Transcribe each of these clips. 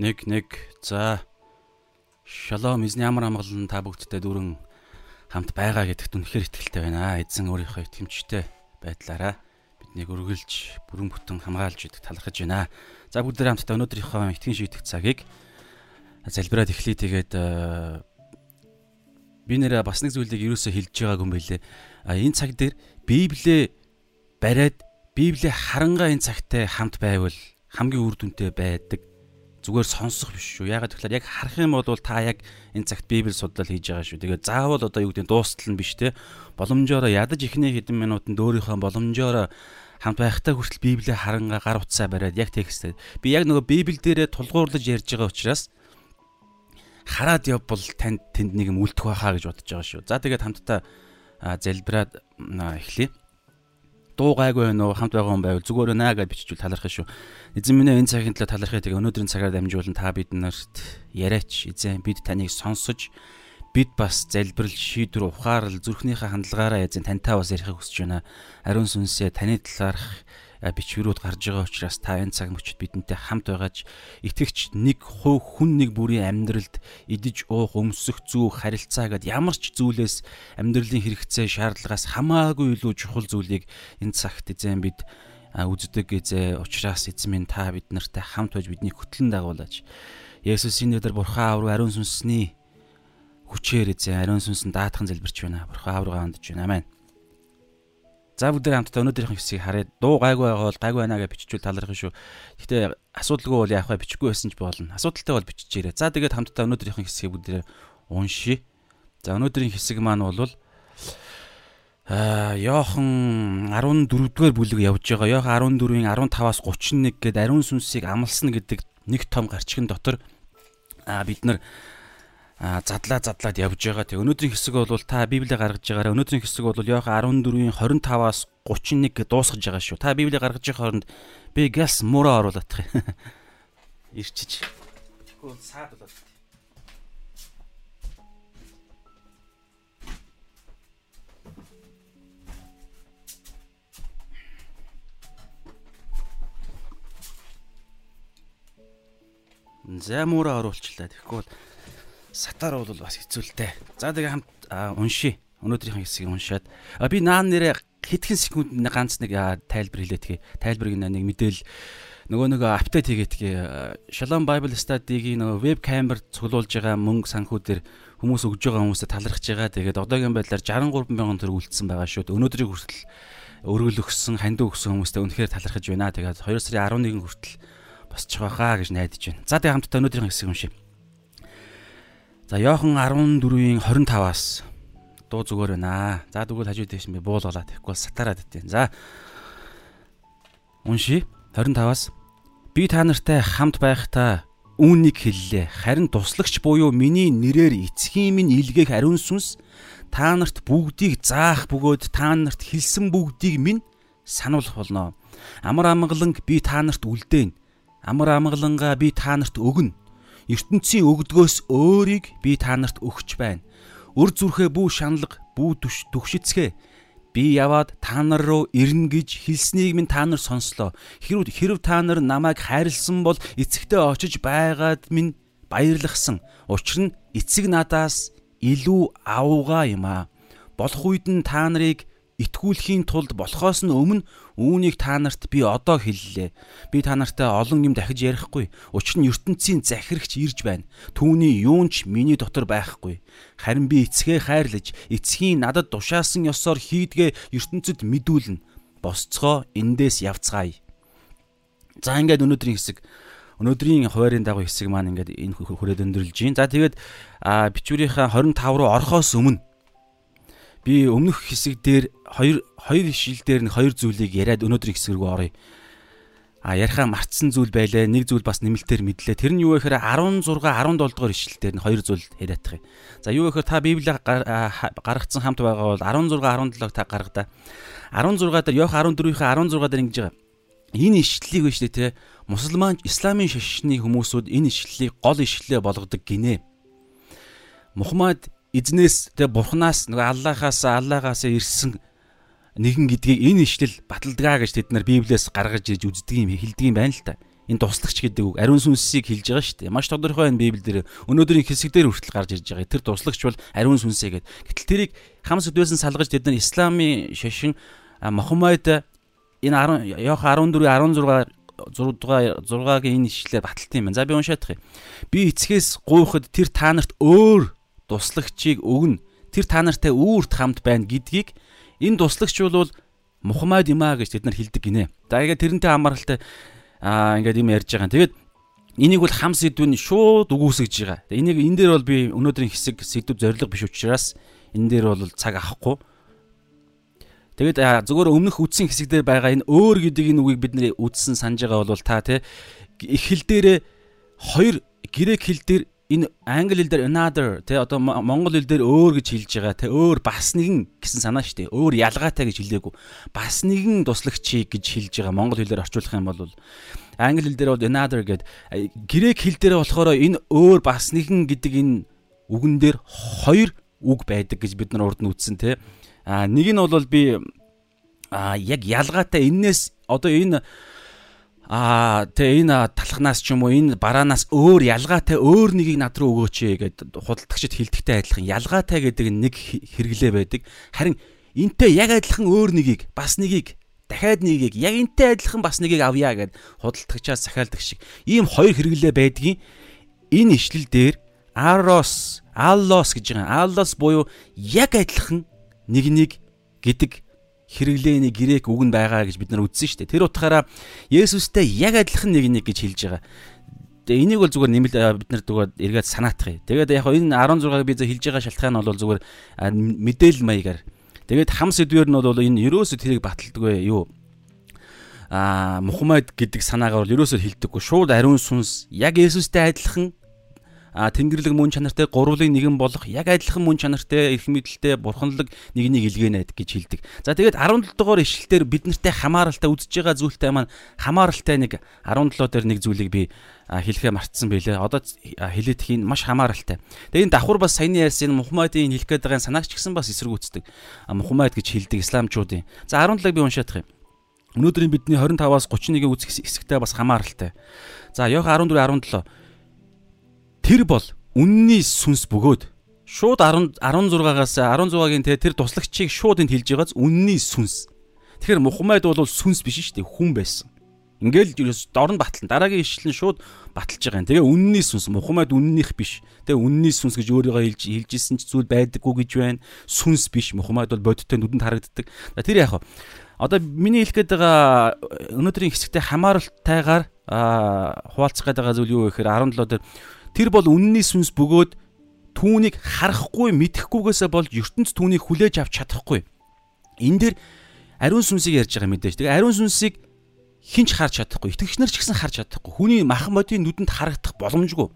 2 1 1 за Шалом эзний амар амгалан та бүгдтэй дүүрэн хамт байгаа гэдэгт үнэхээр итгэлтэй байна. Эзэн өөрийнхөө итгэмжтэй байдлаараа биднийг үргэлж бүрэн бүтэн хамгаалж идэг талархаж байна. За бүгдээ хамтдаа өнөөдрийнхөө итгэн шийдэх цагийг залбираад эхлэе. Тэгээд э, би нэрээ бас нэг зүйлийг юусоо хэлж байгаагүй юм байлээ. Энэ цаг дээр Библээ бариад Библийг харангаа энэ цагтаа хамт байвал хамгийн үр дүнтэй байдаг. Зүгээр сонсох биш шүү. Ягаад гэвэл яг харах юм бол та яг энэ цагт Библи судлал хийж байгаа шүү. Тэгээд заавал одоо юу гэдэг нь дуустал нь биш те. Боломжоор ядаж ихний хэдэн минутанд өөрийнхөө боломжоор хамт байхдаа хүртэл Библийг харангаа гар утсаа бариад яг текстээ. Би яг нөгөө Библи дээрээ тулгуурлаж ярьж байгаа учраас хараад явбал танд тэнд нэг юм үлдэх байхаа гэж бодож байгаа шүү. За тэгээд хамтдаа залбираад эхлэе дуу гайгүй байна уу хамт байгаа хүн байвал зүгээр байна гэж биччихвэл талархах шүү. Эзэн минь энэ цагийн төлөө талархах тэгээ өнөөдрийн цагаар дамжуулан та биднэрт яриач эзэн бид таныг сонсож бид бас залбирал шийдвэр ухаарл зүрхнийхээ хандлагаараа эзэн тантай бас ярихыг хүсэж байна. Ариун сүнсээ таны талаарх бичвэрүүд гарч байгаа учраас та энэ цаг мөчид бидэнтэй хамт байгаач итгэгч нэг хувь хүн нэг бүрийн амьдралд идэж уух өмсөх зүү харилцаа гэд ямар ч зүйлээс амьдралын хэрэгцээ шаардлагаас хамаагүй илүү чухал зүйлийг энэ цагт эзэн бид үздэг гэзээ учраас эзэн минь та бид нартай хамт байж биднийг хөтлөн дагуулаач. Есүс энэ өдөр бурхан авраг ариун сүнсний хүчээр эзэн ариун сүнсэн даатхан залбирч байна. Бурхан аврага хандж байна. Амен За бүгд хамтдаа өнөөдрийнх хэсгийг хараад дуу гайгүй байгаа бол гайгүй байна гэж биччихвэл талархах шүү. Гэтэ асуудалгүй бол яах вэ бичихгүй байсан ч болно. Асуудалтай бол биччихээрэй. За тэгээд хамтдаа өнөөдрийнх хэсгийг бүгд уншия. За өнөөдрийн хэсэг маань бол Аа Йохан 14 дугаар бүлэг явж байгаа. Йохан 14-ийн 15-аас 31 гээд ариун сүнсийг амлсан гэдэг нэг том гарчгийн дотор аа бид нар задлаа задлаад явж байгаа. Тэг өнөөдрийн хэсэг бол та Библийг гаргаж байгаараа өнөөдрийн хэсэг бол Иохан 14-ийн 25-аас 31 дуусгаж байгаа шүү. Та Библийг гаргаж байгаа хооронд би гэлс мураа оруулах. Ирчиж. Тэгвэл саад болоод. За муура оруулчлаа. Тэгэхгүй бол сатаар бол бас хэцүүлтэй. За тэгээ хамт уншия. Өнөөдрийнхээ хэсгийг уншаад би наан нэрээ хэдхэн секунд ганц нэг тайлбар хэлээдгээ. Тайлбарыг нэг мэдээл нөгөө нөгөө апдейт хийгээдгээ. Shalom Bible Study-гийн нөгөө веб камер цуглуулж байгаа мөнгө санхүүдээр хүмүүс өгж байгаа хүмүүстэй талархаж байгаа. Тэгээд одоогийн байдлаар 63 мянган төгрөг үлдсэн байгаа шүү. Өнөөдрийг хүртэл өргөл өгсөн, ханд өгсөн хүмүүстэй үнэхээр талархаж байна. Тэгээд 2 сарын 11 хүртэл босчих байхаа гэж найдаж байна. За тэгээ хамтдаа өнөөдрийн хэсэг уншия. За Йохан 14-ийн 25-аас дуу зүгээр байна. За тэгвэл хажууд дэш би буулгалаа тэгэхгүй сатараад идэв. За унши 25-аас би та нартай хамт байхдаа үүнийг хэллээ. Харин туслагч буюу миний нэрээр эцгийн минь илгээх ариун сүнс та нарт бүгдийг заах бөгөөд та нарт хэлсэн бүгдийг минь сануулах болно. Амар амгаланг би та нарт үлдээн. Амар амгалангаа би та нарт өгнө ертөнцийн өгдгөөс өөрийг би та нарт өгч байна. Өр зүрхээ бүү шаналга, бүү түгшицгээ. Би яваад та нар руу ирнэ гэж хэлснийг минь та нар сонслоо. Хэрв хэрв та нар намайг хайрлсан бол эцэгтэй очиж байгаад минь баярлахсан. Учир нь эцэг надаас илүү авууга юм аа. Болох үед нь та нарыг итгүүлэхийн тулд болохоос нь өмнө үүнийг та нарт би одоо хэллээ. Би та нартай олон юм дахиж ярихгүй. Учир нь ертөнцийн захирагч ирж байна. Түүний юунч миний дотор байхгүй. Харин би эцгээ хайрлаж, эцгийн надад тушаасан ёсоор хийдгээ ертөнцид мэдүүлнэ. Босцгоо эндээс явцгаая. За ингээд өнөөдрийн хэсэг өнөөдрийн хуваарийн дагуу хэсэг маань ингээд энэ хүрээд өндөрлж байна. За тэгээд бичвэрийнхаа 25 руу орохоос өмнө би өмнөх хэсэг дээр хоёр хоёр ишил дээр нь хоёр зүйлийг яриад өнөөдрийн хэсэг рүү оръё. А яриахаа мартсан зүйл байлаа. Нэг зүйл бас нэмэлтээр мэдлээ. Тэр нь юу вэ гэхээр 16 17 дугаар ишлэл дээр нь хоёр зүйл яриадах юм. За юу вэ гэхээр та Библийг гаргацсан хамт байгаа бол 16 17-г та гаргадаа. 16 дээр Йох 14-ийнхээ 16 дээр ингэж байгаа. Энэ ишлэлийг биш үү те. Мусульман исламын шашны хүмүүсүүд энэ ишлэлийг гол ишлэлээ болгодог гинэ. Мухаммад эзнээс тэгээ бурхнаас нөгөө Аллахаас Аллагаас ирсэн нэгэн гэдгийг энэ ишлэл баталдгаа гэж тэд нар Библиэс гаргаж ирж үздэг юм хэлдэг юм байна л та. Энэ туслагч гэдэг үг ариун сүнсийг хэлж байгаа шүү дээ. Маш тодорхой энэ Библиэлд өнөөдрийн хэсэг дээр хүртэл гарч ирж байгаа. Тэр туслагч бол ариун сүнсээ гэдэг. Гэтэл тэрийг хам сэдвээс нь салгаж тэд нар исламын шашин Мохаммед энэ 10 Йохан 14 16 6 6-гийн энэ ишлэлээр баталт юм байна. За би уншаадах юм. Би эцгээс гуйхад тэр та нарт өөр туслагчийг өгнө. Тэр та нартай үүрт хамт байна гэдгийг энэ туслагч бол Мухаммад юм аа гэж тэд нар хэлдэг гинэ. За ингээд тэрнтэй хамааралтай аа ингээд юм ярьж байгаа. Тэгээд энийг бол хам сэдвэн шууд үгүйсгэж байгаа. Энийг энэ дээр бол би өнөөдрийн хэсэг сэдв зориг биш учраас энэ дээр бол цаг авахгүй. Тэгээд зөвхөн өмнөх үдсэн хэсэг дээр байгаа энэ өөр гэдэг энэ үгийг бид нэр үдсэн санаж байгаа бол та тий их хэл дээрээ хоёр грек хэл дээр энэ англи хэл дээр another те одоо монгол хэл дээр өөр гэж хэлж байгаа те өөр бас нэгэн гэсэн санаа шүү дээ. Өөр ялгаатай гэж хэлээгүй. Бас нэгэн туслагчийг гэж хэлж байгаа монгол хэлээр орчуулах юм бол англи хэл дээр бол another гэд грек хэл дээр болохоор энэ өөр бас нэгэн гэдэг энэ үгэн дээр хоёр үг байдаг гэж бид нар урд нь үтсэн те. А нэг нь бол би а яг ялгаатай энээс одоо энэ Аа тэгээ энэ талхнаас ч юм уу энэ бараанаас өөр ялгаатай өөр нэгийг над руу өгөөч гэд худалдагчид хилдэгтэй адилхан ялгаатай гэдэг нэг хэрэглээ байдаг. Харин энтэй яг адилхан өөр нэгийг бас нэгийг дахиад нэгийг яг энтэй адилхан бас нэгийг авъя гэд худалдагчаас захиалдаг шиг ийм хоёр хэрэглээ байдгийн энэ ишлэл дээр Арос, Аллос гэж байгаа. Аллос буюу яг адилхан нэг нэг гэдэг хэрэглээний грек үг нь байгаа гэж бид нар үзсэн шүү дээ. Тэр утгаараа Есүстэй яг адилхан нэг нэг гэж хэлж байгаа. Тэгээ энийг бол зүгээр нэмэлт бид нар зүгээр эргээд санаатах юм. Тэгээд яг энэ 16-ыг би хэлж байгаа шалтгаан нь бол зүгээр мэдээлэл маягаар. Тэгээд хам сэдвэр нь бол энэ ерөөсө тэрийг баталдаггүй юу? Аа Мухаммед гэдэг санаагаар бол ерөөсөө хилдэггүй. Шууд ариун сүнс яг Есүстэй адилхан тэнгэрлэг мөн чанартай гурвлын нэгэн болох яг адилхан мөн чанартай эрх мэдэлтэй бурханлаг нэг нэг илгээнэд гэж хэлдэг. За тэгээд 17 дугаар ишлэлээр бид нартай хамааралтай үзэж байгаа зүйлтэй маань хамааралтай нэг 17 дээр нэг зүйлийг би хэлэхээ мартсан байлээ. Одоо хэлээд хийн маш хамааралтай. Тэгээд энэ давхар бас саяны ярьсан Мухаммадын хэлэх гээд байгаа санаагч гэсэн бас эсэргүүцдэг. Мухаммад гэж хэлдэг исламчуудын. За 17-ыг би уншаадах юм. Өнөөдрийн бидний 25-аас 31-ийн үзэх хэсэгтэй бас хамааралтай. За Йох 14 17 Тэр бол үнний сүнс бөгөөд шууд 10 16-аас 16-гийн те тэр туслагчийг шууд энд хэлж байгааз үнний сүнс. Тэгэхээр Мухаммед бол сүнс биш шүү дээ хүн байсан. Ингээл дор нь батлан дараагийн ишлэн шууд баталж байгаа юм. Тэгээ үнний сүнс Мухаммед үннийх биш. Тэгээ үнний сүнс гэж өөрийгөө хэлж хэлжсэн ч зүйл байдаггүй гэж байна. Сүнс биш Мухаммед бол бодиттой нүдэнд харагддаг. Тэр яг одоо миний хэлэх гээд байгаа өнөөдрийн хэсэгтээ хамааралтайгаар хуваалцах гээд байгаа зүйл юу вэ гэхээр 17 дээр Тэр бол үнний сүнс бөгөөд түүнийг харахгүй мэдэхгүйгээсээ болж ертөнц түүнийг хүлээж авч чадахгүй. Энэ дээр ариун сүнсийг ярьж байгаа мэдээж. Тэгээ ариун сүнсийг хинч харж чадахгүй. Итгэгч нар ч гэсэн харж чадахгүй. Хүний махан бодийн нүдэнд харагдах боломжгүй.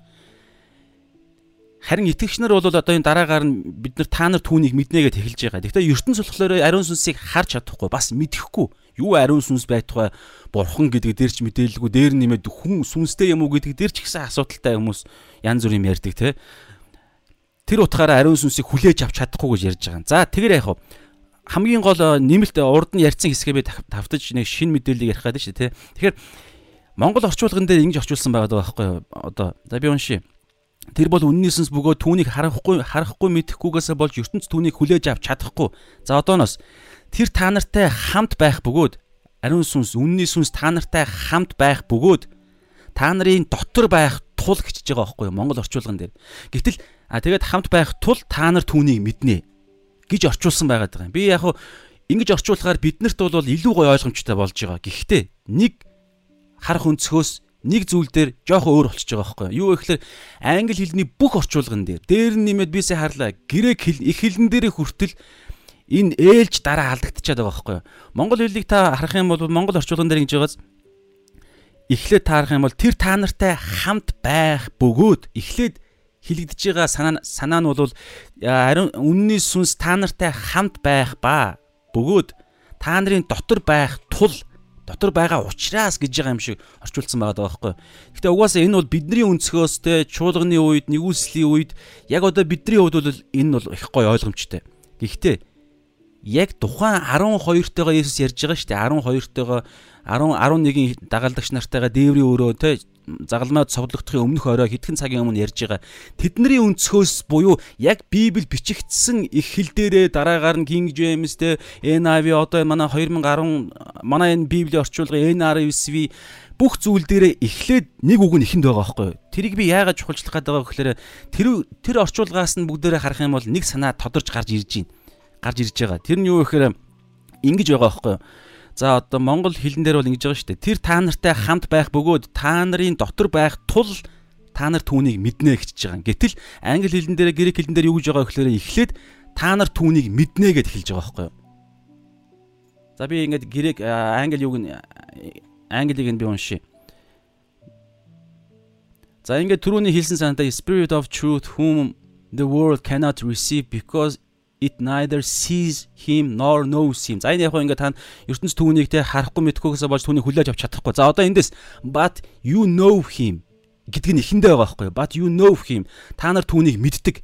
Харин итгэгч нар бол одоо энэ дараагаар нь бид нар та нар түүнийг мэднэ гэж эхэлж байгаа. Гэхдээ ертөнц болохоор ариун сүнсийг харж чадахгүй, бас мэдэхгүй юу ариун сүнс байтугай бурхан гэдэг дээр ч мэдээлэлгүй дээр нэмээд хүн сүнстэй юм уу гэдэг дээр ч ихсэн асуудалтай хүмүүс янз бүр юм ярьдаг те. Тэр утгаараа ариун сүнсийг хүлээж авч чадахгүй гэж ярьж байгаа. За тэгэр яах вэ? хамгийн гол э, нэмэлт урд нь ярьсан хэсгээ би тавтаж нэг шин мэдээллийг ярих гэдэг шүү дээ. Тэгэхээр Монгол орчуулган дээр ингэж орчуулсан байгаа байхгүй юу? Одоо за би уншия. Тэр бол үнний сүнс бөгөөд түүнийг харахгүй харахгүй мэдэхгүйгээсээ болж ертөнц түүнийг хүлээж авч чадахгүй. За одооноос тэр та нартай хамт байх бөгөөд ариун сүнс үнний сүнс та нартай хамт байх бөгөөд та нарын дотор байх тул гिचж байгаа байхгүй юу Монгол орчуулган дээр. Гэтэл а тэгээд хамт байх тул та нар түүнийг мэднэ гэж орчуулсан байгаад байгаа юм. Би яг хуу ингэж орчуулахаар биднэрт бол илүү гой ойлгомжтой болж байгаа. Гэхдээ нэг харах өнцгөөс нэг зүйл дээр жоохон өөр болчихж байгаа байхгүй юу? Юу гэхээр англи хэлний бүх орчуулган дээр дээр нь нэмээд бисээ харлаа. Грек хэл их хэлэн дээр хүртэл энэ ээлж дараа алдагдчихад байгаа байхгүй. Монгол хэлийг та харах юм бол монгол орчуулган дээр ингэж байгааз эхлээд таарах юм бол тэр та нартай хамт байх бөгөөд эхлээд хилэгдэж байгаа санаа санаа нь бол ариун үнний сүнс та нартай хамт байх ба бөгөөд та нарын дотор байх тул дотор байгаа ухраас гэж байгаа юм шиг орчуулсан байгаа байхгүй. Гэтэ угаасаа энэ бол бидний өнцгөөс те чуулганы үед нэгүслийн үед яг одоо бидний хувьд бол энэ бол их гоё ойлгомжтой. Гэхдээ яг тухайн 12-тоогоо Есүс ярьж байгаа шүү дээ. 12-тоогоо 10 11-ийн дагалдагч нартайгаа дээврийн өрөө те загалмайд цовдлогдохын өмнөх орой хэдхэн цагийн өмнө ярьж байгаа. Тэдний өнцгөөс буюу яг Библи бичигдсэн их хэл дээрээ дараагаар нь King James те NIV одоо манай 2010 манай энэ Библийн орчуулга NRSV бүх зүйл дээрээ эхлээд нэг үг нь ихэнд байгаа байхгүй юу? Тэрийг би яагаад чухалчлах гээд байгаа гэхээр тэр тэр орчуулгаас нь бүгдээрээ харах юм бол нэг санаа тодорч гарч ирж байна. Гарч ирж байгаа. Тэр нь юу гэхээр ингэж байгаа байхгүй юу? За одоо монгол хэлэн дээр бол ингэж байгаа шүү дээ. Тэр та нартай хамт байх бөгөөд та нарын дотор байх тул та нар түүнийг мэднэ гэж байгаа. Гэтэл англи хэлэн дээр грек хэлэн дээр юу гэж байгаа гэхээр эхлээд та нар түүнийг мэднэ гэж эхэлж байгаа байхгүй юу? За би ингээд грек англи юуг нь англиг нь би уншия. За ингээд түрүүний хэлсэн санаатай Spirit of Truth whom the world cannot receive because it neither sees him nor knows him. За энэ яг ингээд та ертөнц түүнийг те харахгүй мэдхгүйгээсээ болж түүнийг хүлээж авч чадахгүй. За одоо эндээс but you know him гэдэг нь ихэндээ байгаа байхгүй юу? But you know him. Та нар түүнийг мэддэг.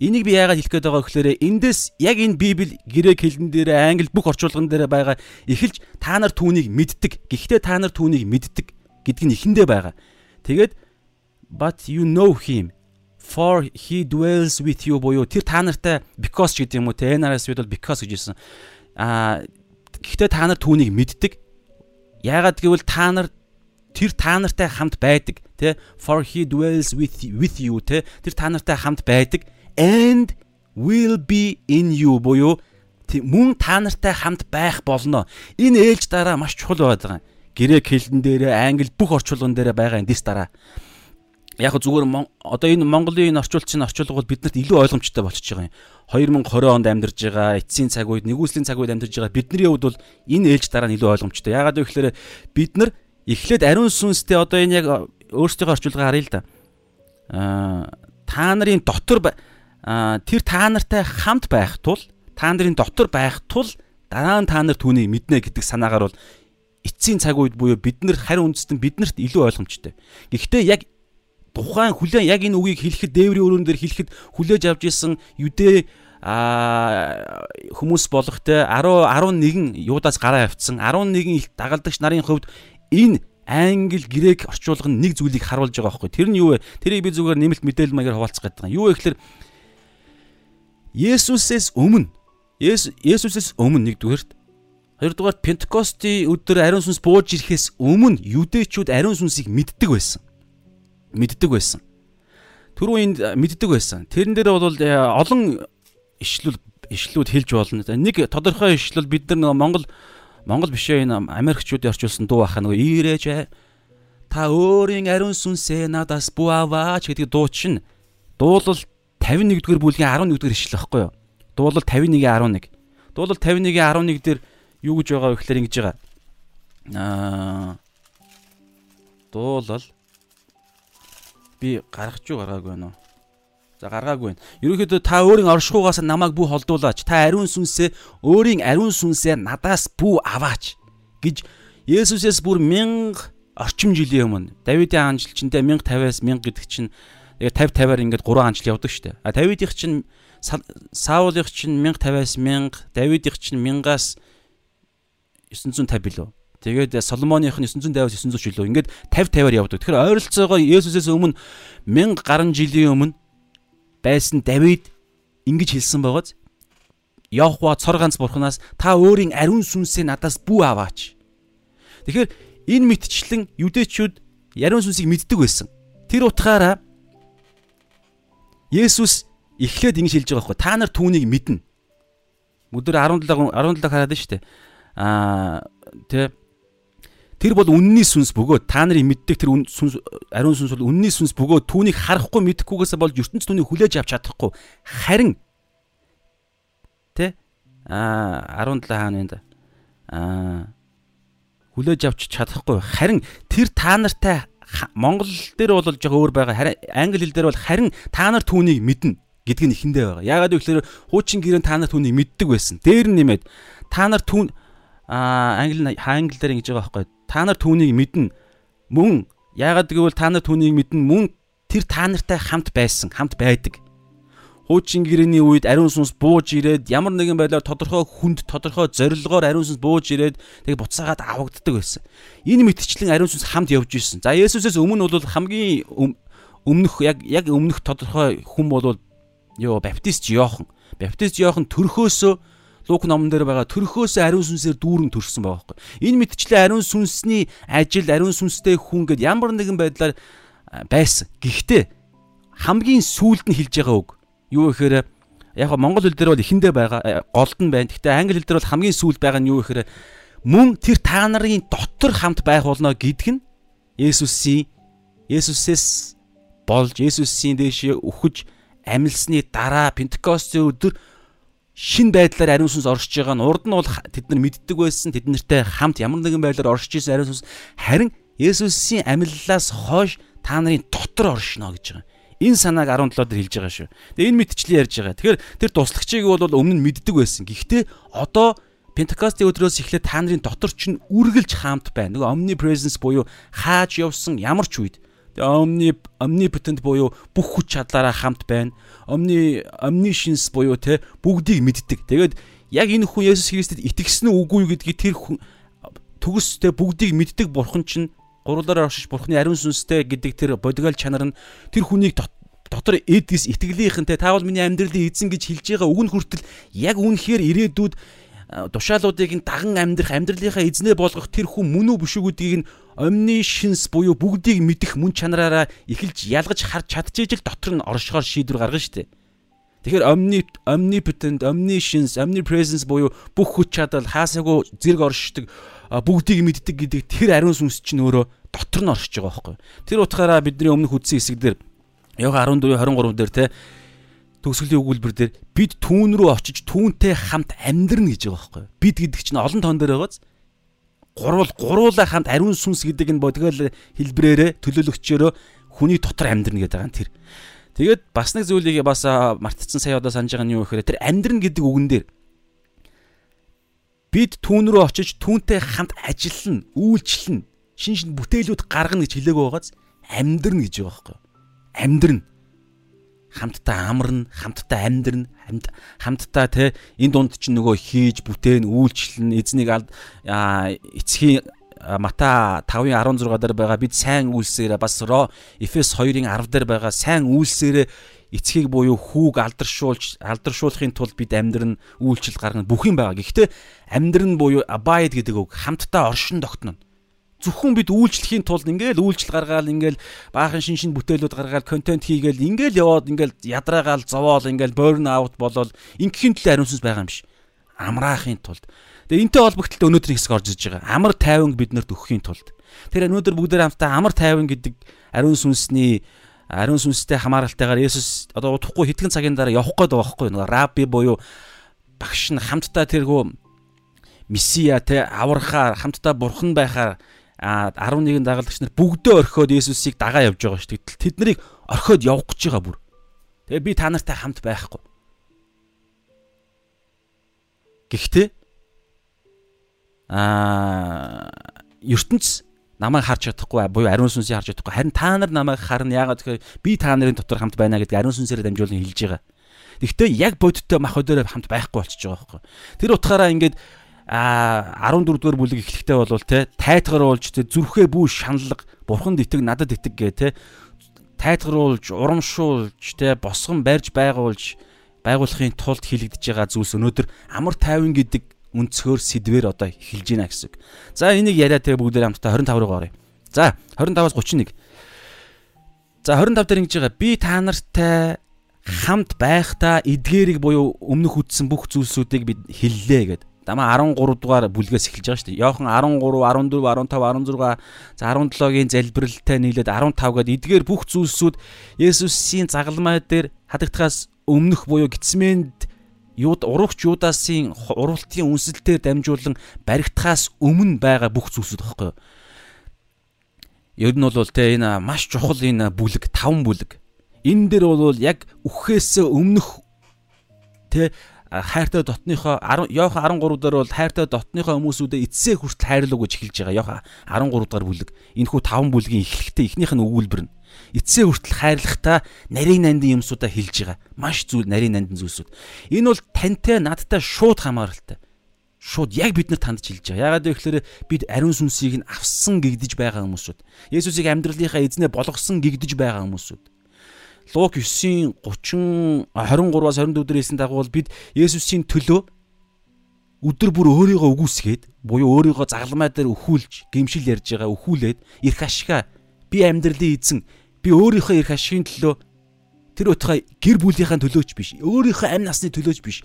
Энийг би яагаад хэлэх гээд байгаа гэхээр эндээс яг энэ Библи грек хэлэн дээр англи бүх орчуулган дээр байгаа эхэлж та нар түүнийг мэддэг. Гэхдээ та нар түүнийг мэддэг гэдг нь ихэндээ байгаа. Тэгээд but you know him for he dwells with you буюу тэр та нартай because гэдэг юм уу те NRS бид бол because гэж хэлсэн. Аа гэхдээ та нар түүнийг мэддэг. Яагаад гэвэл та нар тэр та нартай хамт байдаг те for he dwells with with you те тэр та нартай хамт байдаг and will be in you буюу мөн та нартай хамт байх болно. Энэ ээлж дараа маш чухал байдаг. Грек хэлэн дээр англи бүх орчуулган дээр байгаа энэ дэс дараа яг зүгээр одоо энэ Монголын энэ орчуулчин орчуулга бол биднэрт илүү ойлгомжтой болчихж байгаа юм. 2020 онд амьдарж байгаа эцсийн цаг үед нэгүслийн цаг үед амьдарж байгаа бидний хувьд бол энэ ээлж дараа нь илүү ойлгомжтой. Ягаад вэ гэхээр бид нар эхлээд ариун сүнстэй одоо энэ яг өөрсдийнхөө орчуулга харъя л да. Аа та нарын дотор тэр та нартай хамт байх тул та нарын дотор байх тул дараа нь та нар түүнийг мэднэ гэдэг санаагаар бол эцсийн цаг үед буюу бид нар харин үндэстэн биднэрт илүү ойлгомжтой. Гэхдээ яг тухайн хүлээн яг энэ үгийг хэлэхэд дээврийн өрөөн дээр хэлэхэд хүлээж авч исэн юдэ а хүмүүс болох те 10 11 юудаас гараа авцсан 11 дагалдагч нарын хувьд энэ англи грек орчуулга нэг зүйлийг харуулж байгаа байхгүй. Тэр нь юу вэ? Тэрийг би зүгээр нэмэлт мэдээлэл маягаар хуваалцах гэдэг юм. Юу вэ гэхээр Есүсээс өмнө Есүсээс өмнө нэгдүгээрт хоёрдугаар Пентекостийн өдөр ариун сүнс бууж ирэхээс өмнө юдэчүүд ариун сүнсийг мэддэг байсан мэддэг байсан. Түрүү энд мэддэг байсан. Тэрэн дээр бол э, олон ишлэл ишлүүд хэлж болно. Нэг тодорхой ишлэл бид нар Монгол Монгол бишээ энэ Америкчуудын орчуулсан дуу баха нөгөө ирээж та өөрийн ариун сүнсээ надаас бүү аваач гэдэг дуу чинь дуулал 51-р бүлгийн 11-р ишлэл байхгүй юу? Дуулал 51-11. Дуулал 51-11 дээр юу гэж байгаа вэ гэхээр ингэж байгаа. Аа дуулал би гаргаж юу гаргаагүй байна уу? За гаргаагүй байна. Ерөнхийдөө та өөрийн оршихугаас намайг бүү холдуулаач. Та ариун сүнсээ өөрийн ариун сүнсээ надаас бүү аваач гэж Есүсээс бүр 1000 орчим жилийн өмнө Давидын анжил чинь тэ 1050-аас 1000 гэдэг чинь тэгээ 50 50-аар ингээд 3 анжил явдаг шүү дээ. А Давидынх чинь Саулынх чинь 1050-аас 1000, Давидынх чинь 1000-аас 950 билүү. Тэгээд Соломоных нь 950-аас 900 жилөө ингээд 50 50-аар явдаг. Тэгэхээр ойролцоогоо Есүсээс өмнө 1000 гаруй жилийн өмнө байсан Давид ингэж хэлсэн байгааз Явхва цор ганц бурхнаас та өөрийн ариун сүнсээ надаас бүү аваач. Тэгэхээр энэ мэтчлэн юдэчүүд ариун сүнсийг мэддэг байсан. Тэр утгаараа Есүс эхлээд ингэж хэлж байгаа байхгүй та нар түүнийг мэднэ. Өдөр 17 17 хараад штэ. Аа тэ Тэр бол үнний сүнс бөгөөд та нарын мэддэг тэр сүнс ариун сүнс бол үнний сүнс бөгөөд түүнийг харахгүй мэдэхгүйгээсээ болж ертөнц түүнийг хүлээж авч чадахгүй. Харин тэ а 17 хааны энэ а хүлээж авч чадахгүй. Харин тэр та нартай Монгол дээр бол жоо өөр байгаа. Харин англи хэл дээр бол харин та нар түүнийг мэднэ гэдг нь ихэндээ байгаа. Яагаад вэ гэхээр хуучин гэрэн та нар түүнийг мэддэг байсан. Дээр нь нэмээд та нар түүн а англи англи дээр ингэж байгаа байхгүй та нар түүнийг мэднэ мөн яагаад гэвэл та нар түүнийг мэднэ мөн тэр та нартай хамт байсан хамт байдаг хуучин гэрээний үед ариун сүнс бууж ирээд ямар нэгэн байдлаар тодорхой хүнд тодорхой зорилгоор ариун сүнс бууж ирээд тэг буцаагаад авагддаг байсан. Энэ мэтчлэн ариун сүнс хамт явж ирсэн. За Есүсээс өмнө бол хамгийн өмнөх яг яг өмнөх тодорхой хүн бол ёо баптист Йохан. Баптист Йохан төрхөөсөө Лук номон дээр байгаа төрхөөсөө ариун сүнсээр дүүрэн төрсөн байгаа байхгүй. Энэ мэтчлэн ариун сүнсний ажил, ариун сүнстэй хүн гэд ямар нэгэн байдлаар байсан. Гэхдээ хамгийн сүүлд нь хэлж байгаа үг юу гэхээр яг монгол хэл дээр бол эхэндээ байгаа э, голд нь байна. Гэхдээ англи хэл дээр бол хамгийн сүүлд байгаа нь юу гэхээр мөн тэр та нарын дотор хамт байх болно гэдг нь Есүсийн Есүсээс болж Есүсийн дэшээ үхэж амилсны дараа Пентекостийн өдөр шин байдлаар ариун сүнс оршиж байгаа нь урд нь бол тэд нар мэддэг байсан тэд нартай хамт ямар нэгэн байдлаар оршиж исэн ариун сүнс харин Есүсийн амиллаас хойш та нарын дотор оршино гэж байгаа. Энэ санааг 17 дээр хэлж байгаа шүү. Тэгээ энэ мэдчлэн ярьж байгаа. Тэгэхээр тэр туслагчийг бол өмнө нь мэддэг байсан. Гэхдээ одоо Пентекостийн өдрөөс эхлээд та нарын дотор ч нь үргэлж хаамт байна. Нөгөө omnipresence буюу хааж явсан ямар ч үед omni omnipotent буюу бүх хүч чадлаараа хамт байна. Omni omniscience буюу те бүгдийг мэддэг. Тэгээд яг энэ хүн Есүс Христэд итгэсэн үгүй гэдгийг тэр төгстэй бүгдийг мэддэг бурхан чинь гурлаараа оршиж бурхны ариун сүнстэй гэдэг тэр бодгол чанар нь тэр хүнийг дотор эдгэс итгэлийнхэнтэй таавал миний амьдралын эзэн гэж хэлж байгаа үг нь хүртэл яг үнэхээр ирээдүйд тушаалуудыг даган амьдрах амьдралынхаа эзнээ болгох тэр хүн мөн үү биш үү гэдгийг нь omni shins буюу бүгдийг мэдэх мөн чанараараа эхэлж ялгаж харж чадчихэж л дотор нь оршихоор шийдвэр гаргана шүү дээ. Тэгэхээр omni omnipotent omniscience omnipresence буюу бүх хүч чадал хаасаагүй зэрэг оршдог бүгдийг мэддэг гэдэг тэр ариун сүнс чинь өөрөө дотор нь оршиж байгаа байхгүй. Тэр утгаараа бидний өмнөх үдсэн хэсэг дээр Йога 14 23 дээр те төгсгөлийн өгүүлбэр дээр бид түүн рүү очиж түүнтэй хамт амьдрна гэж байгаа байхгүй. Бид гэдэг чинь олон тоон дээр байгааз гурвал гуруула хамт ариун сүнс гэдэг нь бодгол хэлбрээрээ төлөөлөгчөөрөө хүний дотор амьдрна гэдэг байгаа тэр. Тэгээд бас нэг зүйлийг бас мартцсан сая одоо санаж байгаа нь юу гэхээр тэр амьдрна гэдэг үгэн дээр бид түүн рүү очиж түүнтэй хамт ажиллана, үйлчлэнэ, шин шин бүтээлүүд гаргана гэж хэлээгөө байгааз амьдрна гэж байгаа байхгүй. Амьдрна. Хамтдаа амарна, хамтдаа амьдрна, хамт хамтдаа те энэ дунд чинь нөгөө хийж, бүтээн, үйлчлэн, эзнийг эцгийн Мата 5:16 дээр байгаа бид сайн үйлсээр бас Эфес 2-ын 10 дээр байгаа сайн үйлсээр эцгийг буюу хүүг алдаршуулж алдаршуулахын тулд бид амьдрын үйлчлэл гаргана бүх юм байгаа. Гэхдээ амьдрын буюу abide гэдэг үг хамтдаа оршин тогтно. Зөвхөн бид үйлчлэхийн тулд ингээл үйлчлэл гаргаал ингээл баахан шин шин бүтээлүүд гаргаал контент хийгээл ингээл яваад ингээл ядраагаал зовоол ингээл burn out болол ингийн төлөө ариун сүнс байгаа юм биш. Амраахын тулд. Тэгээ энтэй холбогдлоо өнөөдрийн хэсэг орж иж байгаа. Амар тайван биднэрт өгөхийн тулд. Тэр өнөөдөр бүгдээр хамтдаа амар тайван гэдэг ариун сүнсний ариун сүнстэй хамааралтайгаар Есүс одоо удахгүй хэдхэн цагийн дараа явах гээд байгаа байхгүй нэг раби буюу багш нь хамтдаа тэргүү месиа те аврахаар хамтдаа бурхан байхаар 11 дагалдагч нар бүгдөө орхиод Есүсийг дагаа явж байгаа шүү дээ. Тэд нарыг орхиод явах гэж байгаа бүр. Тэгээ би та нартай хамт байхгүй. Гэхдээ аа ертөнц намайг харж чадахгүй буюу ариун сүнсийг харж чадахгүй харин та нар намайг харна яагаад тэгэхээр би та нарын дотор хамт байна гэдэг ариун сүнсээр дамжуулан хэлж байгаа. Тэгэхдээ яг бодиттой мах өдөрөө хамт байхгүй болчихж байгаа байхгүй. Тэр утгаараа ингээд а 14 дугаар бүлэг эхлэхдээ бол те тайтгаруулж те зүрхээ бүү шаналга бурханд итэг надад итэг гэ те тайтгаруулж урамшуулж те босгон барьж байгуулж байгуулахын тулд хилэгдэж байгаа зүйлс өнөөдөр амар тайван гэдэг өнцгөр сэдвэр одоо эхэлж байна гэсэн. За энийг яриа тэгээ бүгдээр хамтдаа 25 руу оръё. За 25-аас 31. За 25 дээр ингэж байгаа. Би та нартай хамт байхдаа эдгээрийг буюу өмнөх үтсэн бүх зүйлсүүдийг бид хэллээ гэд. Дама 13 дугаар бүлгээс эхэлж байгаа шүү дээ. Йохан 13, 14, 15, 16, за 17-гийн залбиралтай нийлээд 15 гээд эдгээр бүх зүйлсүүд Есүсийн загалмай дээр хадагдахаас өмнөх буюу Гитсмэнд юуд урагч юудасын уралтын үнсэлтээр дамжуулан баригдахаас өмнө байгаа бүх зүйлсүүд багхгүй юу. Ер нь бол те энэ маш чухал энэ бүлэг таван бүлэг. Энэ дээр бол яг үхээс өмнөх те хайртай дотныхоо Йохан 13 дээр бол хайртай дотныхоо хүмүүсүүдэд эцсээ хүртэл хайрлуу гэж эхэлж байгаа. Йохан 13 дугаар бүлэг. Энэхүү таван бүлгийн эхлэлтэй эхнийх нь өгүүлбэр нь. эцсээ хүртэл хайрлахтаа нарийн нандин юмсуудаа хэлж байгаа. Маш зүйл нарийн нандин зүйлсүүд. Энэ бол тантай надтай шууд хамааралтай. Шууд яг бид нар танд хэлж байгаа. Яагаад вэ гэхээр бид ариун сүнсийг нь авсан гэгдэж байгаа хүмүүсүүд. Есүсийг амьдралынхаа эзнээ болгосон гэгдэж байгаа хүмүүсүүд. Лук 9-ийн 30 23-аас 24 дээрээс дагуу бид Есүсийн төлөө өдөр бүр өөрийгөө үгүйсгээд буюу өөрийгөө загламай дээр өхүүлж, гимшил ярьж байгаа өхүүлээд эрх ашигаа би амьдралын эзэн би өөрийнхөө эрх ашигын төлөө тэр утгаа гэр бүлийнхаа төлөөч биш, өөрийнхөө амь насны төлөөч биш,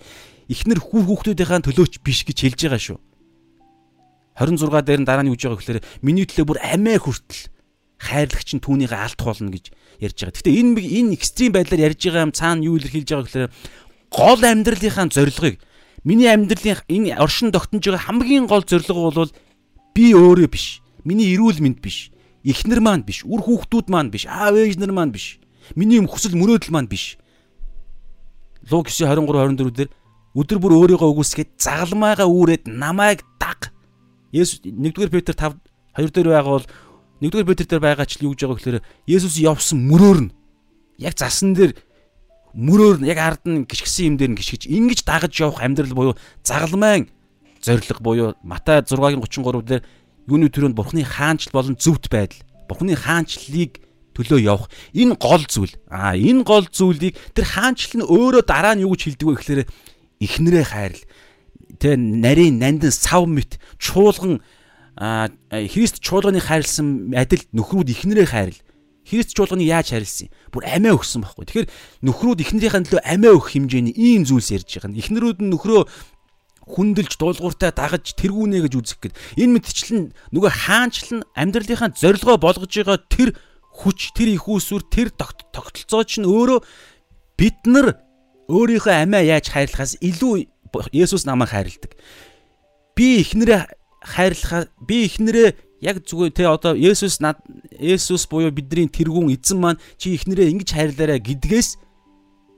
эхнэр хүү хүүхдүүдийнхаа төлөөч биш гэж хэлж байгаа шүү. 26 дээр нь дараа нь гэж байгаа гэхээр миний төлөө бүр амиа хүртэл хайрлагч нь түүнийгээ алдах болно гэж ярьж байгаа. Гэтэ энэ энэ экстрим байдлаар ярьж байгаа юм цаана юу илэрхийлж байгаа гэхээр гол амьдралынхаа зорилгыг Миний амьдралын энэ оршин тогтнож байгаа хамгийн гол зорилго бол би өөрөө биш. Миний эрүүл мэнд биш. Эхнэр маань биш. Үр хүүхдүүд маань биш. Аав ээж нар маань биш. Миний юм хүсэл мөрөөдөл маань биш. Луг 9:23 24 дээр өдөр бүр өөрийгөө үгүйсгээд загалмайгаа үүрээд намайг даг. Есүс 1-р Петр 5 2 дээр байгаа бол Нэгдүгээр Петр дээр байгаа ч юу гэж байгаа гэхээр Есүс явсан мөрөөр нь яг засан дээр мөрөөр нь яг ард нь гიშгсэн юм дээр нь гიშгэж ингэж дагаж явах амьдрал буюу загалмайн зориг буюу Матай 6-гийн 33 дээр юуны төрөнд Бурхны хаанчл болон зөвхт байдал Бурхны хаанчлалыг төлөө явах энэ гол зүйл. Аа энэ гол зүйлийг тэр хаанчлал нь өөрөө дараа нь юу гэж хэлдэг вэ гэхээр эхнэрээ хайрл. Тэ нарийн нандин сав мэт чуулган Христ чуулганы хайрлсан адил нөхрүүд эхнэрээ хайрл. Христ чуулганы яаж харилсан? Бүр амиа өгсөн байхгүй. Тэгэхээр нөхрүүд эхнэрийнхээ төлөө амиа өгөх хэмжээний ийм зүйлс ярьж байгаа. Эхнэрүүд нь нөхрөө хүндэлж дуулууртай дагаж тэргүүнэ гэж үзэх гээд энэ мэтчлэн нөгөө хаанчлан амьдралынхаа зорилгоо болгож байгаа тэр хүч тэр их усүр тэр тогтолцоо чинь өөрөө бид нар өөрийнхөө амиа яаж хайрлахаас илүү Есүс намайг хайрладаг. Би эхнэрээ хайрлахаа би эхнэрээ яг зүгээр те одоо Есүс над Есүс буюу бидний тэргүүн эзэн маань чи ихнэрээ ингэж хайрлаарай гэдгээс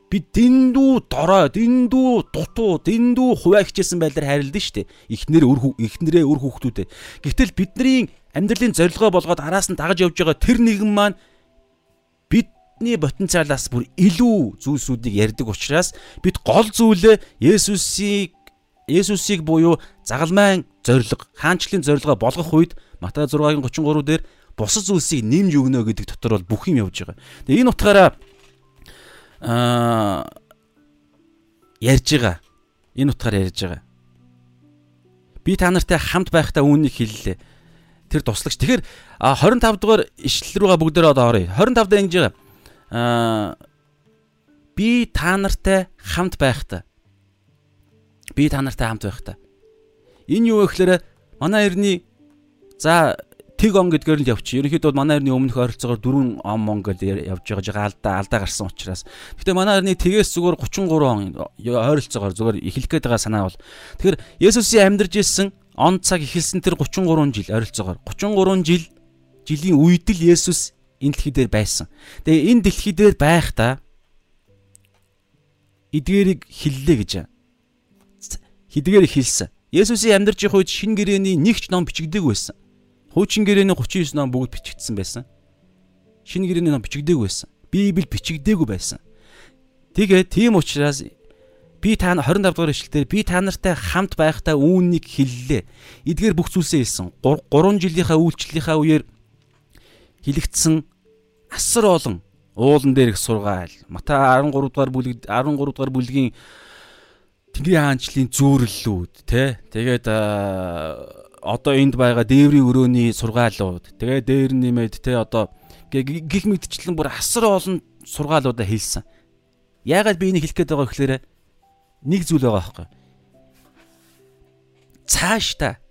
би дэндүү дорой, дэндүү дутуу, дэндүү хуваа хичээсэн байдлаар хайрлдаг шүү дээ. Ихнэр өр ихнэрээ өр хүүхдүүдээ. Гэвтэл бидний амьдралын зорилгоо болгоод араас нь дагаж явж байгаа тэр нэгэн маань бидний потенциалаас бүр илүү зүйлсүүдийг ярьдаг учраас бид гол зүйлээ Есүсийг Есүсийг буюу загалмайн зориг, хаанчлалын зорилгоо болгох үед Матай 6-гийн 33 дээр бусад зүйлсийг нэмж өгнө гэдэг дотор бол бүх юм явж байгаа. Тэгээ энэ утгаараа аа ярьж байгаа. Энэ утгаар ярьж байгаа. Би та нартай хамт байхдаа үүнийг хэллээ. Тэр туслагч. Тэгэхээр 25 дугаар ишлэл рүүгээ бүгдээрээ одоо оръё. 25 дээр ингэж байгаа. Аа би та нартай хамт байхдаа би та нартай хамт байх та. Энэ юу вэ гэхээр манай эртний за тэг он гэдгээр л явчих. Ерөнхийдөө манай эртний өмнөх ойролцоогоор 4 он мон гэдээ явж байгаа алдаа алдаа гарсан учраас. Гэтэ манай эртний тэгээс зүгээр 33 он ойролцоогоор зүгээр эхлэх гээд байгаа санаа бол. Тэгэхээр Есүсийн амьдарч ирсэн он цаг эхэлсэн тэр 33 жил ойролцоогоор 33 жил жилийн үед л Есүс энэ дэлхий дээр байсан. Тэгээ энэ дэлхий дээр байхдаа эдгээрийг хиллээ гэж хэдгээр хэлсэн. Есүсийн амьдарч их үед шин гэрээний нэгч ном бичигдээгүй байсан. Хуучин гэрээний 39 ном бүгд бичигдсэн байсан. Шин гэрээний ном бичигдээгүй байсан. Библи бичигдээгүй байсан. Тэгээ тийм учраас би та 25 дугаар ишлэлээр би та нартай хамт байхдаа үүнийг хэллээ. Эдгээр бүх зүйлсээ хэлсэн. 3 жилийнхаа үйлчлэлийнхаа үеэр хэлэгдсэн асар олон уулан дээр их сургаал. Матай 13 дугаар бүлэг 13 дугаар бүлгийн Тэнгэрийн хаанчлалын зүүрлэлүүд тий. Тэгээд одоо энд байгаа дээврийн өрөөний сургаалууд тэгээ дээр нэмээд тий одоо гих мэдчлэн бүр асар олон сургаалуудаа хэлсэн. Яагаад би энийг хэлэх гээд байгаа гэхээр нэг зүйл байгаа байхгүй. Цааш та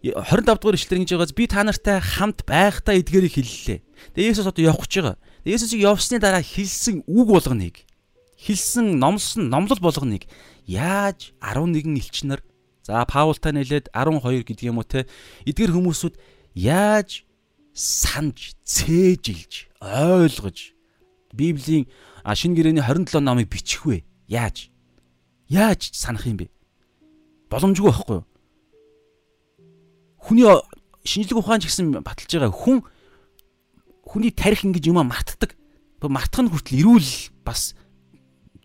25 дугаар ишлэр ингэж байгааз би та нартай хамт байхдаа эдгээрийг хэллээ. Тэгээ Есүс одоо гэж байгаа. Есүсийг явсны дараа хэлсэн үг болгоныг хэлсэн номлосон номлол болгоныг яаж 11 элчнэр за Паултай нэлээд 12 гэдэг юм уу те эдгэр хүмүүсүүд яаж санаж цээжилж ойлгож Библийн шинэ гэрээний 27 номыг бичих вэ? Яаж? Яаж санах юм бэ? Боломжгүй байхгүй юу? Хүний шинжлэх ухаан ч гэсэн баталж байгаа хүн хүний тарих ингэж юмаа мартдаг. Мартах нь хүртэл ирүүл бас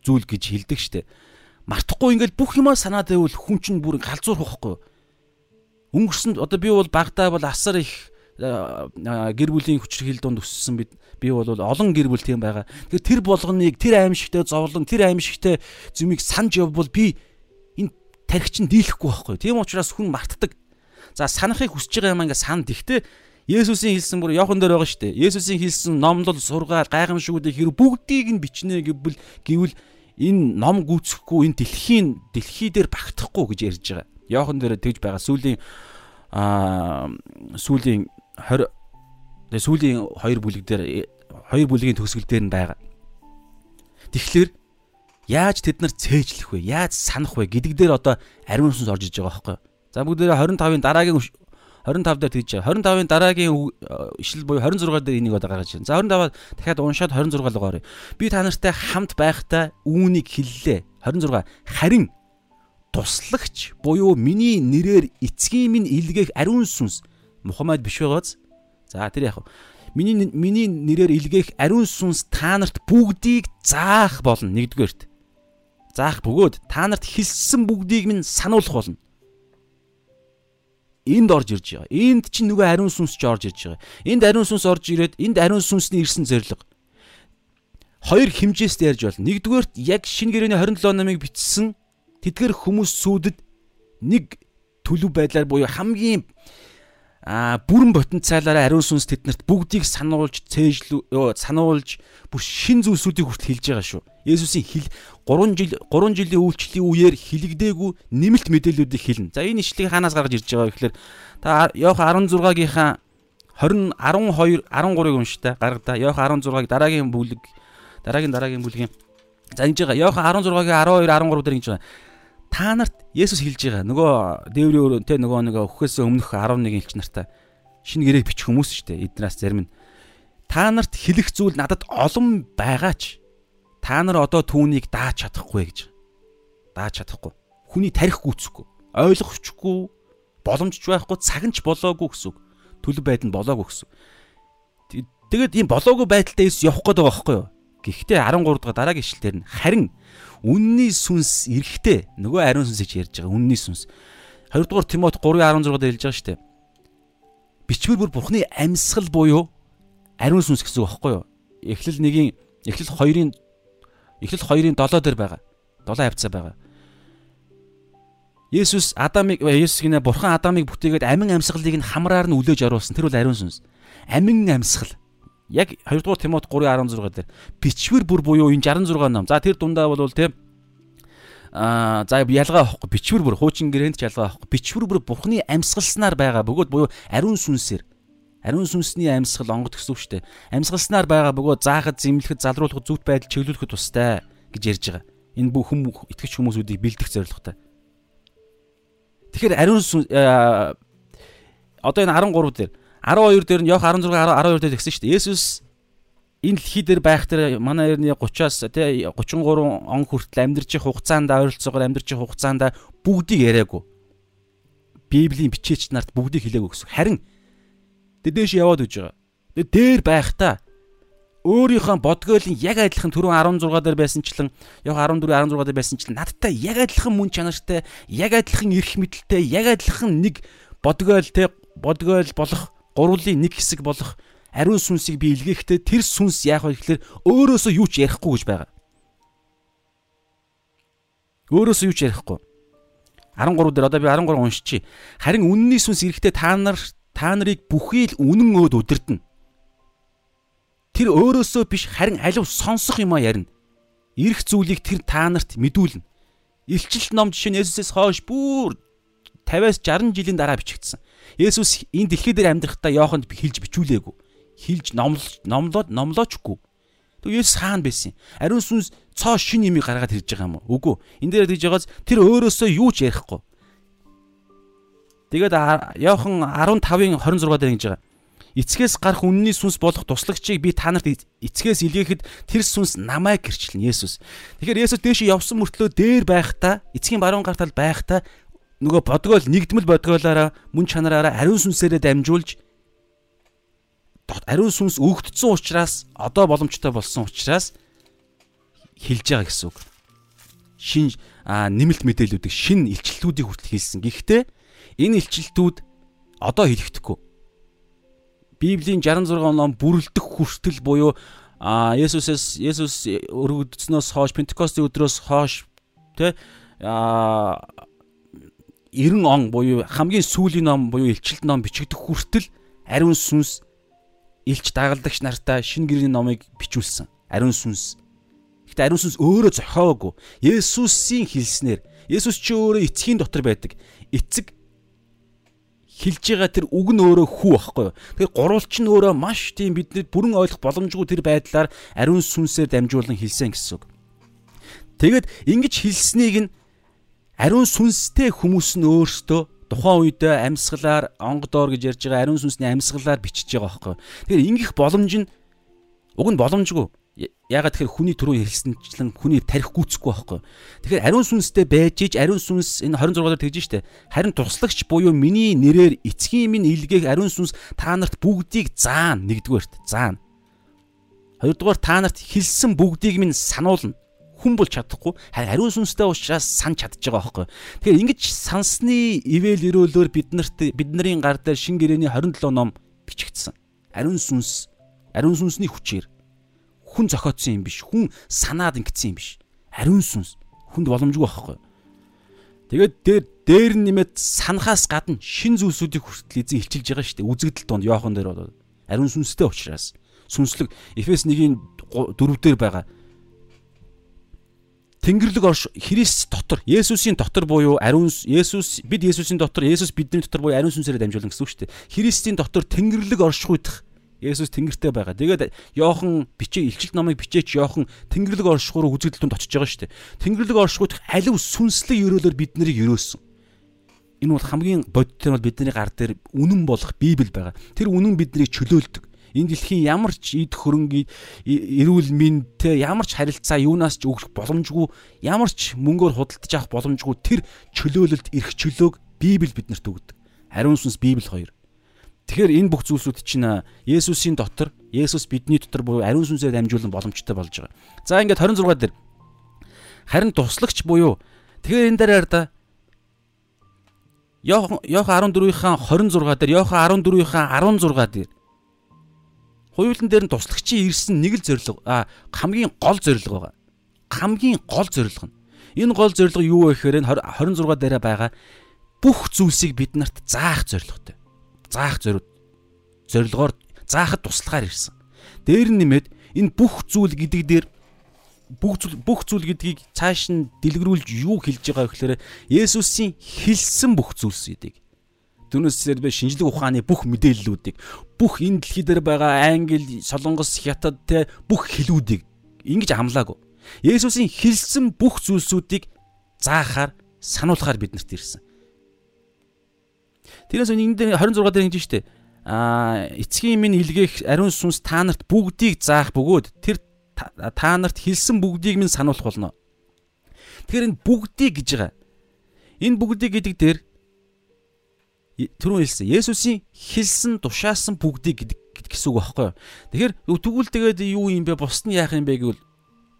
зүйл гэж хэлдэг штэ. Мартахгүй ингээл бүх юмаа санаад байвал хүн чинь бүр галзуурах байхгүй юу? Өнгөрсөн одоо би бол багтаа бол асар их гэр бүлийн хүчрхийл донд өссөн бид би бол олон гэр бүл тийм байгаа. Тэгэхээр тэр болгоныг тэр аимшигтэй зовлон тэр аимшигтэй зүмийг санаж явбал би энэ тархичин дийлэхгүй байхгүй. Тийм учраас хүн мартдаг. За санахыг хүсэж байгаа юм ингээ санд. Гэхдээ Есүсийн хэлсэн бүр Иохан дээр байгаа шүү дээ. Есүсийн хэлсэн номлол, сургаал, гайхамшгуудыг хэрэг бүгдийг нь бичнэ гэвэл гэвэл энэ ном гүйцэхгүй энэ дэлхийн дэлхий дээр багтахгүй гэж ярьж байгаа. Иохан дээр тэгж байгаа. Сүүлийн аа сүүлийн 20 тэгээ сүүлийн хоёр бүлэг дээр хоёр бүлгийн төгсгөл дээр нь байгаа. Тэгэхээр яаж тэд нар цээжлэх вэ? Яаж санах вэ гэдэг дээр одоо ариун сүнс орж иж байгаа байхгүй юу? За бүгдээ 25-ын дараагийн 25 дээр тэгж байгаа. 25-ын дараагийн ишил буюу 26 дээр энийг одоо гаргаж байна. За 25 дахиад уншаад 26 руу оръё. Би та нартай хамт байхдаа үүнийг хэллээ. 26 харин туслагч буюу миний нэрээр эцгийн минь илгээх ариун сүнс Мухаммад биш байгааз. За тэр яг миний миний нэрээр илгээх ариун сүнс та нарт бүгдийг заах болно нэгдүгээрт. Заах бөгөөд та нарт хэлсэн бүгдийг минь сануулах болно энд орж ирж байгаа. Энд чинь нөгөө ариун сүнс ч орж ирж байгаа. Энд ариун сүнс орж ирээд энд ариун сүнсний ирсэн зориг. Хоёр хэмжээст ярьж байна. Нэгдүгээрт яг шинэ гэрээний 27 намыг бичсэн тэдгэр хүмүүс сүудэд нэг төлөв байдлаар буюу хамгийн а бүрэн потенциалаараа ариун сүнс тэднэрт бүгдийг сануулж цээжлүү сануулж бүр шин зүйлсүүдийг хүртэл хэлж байгаа шүү. Есүсийн хэл 3 жил 3 жилийн үйлчлэлийн үеэр хилэгдээгүй нэмэлт мэдээллүүдийг хэлнэ. За энэ ишлэгийг хаанаас гаргаж ирж байгаа гэхээр та Иохан 16-гийнхаа 20 12 13-ыг унштай гаргадаа. Иохан 16-ыг дараагийн бүлэг дараагийн дараагийн бүлгийн за ингэж байгаа. Иохан 16-гийн 12 13 дээр ингэж байгаа та нарт Есүс хэлж байгаа. Нөгөө дээврийн өрөө те нөгөө нэг өхөөс өмнөх 11 элч нартай шинэ гэрээг бичих хүмүүс шүү дээ. Эднээс зарим нь та нарт хэлэх зүйл надад олон байгаач та нар одоо түүнийг дааж чадахгүй гэж. Дааж чадахгүй. Хүний тарих гүйцэхгүй. Ойлгох хүчгүй, боломжч байхгүй, цаг нь ч болоогүй гэсэн үг. Төлөв байдал нь болоогүй гэсэн. Тэгээд ийм болоогүй байдалтай Есүс явах гээд байгаа байхгүй юу? Гэхдээ 13 дахь дараагийн ишлэлээр нь харин үнний сүнс эрэхтэй нөгөө ариун сүнсийг ярьж байгаа үнний сүнс 2 дугаар Тимот 3:16 дээр хэлж байгаа шүү дээ. Бичвэр бүр Бурхны амьсгал буюу ариун сүнс гэсэн үг байхгүй юу? Эхлэл 1-ийн Эхлэл 2-ын Эхлэл 2-ын 7 дээр байгаа. 7 хавцаа байгаа. Есүс Адамыг Есүс гинэ Бурхан Адамыг бүтээгээд амин амьсгалыг нь хамраар нь үлээж оруулсан. Тэр бол ариун сүнс. Амин амьсгал. Яг 2 дугаар Тимот 3:16 дээр бичвэр бүр буюу энэ 66 ном. За тэр дундаа бол тийм аа за ялгаа авахгүй бичвэр бүр хуучин гэрээнд ч ялгаа авахгүй бичвэр бүр Бурхны амьсгалснаар байгаа бөгөөд буюу ариун сүнсээр ариун сүнсний амьсгал онгод гэсэн үг шүү дээ. Амьсгалснаар байгаа бөгөөд заахад, зэмлэхэд, залруулахад, зүвт байдал чиглүүлэхэд тустай гэж ярьж байгаа. Энэ бүх хүм итгэж хүмүүсүүдийг бэлдэх зорилготой. Тэгэхээр ариун сүнс одоо энэ 13 дээр 12 дээр нь Йох 16 12 дээр тэгсэн шүү дээ. Есүс энэ дэлхий дээр байх тэр манай эртний 30-аас тий 33 он хүртэл амьдарч их хугацаанд ойролцоогоор амьдарч их хугацаанд бүгдийг яриаггүй. Библийн бичээч нарт бүгдийг хэлээгүй гэсэн. Харин дээш яваад үж байгаа. Тэгээ дээр байхдаа өөрийнхөө бодгойлын яг адилхан түрүүн 16 дээр байсанчлан яг 14 16 дээр байсанчлан надтай яг адилхан мөн чанартай яг адилхан эрх мэдэлтэй яг адилхан нэг бодгойл те бодгойл болох гурвлын нэг хэсэг болох ариун сүнсийг би илгээхдээ тэр сүнс яах вэ гэхээр өөрөөсөө юу ч ярихгүй гэж байгаа. Өөрөөсөө юу ч ярихгүй. 13 дээр одоо би 13 уншичи. Харин үнний сүнс ирэхдээ та нар та нарыг бүхий л үнэн өөд удирдна. Тэр өөрөөсөө биш харин алив сонсох юм а ярина. Ирэх зүйлийг тэр та нарт мэдүүлнэ. Илчилт ном жишээ нь Есүсээс хойш бүр 50-аас 60 жилийн дараа бичигдсэн. Есүс энэ дэлхий дээр амьдрахдаа Иоханд хэлж бичүүлээгүй. Хэлж номлож номлоод номлоочгүй. Тэг Есүс хаана байсан юм? Ариун сүнс цоо шин юмыг гаргаад ирж байгаа юм уу? Үгүй. Энд дээр тэгж байгааз тэр өөрөөсөө юу ч ярихгүй. Тэгээд Иохан 15-ын 26 дээр ингэж байгаа. Эцгээс гарах үнний сүнс болох туслагчийг би та нарт эцгээс илгээхэд тэр сүнс намайг гэрчлэн Есүс. Тэгэхээр Есүс дээш явсан мөртлөө дээр байхдаа эцгийн баруун гартал байхдаа нөгөө бодгоол нэгдмэл бодгоолаараа мөн чанараараа ариун сүнсээрээ дамжуулж ариун сүнс өгөгдсөн учраас одоо боломжтой болсон учраас хэлж байгаа гэсэн үг. Шин нэмэлт мэдээллүүдийг шин илчлэлүүдийг хүртэл хийсэн. Гэхдээ энэ илчлэлтүүд одоо хэлэхдэггүй. Библийн 66 ном бүрэлдэх хүртэл буюу Есүсээс Есүс өргөгдснөөс хойш Пентекостийн өдрөөс хойш тэ а 90 он буюу хамгийн сүүлийн ном буюу илчилт ном бичигдэх хүртэл ариун сүнс илч дагалдагч нартаа шинэ гэрийн номыг бичүүлсэн. Ариун сүнс. Гэтэ ариун сүнс өөрөө зохиоогүй. Есүсийн хэлснээр Есүс чи өөрөө эцгийн дотор байдаг. Эцэг хэлж байгаа тэр үг нь өөрөө хүү байхгүй юу. Тэгэхээр гурвалч нь өөрөө маш тийм бидний бүрэн ойлгох боломжгүй тэр байдлаар ариун сүнсээр дамжуулан хэлсэн гэсэн үг. Тэгэд ингэж хэлснийг нь ариун сүнстэй хүмүүс нь өөрсдөө тухайн үедээ амьсгалаар онгодоор гэж ярьж байгаа ариун сүнсний амьсгалаар бичиж байгаа байхгүй. Тэгэхээр ингэх боломж нь уг нь боломжгүй. Ягаад тэгэхээр хүний түрүү хэлсэнчлэн хүний тарих гүйцэхгүй байхгүй. Тэгэхээр ариун сүнстэй байж иж ариун сүнс энэ 26-аар тэгж штэ. Харин туслагч буюу миний нэрээр эцгийн минь илгээх ариун сүнс та нарт бүгдийг заана нэгдүгээрт заана. Хоёрдугаар та нарт хэлсэн бүгдийг минь сануулна хүн бол чадахгүй ариун сүнстэй уушраас сан чадж байгаа байхгүй. Тэгэхээр ингэж сансны ивэл өрөөлөөр биднэрт бидний гар дээр шин гэрэний 27 ном бичигдсэн. Ариун сүнс ариун сүнсний хүчээр хүн зохиодсон юм биш. Хүн санаад ингэсэн юм биш. Ариун сүнс хүнд боломжгүй байхгүй. Тэгээд дээр дээр нэмээд санахаас гадна шин зүйлсүүдийг хүртэл эзэн хилчилж байгаа шүү дээ. Үзэгдэл донд Йохан дээр бол ариун сүнстэй учраас сүнслэг Эфес 1-ийн 4 дээр байгаа Тэнгэрлэг орш Христ дотор Есүсийн дотор буюу ариун Есүс бид Есүсийн дотор Есүс бидний дотор буюу ариун сүнсээр дамжуулан гэсэн үг шүү дээ. Христийн дотор Тэнгэрлэг оршихуйдах Есүс Тэнгэртэй байгаа. Тэгээд Йохан бичээ илчилт номыг бичээч Йохан Тэнгэрлэг оршихуруу үзэгдэлтөнд очиж байгаа шүү дээ. Тэнгэрлэг оршихуйдах алив сүнслэг өрөөлөөр бид нарыг өрөөсөн. Энэ бол хамгийн бодит нь бол бидний гар дээр үнэн болох Библи байгаа. Тэр үнэн биднийг чөлөөлдөг энэ дэлхийн ямар ч эд хөрөнгө эрүүл мэндтэй ямар ч харилцаа юунаас ч өгөх боломжгүй ямар ч мөнгөөр худалдаж авах боломжгүй тэр чөлөөлөлд эрх чөлөөг Библи биднэрт өгдөг. Ариун сүнс Библи хоёр. Тэгэхээр энэ бүх зүйлсүүд чинь Есүсийн дотор, Есүс бидний дотор буюу ариун сүнсээр дамжуулан боломжтой болж байгаа. За ингээд 26 дээр харин туслагч буюу тэгэхээр энэ дээр да Йохан 14-ийн 26 дээр Йохан 14-ийн 16 дээр Хуйлан дээр нь туслагчийн ирсэн нэг л зорилго а хамгийн гол зорилго байгаа. Хамгийн гол зорилго нь. Энэ гол зорилго юу вэ гэхээр 26 дээрээ байгаа бүх зүйлсийг бид нарт заах зорилготой. Заах зориуд зорилгоор заахад туслагаар ирсэн. Дээр нь нэмээд энэ бүх зүйл гэдэг дээр бүх зүйл бүх зүйл гэдгийг цааш нь дэлгэрүүлж юу хэлж байгаа вэ гэхээр Есүсийн хэлсэн бүх зүйлс гэдгийг Түүнээсээр би шинжлэх ухааны бүх мэдээллүүдийг бүх энэ дэлхий дээр байгаа англи, солонгос, хятад те бүх хэлүүдийг ингэж амлаагүй. Есүсийн хэлсэн бүх зүйлсүүдийг заахаар сануулахаар биднэрт ирсэн. Тэрээс энэ дээр 26 дээр ингэж штэ. Аа эцгийн минь илгээх ариун сүнс та нарт бүгдийг заах бөгөөд тэр та нарт хэлсэн бүгдийг минь сануулах болно. Тэгэхээр энэ бүгдийг гэж байгаа. Энэ бүгдийг гэдэг дээр түрүүн хэлсэн Есүсийн хэлсэн тушаасан бүгдийг гэсэн үг байхгүй юу. Тэгэхээр тэгвэл тэгээд юу юм бэ? Бус нь яах юм бэ гэвэл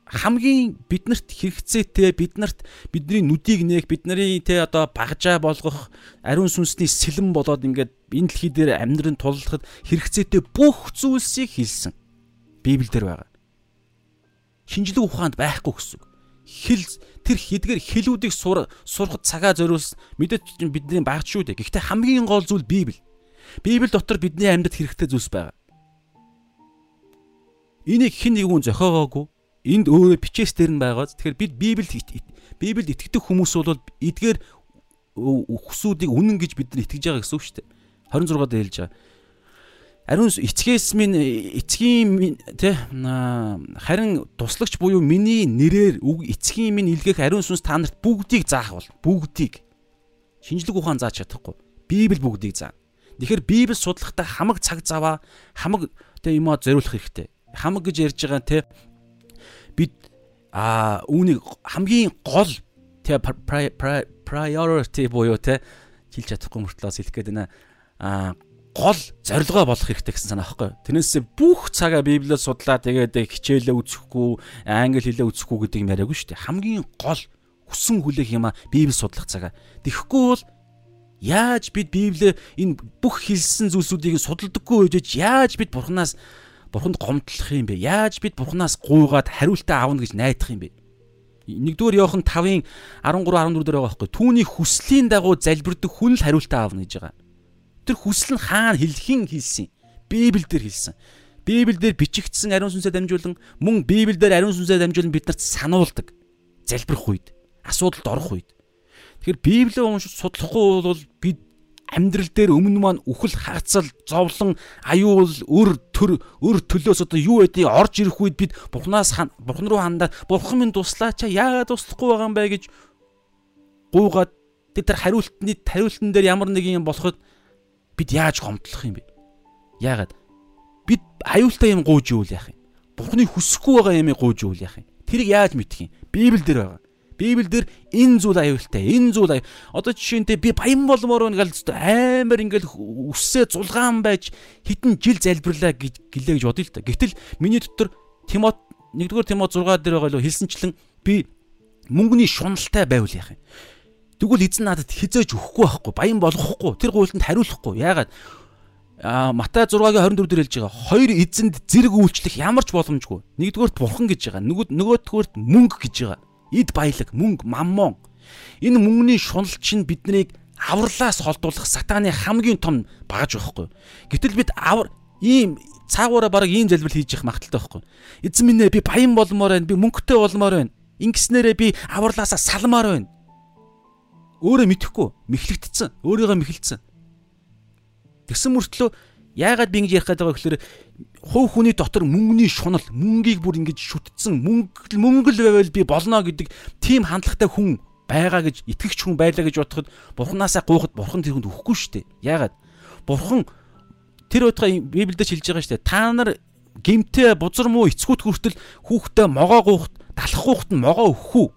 хамгийн биднэрт хэрэгцээтэй биднэрт бидний нүдийг нээх бидний те одоо багжаа болгох ариун сүнсний сэлэн болоод ингээд энэ дэлхий дээр амьдрын туллахад хэрэгцээтэй бүх зүйлсийг хэлсэн. Библиэлд байгаа. Шинжлэх ухаанд байхгүй гэсэн үг. Хэл тэр хэдгээр хэлүүдийг сурахад цагаа зориулсан мэдээч бидний багт шүү дээ. Гэхдээ хамгийн гол зүйл Библи. Библи дотор бидний амьд хэрэгтэй зүйлс байгаа. Энийг хэн нэгэн зохиогоогүй. Энд өөрөө бичээс дээр нь байгаа. Тэгэхээр бид Библиэд Библиэд итгэдэг хүмүүс бол эдгээр хүсүүдийг үнэн гэж бид нар итгэж байгаа гэсэн үг шүү дээ. 26 дээр хэлж байгаа ариун эцгээс минь эцгийн тэ харин туслагч буюу миний нэрээр үг эцгийн минь илгээх ариун сүнс та нарт бүгдийг заах бол бүгдийг шинжлэх ухаан зааж чадахгүй библи бүгдийг заа. Тэгэхээр библи судлахдаа хамаг цаг заваа хамаг тэ юмаа зориулах хэрэгтэй. Хамаг гэж ярьж байгаа тэ бид а үүнийг хамгийн гол тэ priority буюу тэ хэлж чадахгүй мөртлөөс хэлэх гээд байна. А гол зорилгоо болох хэрэгтэй гэсэн санаа байхгүй. Тэрнээсээ бүх цагаа Библиэд судлаа тэгээд хичээлээ үзэхгүй, англи хэлээ үзэхгүй гэдэг юм яриаггүй шүү дээ. Хамгийн гол хүсэн хүлээх юм а Библи судлах цагаа. Тэгэхгүй бол яаж бид Библиэ энэ бүх хэлсэн зүйлсүүдийг судалдаггүй үжиж яаж бид Бурханаас Бурханд гомдлох юм бэ? Яаж бид Бурханаас гуйгаад хариултаа аавна гэж найдах юм бэ? Нэгдүгээр Иохан 5-ын 13 14 дээр байгаа байхгүй. Түүний хүслийн дагуу залбирдаг хүн л хариултаа аавна гэж байгаа. Тэр хүсэл нь хаана хэлхэн хэлсэн? Библиэлд хэлсэн. Библиэлд бичигдсэн ариун сүнсээр дамжуулан мөн Библиэлд ариун сүнсээр дамжуулан биднэрт сануулдаг. Залбирх үед, асуудалд орох үед. Тэгэхээр Библийг уншиж судлахгүй бол бид амьдрал дээр өмнө маань үхэл хагацал зовлон аюул өр төр өр төлөөс одоо юу байдгийг орж ирэх үед бид бурхнаас бурхан руу хандаад бурхан минь туслаач яагаад туслахгүй байгаа юм бэ гэж гуугаад тэр хариултны хариултан дээр ямар нэг юм болоход бид яаж гомдлох юм бэ? Яагаад бид аюултай юм гууж ивэл яах юм? Бурхны хүсэхгүй байгаа юм гууж ивэл яах юм? Тэрийг яаж мэдэх юм? Библиэл дээр байгаа. Библиэлд энэ зүйл аюултай. Энэ зүйл аюу. Одоо жишээнтэй би баян болмоор байна гал амар ингээл үссээ зулгаан байж хитэн жил залбирлаа гэж гэлээ гэж бодъё л та. Гэтэл миний дотор Тимот 1-р Тимот 6 дээр байгаа л хэлсэнчлэн би мөнгөний шуналтай байвал яах юм? Тэгвэл эзэн надад хизээж өгөхгүй байхгүй, баян болгохгүй, тэр гуйлтанд хариулахгүй. Яагаад? А Матай 6-гийн 24 дээр хэлж байгаа. Хоёр эзэнд зэрэг үйлчлэх ямар ч боломжгүй. Нэгдүгээрт бурхан гэж байгаа. Нөгөө нөгөөдгөөрт мөнгө гэж байгаа. Эд баялаг, мөнгө, маммон. Энэ мөнгөний шунал чинь биднийг авралаас холдуулах сатааны хамгийн том багаж байхгүй. Гэтэл бид авар ийм цаагаараа баг ийм залбирал хийж явах магадaltaй байхгүй. Эзэн минь ээ би баян болмоор байна. Би мөнгөтэй болмоор байна. Ингэснээрээ би авралаасаа салмаар байна Өөрөө мэдхгүй мэхлэгдсэн. Өөрийгөө мэхэлсэн. Тэгсэн мөртлөө яагаад би ингэж ярих гэдэг вэ гэхээр хувь хүний дотор мөнгөний шунал, мөнгийг бүр ингэж шүтцсэн, мөнгө мөнгө л байвал би болно гэдэг тийм хандлагатай хүн байгаа гэж итгэгч хүн байлаа гэж бодоход бурхнаасаа гуйхад бурхан тэр хүнд өгөхгүй шүү дээ. Яагаад? Бурхан тэр утгаа Библиэд хэлж байгаа шүү дээ. Та нар гимтээ бузар муу эцгүүт хүртэл хүүхдээ могоо гуйхад, талах гуйхад нь могоо өгөх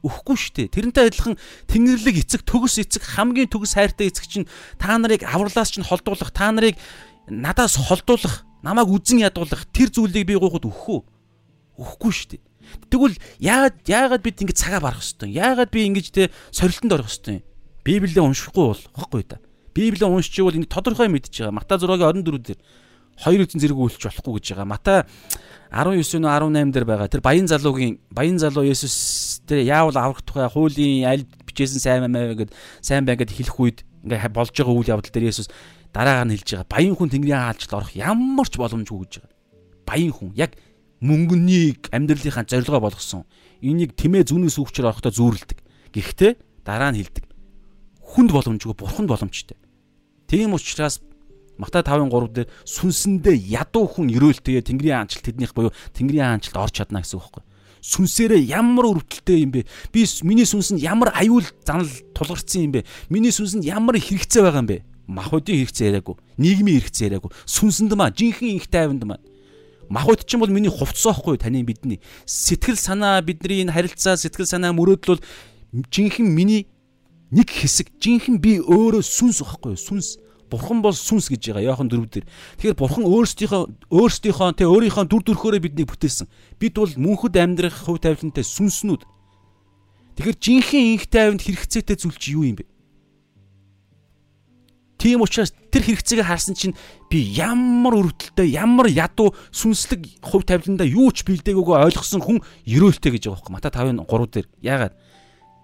үү? өгөхгүй шүү дээ. Тэрнтэй адилхан Тэнгэрлэг эцэг төгс эцэг хамгийн төгс хайртай эцэг чинь та нарыг авралаас чинь холдуулах, та нарыг надаас холдуулах, намайг үзен ядуулах тэр зүйлийг би гуйхад өгөхгүй. Өгөхгүй шүү дээ. Тэгвэл яагаад яагаад бид ингэ цагаа барах хэвтэй? Яагаад би ингэж те сорилтонд орох хэвтэй? Библийг уншихгүй бол баггүй да. Библийг уншчихвол ингэ тодорхой мэдж байгаа. Мата 6-гийн 24 дээр хоёр эзэн зэрэг үйлч болохгүй гэж байгаа. Мата 19 нөө 18 дээр байгаа. Тэр баян залуугийн баян залуу Есүс тэр яавал аврах тухай хуулийн аль бичээсэн сайн маа гэд сайн бай гэд хэлэх үед ингээ болж байгаа үйл явдал дээр Есүс дараагаар нь хэлж байгаа. Баян хүн Тэнгэрийн хаалчд орох ямар ч боломжгүй гэж байгаа. Баян хүн яг мөнгөнийг амьдралынхаа зорилгоо болгосон. Энийг тэмээ зүнээс үгчээр орохдоо зүүрлдэг. Гэхдээ дараа нь хэлдэг. Хүнд боломжгүй, бурханд боломжтой. Тийм учраас Матай 5:3 дээр сүнсэндээ ядуу хүн өрөөлтэйе Тэнгэрийн хаанчлалт тэднийх буюу Тэнгэрийн хаанчлалд орж чадна гэсэн үг байхгүй сүнсээрээ ямар өрөвдөлтэй юм бэ? Би миний сүнс нь ямар аюул занал тулгарсан юм бэ? Миний сүнс нь ямар хэрэгцээ байгаа юм бэ? Махуудын хэрэгцээ яриаггүй. Нийгмийн хэрэгцээ яриаггүй. Сүнсэнд маань, жинхэнэ инх тайванд маань. Махууд чинь бол миний хувцсоохгүй таны бидний. Сэтгэл санаа, бидний энэ харилцаа, сэтгэл санаа мөрөөдөл бол жинхэнэ миний нэг хэсэг. Жинхэнэ би өөрөө сүнс واخгүй. Сүнс Бурхан бол сүнс гэж байгаа Иохан 4 дээр. Тэгэхээр бурхан өөрсдийнхөө өөрсдийнхөө тэ өөрийнхөө дүр төрхөөрөө биднийг бүтээсэн. Бид бол мөнхөд амьдрах хувь тавилантай сүнснүүд. Тэгэхээр жинхэнэ инх тайванд хэрэгцээтэй зүйл чи юу юм бэ? Тийм учраас тэр хэрэгцээг харсан чинь би ямар өрөвдөлтөй, ямар ядуу сүнслэг хувь тавиландаа юу ч бэлдээгүйгөө ойлгосон хүн ерөөлтэй гэж байгаа байхгүй Мата 5:3 дээр. Яагаад?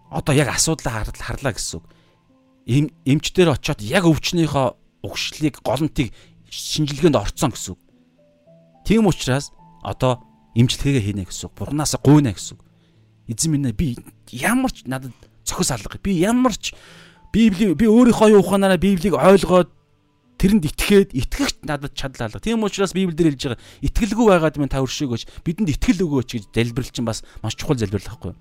Одоо яг асуудлаа харлаа гэсэн үг эмчдэр очиод яг өвчнийхөө угшлыг голомтыг шинжилгээнд орцсон гэсэн үг. Тийм учраас одоо эмчилгээгээ хийнэ гэсэн үг. Бурханасаа гуйна гэсэн үг. Эзэн минь би ямар ч надад цохис алга. Би ямар ч Библи би өөрийнхөө ухаанаараа Библийг ойлгоод тэрэнд итгээд итгэгч надад чадлаа алга. Тийм учраас Библиэр хэлж байгаа итгэлгүй байгаад минь та өршөөгөөч бидэнд итгэл өгөөч гэж залбирал чинь бас маш чухал залбирал байхгүй юу?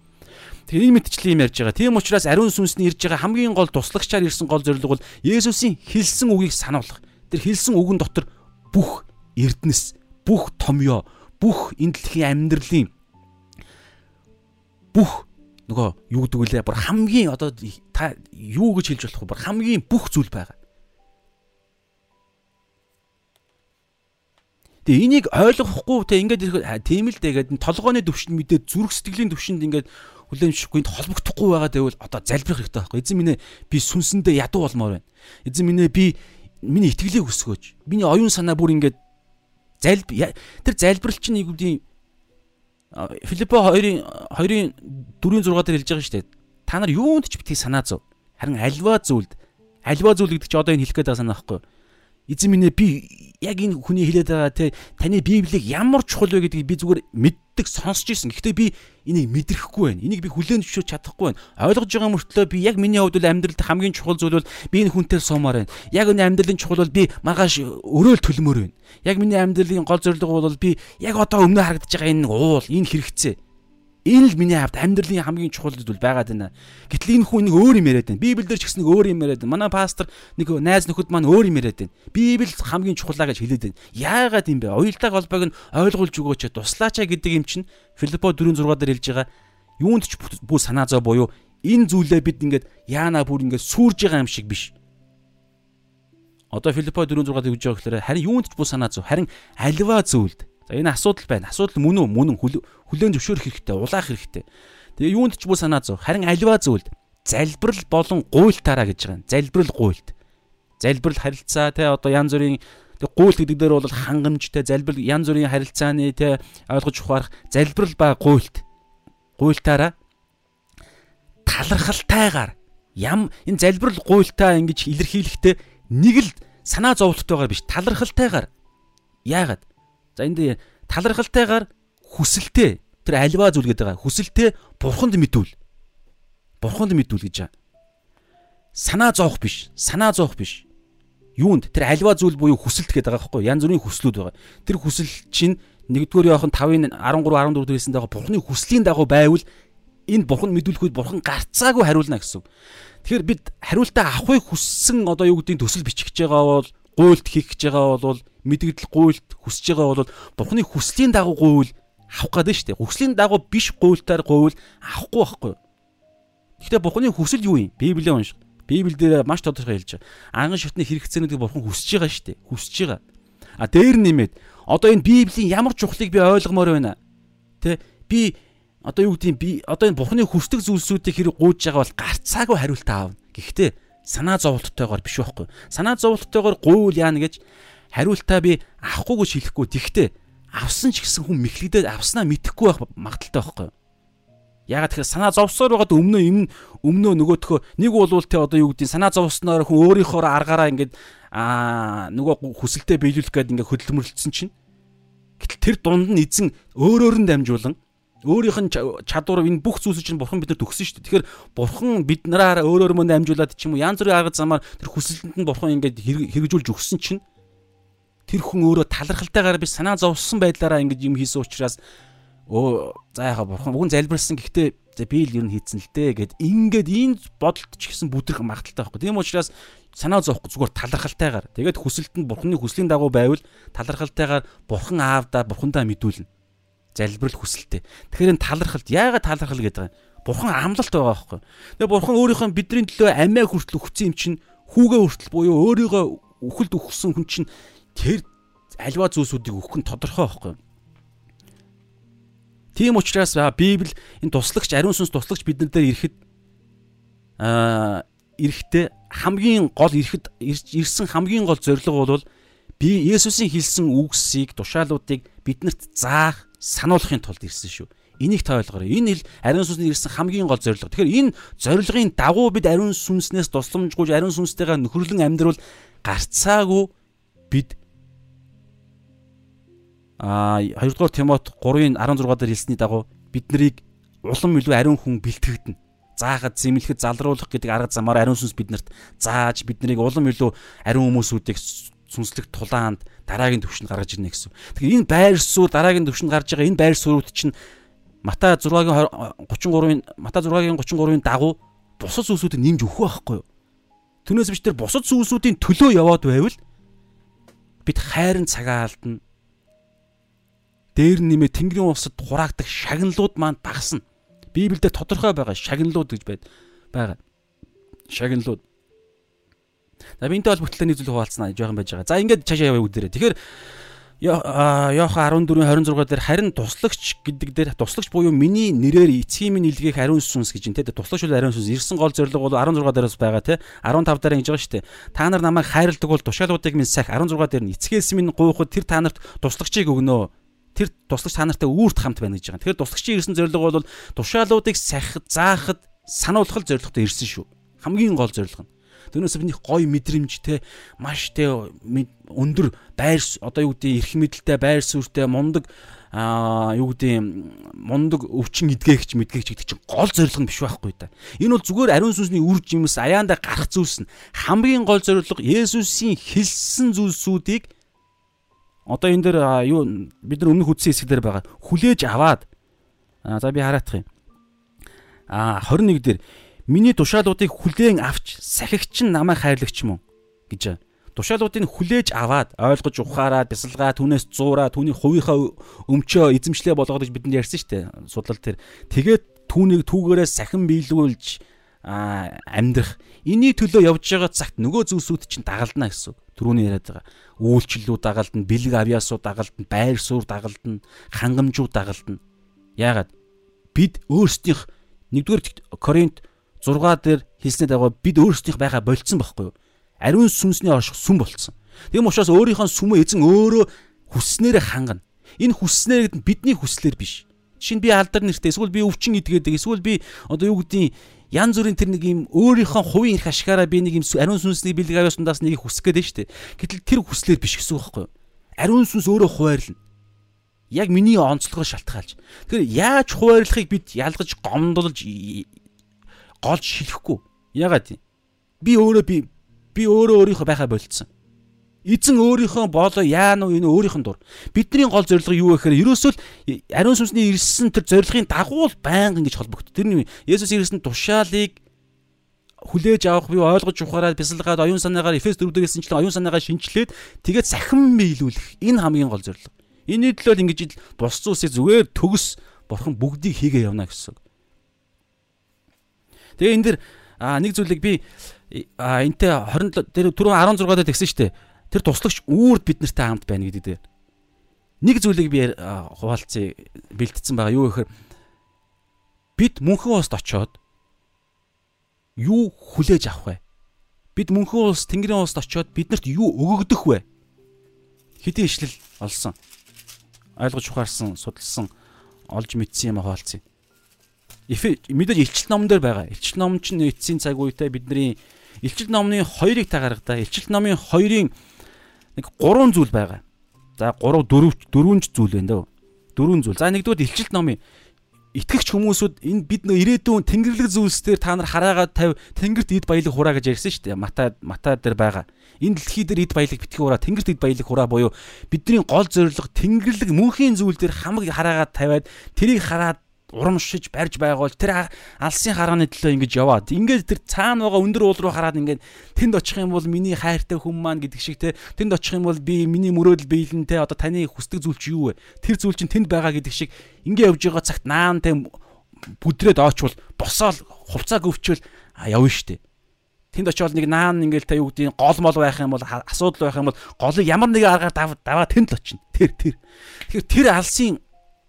Тэгээ ийм мэтчлэн юм ярьж байгаа. Тийм учраас ариун сүнсний ирж байгаа хамгийн гол туслагчаар ирсэн гол зорилго бол Есүсийн хэлсэн үгийг сануулах. Тэр хэлсэн үгэн дотор бүх эрдэнэс, бүх томьёо, бүх энэ дэлхийн амьдралын бүх нөгөө юу гэдэг вүлээ бүр хамгийн одоо та юу гэж хэлж болох вэ? Бүр хамгийн бүх зүйл байгаа. Тэгээ энийг ойлгохгүй те ингээд тийм л тэгээд толгойн төвшөнд мэдээд зүрх сэтгэлийн төвшөнд ингээд хүлээмжшгүй холбогдохгүй байгаа гэвэл одоо залбирах хэрэгтэй байхгүй. Эзэн минь би сүнсэндээ ядуу болмоор байна. Эзэн минь би миний итгэлийг өсгөөж. Миний оюун санаа бүр ингээд залб тэр залбирал чинь нэг үгийн Филиппо 2-ын 2-ын 4-ийн 6 дээр хэлж байгаа шүү дээ. Та нар юунд ч битгий санаа зов. Харин альва зүйлд альва зүйл гэдэг чи одоо энэ хэлэх гээд байгаа санаа байхгүй юу? Эзэн минь би яг энэ хүний хэлээд байгаа те таны библийг ямар чухал вэ гэдгийг би зүгээр мэддэг сонсч ирсэн. Гэхдээ би энийг мэдрэхгүй байна. Энийг би хүлээн зөвшөөрч чадахгүй байна. Ойлгож байгаа мөртлөө би яг миний хувьд бол амьдралд хамгийн чухал зүйл бол би энэ хүнтэй суумаар байна. Яг энэ амьдралын чухал бол би маргааш өрөөл төлмөр байна. Яг миний амьдралын гол зорилго бол би яг одоо өмнө харагдаж байгаа энэ уул, энэ хэрэгцээ. Энэ л миний хавьд амьдралын хамгийн чухал зүйл байгаад байна. Гэтэл энэ хүн нэг өөр юм яриад байна. Библиэлд ч гэсэн нэг өөр юм яриад байна. Манай пастор нэг найз нөхөд маань өөр юм яриад байна. Библи хамгийн чухалаа гэж хэлээд байна. Яагаад юм бэ? Уялдааг холбоог нь ойлгуулж өгөөч туслаачаа гэдэг юм чинь Филиппо 4:6 дээр хэлж байгаа. Юунд ч бүх санаа зов буюу энэ зүйлээ бид ингээд яана бүр ингээд сүрж байгаа юм шиг биш. Одоо Филиппо 4:6 дээр хэлж байгаа гэхээр харин юунд ч бүх санаа зов харин альва зүйлд За энэ асуудал байна. Асуудал мөн үү? Мөн хүлээн зөвшөөрөх хэрэгтэй, улаах хэрэгтэй. Тэгээ юунд ч бүү санаа зов. Харин альва зүйлд залбирал болон гуйлтаараа гэж байгаа юм. Залбирал гуйлт. Залбирал харилцаа те одоо янз бүрийн гуйлт гэдэг дээр бол хангамжтай залбирал янз бүрийн харилцааны те ойлгож ухаарах залбирал ба гуйлт. Гуйлтаараа талархалтайгаар ям энэ залбирал гуйлтаа ингэж илэрхийлэхдээ нэг л санаа зовлттойгоор биш талархалтайгаар яагаад За энд талархалтайгаар хүсэлтэй тэр альва зүйл гэдэг байгаа. Хүсэлтэй бурханд мэдүүл. Бурханд мэдүүл гэж байгаа. Санаа зовох биш. Санаа зовох биш. Юунд тэр альва зүйл буюу хүсэлт гэдэг байгаа байхгүй янз бүрийн хүслүүд байгаа. Тэр хүсэл чинь 1-р Иохан 5-ын 13 14 дээрээс байгаа бурхны хүслийн дагуу байвал энэ бурхан мэдүүлэхэд бурхан гарцаагүй хариулна гэсэн. Тэгэхээр бид хариултаа авахыг хүссэн одоо юу гэдгийг төсөл бичих гэж байгаа бол гуйлт хийх гэж байгаа бол мэдгдэл гуйлт хүсэж байгаа бол Бурхны хүслийн дагуу гуйл авах гэдэг шүү дээ. Хүслийн дагуу биш гуйлтаар гуйл авахгүй байхгүй. Гэхдээ Бурхны хүсэл юу юм? Библийг унших. Библиэлд маш тодорхой хэлж байгаа. Анган шатны хэрэгцээнүүдийг Бурхан хүсэж байгаа шүү дээ. Хүсэж байгаа. А дээр нэмээд одоо энэ Библийн ямар чухлыг би ойлгомоор байна. Тэ би одоо юу гэдгийг би одоо энэ Бурхны хүсдэг зүйлсүүдийг хэрэг гуйж байгаа бол гарцаагүй хариулт аавна. Гэхдээ санаа зовлттойгоор биш байхгүй. Санаа зовлттойгоор гуйвал яана гэж хариултаа би авахгүй гэж хэлэхгүй. Тэгвэл авсан ч гэсэн хүн мэхлэгдээд авснаа мэдэхгүй байх магадaltaй байхгүй юу? Ягаад тэгэхээр санаа зовсоор байгаад өмнөө юм өмнөө нөгөөтхөө нэг болвол те одоо юу гэдэг санаа зовсноор хүн өөрийнхөө аргаараа ингээд аа нөгөө хүсэлтэд биелүүлэх гээд ингээд хөдөлмөрлөсөн чинь гэтэл тэр дунд нь эзэн өөрөөр нь дамжуулан өөрийнх нь чадвар энэ бүх зүйлс чинь бурхан бидэнд өгсөн шүү дээ. Тэгэхээр бурхан бид нараар өөрөөр мөн дамжуулаад ч юм уу янз бүрийн арга замаар тэр хүсэлтэнд нь бурхан ингээд хэрэгжүүлж өгсөн чинь тэр хүн өөрөө талархалтайгаар биш санаа зовсон байдлаараа ингэж юм хийсэн учраас өө за яха бурхан бүгэн залбирсан гэхдээ би л ер нь хийцэн л дээ гэд ингээд энэ бодолт ч гэсэн бүдрэх магадaltaй байхгүй. Тийм учраас санаа зовхгүй зүгээр талархалтайгаар тэгээд хүсэлтэнд бурханы хүслийн дагуу байвал талархалтайгаар бурхан аавдаа бурхандаа мэдүүлнэ. Залбирал хүсэлтэй. Тэгэхээр энэ талархалт яагаад талархал гэдэг юм? Бурхан амлалт байгаа байхгүй. Тэгээ бурхан өөрийнхөө бидний төлөө амиа хүртэл өгсөн юм чинь хүүгээ хүртэл буюу өөрийгөө үхэлд өгсөн хүн чинь тэр альва зүйлсүүдийг өгөх нь тодорхой байхгүй юу? Тийм учраас Библи энэ туслагч ариун сүнс туслагч бид нар дээр ирэхэд аа ирэхдээ хамгийн гол ирэхэд ирсэн хамгийн гол зорилго бол би Есүсийн хэлсэн үгсийг тушаалуудыг биднэрт заах сануулахын тулд ирсэн шүү. Энийг та ойлгоорой. Энэ хэл ариун сүнсний ирсэн хамгийн гол зорилго. Тэгэхээр энэ зорилгын дагуу бид ариун сүнснээс тусламжгүйж ариун сүнстэйгээ нөхөрлөн амьдрал гарцаагүй бид а 2 дугаар Тимот 3-ын 16 дээр хэлсний дагуу бид нарыг улам илүү ариун хүн бэлтгэгдэнэ. Заахад, зэмлэхэд, залруулах гэдэг арга замаар ариун сүнс биднэрт зааж бид нарыг улам илүү ариун хүмүүсүүдийг сүнслэг тулаанд дараагийн төвшөнд гаргаж ирнэ гэсэн. Тэгэхээр энэ байр суурь дараагийн төвшөнд гарч байгаа энэ байр суурьуд чинь Матай 6-гийн 33-ын Матай 6-гийн 33-ын дагуу бусад зүйлсүүдийг нэмж өгөх байхгүй юу? Түүнээс биш тэр бусад зүйлсүүдийн төлөө яваад байвал бид хайрын цагаа алдна дээр нэмээ Тэнгэрийн улсад хураагдах шагналууд маань багасна. Библиэлд тодорхой байгаа шагналууд гэж байд байгаа. Шагналууд. За бинтэй холбогдлоо нэг зүйл хуваалцсанаа жоохон байж байгаа. За ингээд цаашаа яваа үүдээрээ. Тэгэхээр Йохан 14:26 дээр харин туслагч гэдэг дээр туслагч буюу миний нэрээр эцгийн минь илгээх ариун сүнс гэж энэ туслагч бол ариун сүнс ирсэн гол зорилго бол 16 дээрээс байгаа те 15 дээр ингэж байгаа шүү дээ. Та нар намайг хайрладаг бол тушаалуудыг минь сах 16 дээр нь эцгээс минь гуйхад тэр та нарт туслагчийг өгнө. Тэр туслагч та нартай үүрт хамт байна гэж байгаа. Тэгэхээр туслагчийн ирсэн зорилго бол тушаалуудыг сахихад заахад сануулгал зорилготой ирсэн шүү. Хамгийн гол зорилго нь. Түүнээс бидний гоё мэдрэмжтэй маш тэ өндөр байр одоо юу гэдэг эрх мэдэлтэй байр суурьтай мундаг аа юу гэдэг мундаг өвчин эдгээгч мэдгээгч гэдэг чинь гол зорилго нь биш байхгүй да. Энэ бол зүгээр ариун сүнсний үр жимс аяанда гарах зүйлс нь хамгийн гол зорилго Есүсийн хэлсэн зүйлсүүдийг одоо энэ дээр юу бид нар өмнөх үдсэн хэсэг дээр байгаа хүлээж аваад за би хараадах юм. А 21 дээр Миний тушаалуудыг хүлээн авч сахигч нь намайг хайрлагч мөн гэж. Тушаалуудыг хүлээж аваад ойлгож ухаараад бясалгаа түүнээс зуураа түүний хувийнхаа өмчөө эзэмшлээ болгоод бидэнд ярьсан шүү дээ. Судлал тэр. Тэгээд түүнийг түүгээрээ сахин биелүүлж амьдрах. Иний төлөө явж байгаа цагт нөгөө зүйлсүүд чинь дагалдана гэсэн. Түрүүний яриад байгаа. Үйлчлэлүүд дагалдана, бэлэг авьяасууд дагалдана, байр суурь дагалдана, хангамжууд дагалдана. Яагаад? Бид өөрсдийнх 1-р Коринт 6 дээр хэлсний дагуу бид өөрсдийнх байгаа болцсон байхгүй юу? Ариун сүнсний орших сүм болцсон. Тэгм учраас өөрийнхөө сүмөө эзэн өөрөө хүсснээр хангана. Энэ хүсснээр бидний хүслээр биш. Жишээ нь би алдар нэртэй эсвэл би өвчин идгээд эсвэл би одоо юу гэдгийг янз бүрийн тэр нэг юм өөрийнхөө хувийн эрх ашигаараа би нэг юм ариун сүнсний бэлэг авьяасандаас нэг хүсэх гээд штэ. Гэтэл тэр хүслээр биш гэсэн үг байхгүй юу? Ариун сүнс өөрөө хуваарлна. Яг миний онцлогоор шалтгаалж. Тэгэхээр яаж хуваарлахыг бид ялгаж гомдолж голж шилэхгүй. Ягаад би өөрөө би би өөрөө өөрийнхөө байхаа болцсон. Эзэн өөрийнхөө боолоо яа нү энэ өөрийнх нь дур. Бидний гол зорилго юу вэ гэхээр ерөөсөө л ариун сүнсний ирсэн тэр зорилгын дагуу л байнга ингэж холбогддог. Тэр нь Есүс ирсэн тушаалыг хүлээж авах бий ойлгож ухаараад бясалгаад оюун санаагаар Эфес 4 дээрээс шинчлэн оюун санаагаа шинчлээд тэгээд сахин биелүүлэх энэ хамгийн гол зорилго. Энийний төлөө ингэж бус зүйлсийг зүгээр төгс бурхан бүгдийг хийгээ явна гэсэн. Тэгээ энэ дэр нэг зүйлийг би энтэй 27 тэр түрүү 16 дэх тэгсэн шүү дээ. Тэр туслагч үүрд бид нартай хамт байна гэдэг дээр. Нэг зүйлийг би хуваалцъя бэлтцсэн байгаа. Юу гэхээр бид мөнхөн улсад очоод юу хүлээж авах вэ? Бид мөнхөн улс Тэнгэрийн улсад очоод биднэрт юу өгөгдөх вэ? Хэдийн ишлэл олсон. Ойлгож ухаарсан, судалсан, олж мэдсэн юм хаалцъя мэдээж илчил номон дээр байгаа. Илчил ном чинь эцсийн цаг үетэй бидний илчил номны хоёрыг та гаргадаа. Илчил номын хоёрын нэг гурван зүйл байгаа. За 3 4 4 зүйл байна дөө. Дөрвөн зүйл. За нэгдүгээр илчилт номын итгэгч хүмүүсүүд энэ бид нөө ирээдүйн тэнгэрлэг зүйлсээр та нар хараагаад тавь тэнгэрт эд баялаг хураа гэж ярьсан шүү дээ. Мата мата дээр байгаа. Энэ дэлхий дээр эд баялаг битгий хураа тэнгэрт эд баялаг хураа буюу бидний гол зорилго тэнгэрлэг мөнхийн зүйл дээр хамаг хараагаад тавиад тэрийг хараад урамшиж барьж байгуул. Тэр алсын харгааны төлөө ингэж яваад ингээд тэр цаана байгаа өндөр уул руу хараад ингээд тэнд очих юм бол миний хайртай хүн маань гэдэг шиг те тэнд очих юм бол би миний мөрөөдөл биелэнтэй одоо таны хүсдэг зүйл чи юу вэ? Тэр зүйл чинь тэнд байгаа гэдэг шиг ингээд явж байгаа цагт наан те бүдрээд оочвол босоол хувцаа гөвчвөл явна штэ тэнд очиод нэг наан ингээл та юу гэдэг гол мол байх юм бол асуудал байх юм бол голыг ямар нэгэн аргаар даваа тэнд л очино тэр тэр. Тэгэхээр тэр алсын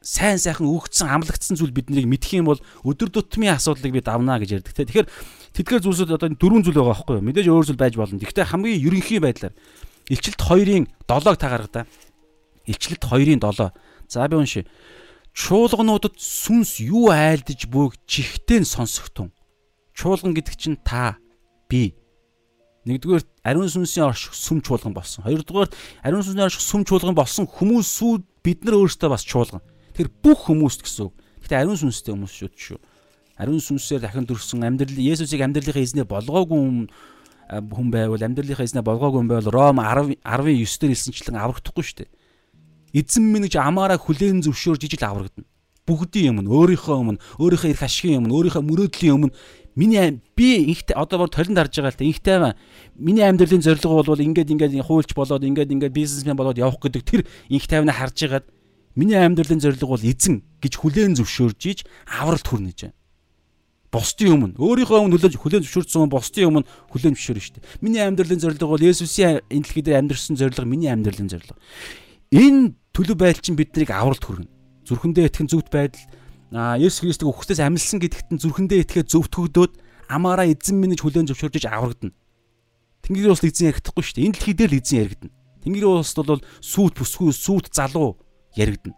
сайн сайхан өгөгдсөн амлагдсан зүйл биднийг мэдэх юм бол өдөр тутмын асуудлыг би давнаа гэж ярьдаг те. Тэгэхээр тэдгээр зүйлсүүд одоо дөрвөн зүйл байгаа байхгүй юу? Мэдээж өөр зүйл байж болно. Гэхдээ хамгийн ерөнхий байдлаар илчилт 2-ын 7-ыг та гаргада. Илчилт 2-ын 7. За би уншия. Чуулгануудад сүнс юу айлдж буйг чихтэн сонсогтун. Чуулган гэдэг чинь та би Нэгдүгээр ариун сүнсийн орших сүм чуулган болсон. Хоёрдугаар ариун сүнсийн орших сүм чуулган болсон хүмүүсүүд бид нар өөрсдөө бас чуулган. Тэр бүх хүмүүст гэсэн үг. Гэтэ ариун сүнстэй хүмүүс шүү шүү. Ариун сүнсээр дахин төрсөн амьдрал Есүсийг амьдралынхаа эзнээ болгоогүй хүн байвал амьдралынхаа эзнээ болгоогүй хүн байвал Ром 10 19 дээр хэлсэнчлэн аврагдахгүй шүү дээ. Эзэн минь гэж амаараа хүлээн зөвшөөрж ижил аврагдана. Бүгдийн өмнө, өөрийнхөө өмнө, өөрийнхөө эрх ашигын өмнө, өөрийнхөө мөрөөдлийн өмнө миний би инхтэй одоо бол толинд харж байгаа л та инхтэй маа миний амьдралын зорилго бол ингээд ингээд хуульч болоод ингээд ингээд бизнесмен болоод явах гэдэг тэр инх тайвнаа харж байгаад Миний амьдралын зорилго бол эзэн гэж хүлээн зөвшөөрж иж авралт хүрнэ гэж байна. Бусдын өмнө өөрийнхөө өмнө хүлээн хүлээн зөвшөөрсөн бусдын өмнө хүлээн зөвшөөрнө шүү дээ. Миний амьдралын зорилго бол Есүсийн энэ дэлхий дээр амьдрсан зорилго миний амьдралын зорилго. энэ төлөв байдал чинь биднийг авралт хүргэнэ. Зүрхэндээ итгэн зөвхт байдал а Есүс Христийг өгөхтөөс амьдсан гэдэгт нь зүрхэндээ итгээ зөвтгөгдөөд амаараа эзэн минь хүлэн зөвшөөрж аврагдана. Тэнгэрийн улс эзэн ярихдаггүй шүү дээ. Энэ дэлхий дээр л эзэн яригдана. Тэнгэрийн улсд бол сүйт бүсгүй сүйт залуу яригдана.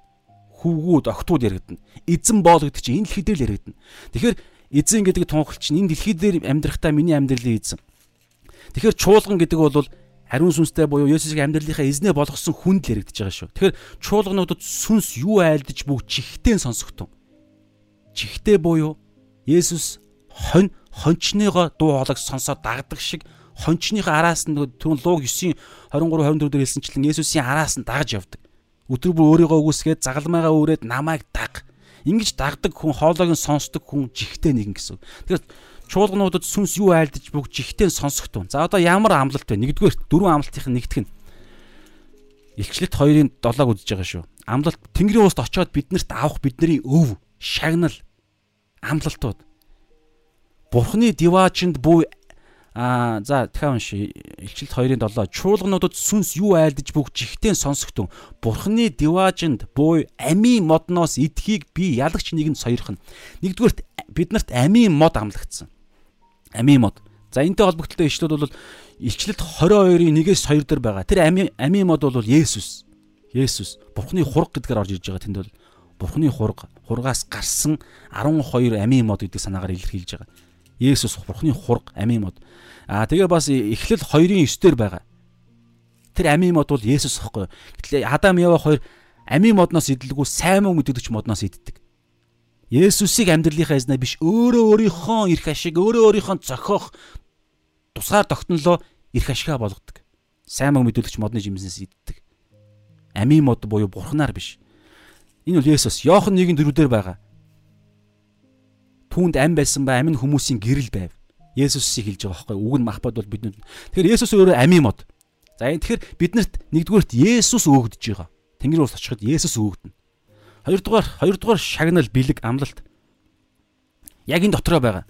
Хүүгүүд охтууд яригдана. Эзэн боол гэдэг чинь энэ дэлхий дээр л яригдана. Тэгэхээр эзэн гэдэг тунхал чинь энэ дэлхий дээр амьдрахтаа миний амьдралын эзэн. Тэгэхээр чуулган гэдэг бол ариун сүнстэй буюу Есүсийн амьдралынхаа эзнээ болгосон хүнд л яригдж байгаа шүү. Тэгэхээр чуулгануудад сүнс юу айлдж бүгд чихтэй сонсогдсон. Чихтэй буюу Есүс хонь хончныгоо дуу хоолойг сонсоод дагдаг шиг хончныхаа араас нь түн луг 9-ийн 23 24 дээр хэлсэнчлэн Есүсийн араас нь дагаж явдаг. Өдөр бүр өөрийгөө үгүйсгээд загалмайгаа өөрөөд намайг даг. Ингиж дагдаг хүн хоолойг нь сонсдог хүн жихтэй нэгэн гэсэн. Тэгэхээр чуулгануудад сүнс юу айлдаж бүгд жихтэй сонсогдсон. За одоо ямар амлалт вэ? Нэгдүгээр дөрвөн амлалтын нэгтгэх нь. Илчлэлт 2-ын 7-г үзэж байгаа шүү. Амлалт Тэнгэрийн уст очиод биднэрт авах бидний өв, шагнал амлалтууд. Бурхны диваажинд буй Аа за дахиад унши. Илчилт 2-ын 7. Чуулгануудад сүнс юу айлдаж бүгд жигтэн сонсогдсон. Бурхны диваажинд буй амийн модноос эдхийг би ялагч нэгэнд сойрхно. Нэгдүгээрт биднэрт амийн мод амлагдсан. Амийн мод. За энтэй холбогдлоо ишлүүд бол Илчлэлт 22-ын 1-ээс 2 дээр байгаа. Тэр амийн амийн мод бол Есүс. Есүс. Бурхны хург гэдгээр орж ирж байгаа тэнд бол Бурхны хург, хургаас гарсан 12 амийн мод гэдэг санаагаар илэрхийлж байгаа. Есүс Бурхны хург, амийн мод. Аа тэгээ бас эхлэл 2-ын 9 дээр байгаа. Тэр амийн мод бол Есүс гэхгүй. Гэтэл Адам Ява хоёр амийн модноос идэлгүй сайн мөн мэддэг модноос иддэг. Есүсийг амьдралынхаа эзнээ биш өөрөө өөрийнхөө эрх ашиг өөрөө өөрийнхөө зохиох тусгаар тогтнолоо эрх ашигаа болгодог. Сайн мөн мэдүүлэгч модны жимснээс иддэг. Амийн мод буюу бурхнаар биш. Энэ бол Есүс. Йохан 1-ийн дөрүүдээр байгаа. Түүнд ам байсан ба амин хүмүүсийн гэрэл байв. Есүсийг хэлж байгаа байхгүй үг нь махбод бол бидний. Тэгэхээр Есүс өөрөө амийн мод. За энэ тэгэхээр биднэрт нэгдүгээрт Есүс өгөгдөж байгаа. Тэнгэр ус очиход Есүс өгөгдөнө. Хоёрдугаар хоёрдугаар шагнал бэлэг амлалт. Яг энэ дотроо байгаа.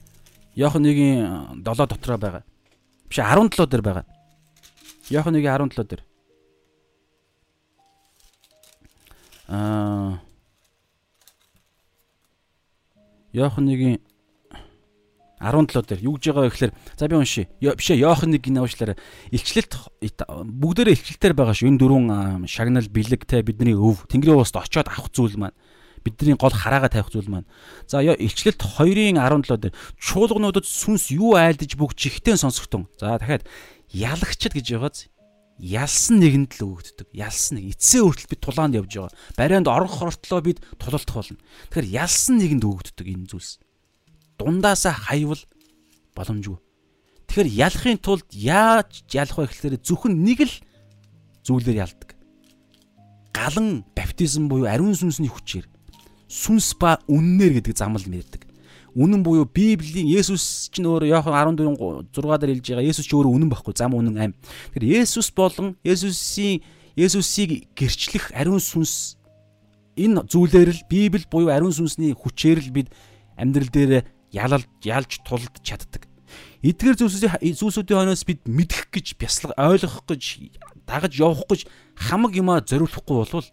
Йохан 1-ийн 7 дотроо байгаа. Биш 17 дээр байгаа. Йохан 1-ийн 17 дээр. Аа Йохан 1-ийн 17 дээр юу гэж байгаа вэ гэхээр за би уншия. Биш ээ Йохан 1 гинэ уушлаарай. Илчлэлт бүгдээрээ илчлэлтээр байгаа шүү. Энэ дөрвөн шагнал бэлэг те бидний өв Тэнгэрийн уст очиод авах зүйл маань бидний гол хараага тавих зүйл маань. За илчлэлт 2-ын 17 дээр чуулгануудад сүнс юу айлдж бүгд чихтэн сонсогдсон. За дахиад ялагчд гэж байгааз ялсан нэгэнд л өгөгддөг. Ялсан нэг эцсээ хүртэл бид тулаанд явж байгаа. Барианд орох хортлоо бид тулалдах болно. Тэгэхээр ялсан нэгэнд өгөгддөг энэ зүйлс дундаасаа хайвал боломжгүй. Тэгэхээр ялахын тулд яаж ялах вэ гэхээр зөвхөн нэг л зүйлээр ялдаг. Галан баптизм буюу ариун сүнсний хүчээр сүнс ба үннээр гэдэг замал нэрдэг. Үнэн буюу Библийн Есүс ч нөр Иохан 14 6 дээр хэлж байгаа Есүс ч өөрөө үнэн байхгүй зам үнэн аим. Тэгэхээр Есүс болон Есүсийн Есүсийг гэрчлэх ариун сүнс энэ зүйлээр л Библи буюу ариун сүнсний хүчээр л бид амьдрал дээр ялалж ялж тулд чаддаг. Эдгээр зүйлсүүдийн зүйлсүүдийн хойноос бид мэдэх гэж, бяслах, ойлгох гэж, дагаж явах гэж хамаг юмаа зориулахгүй болвол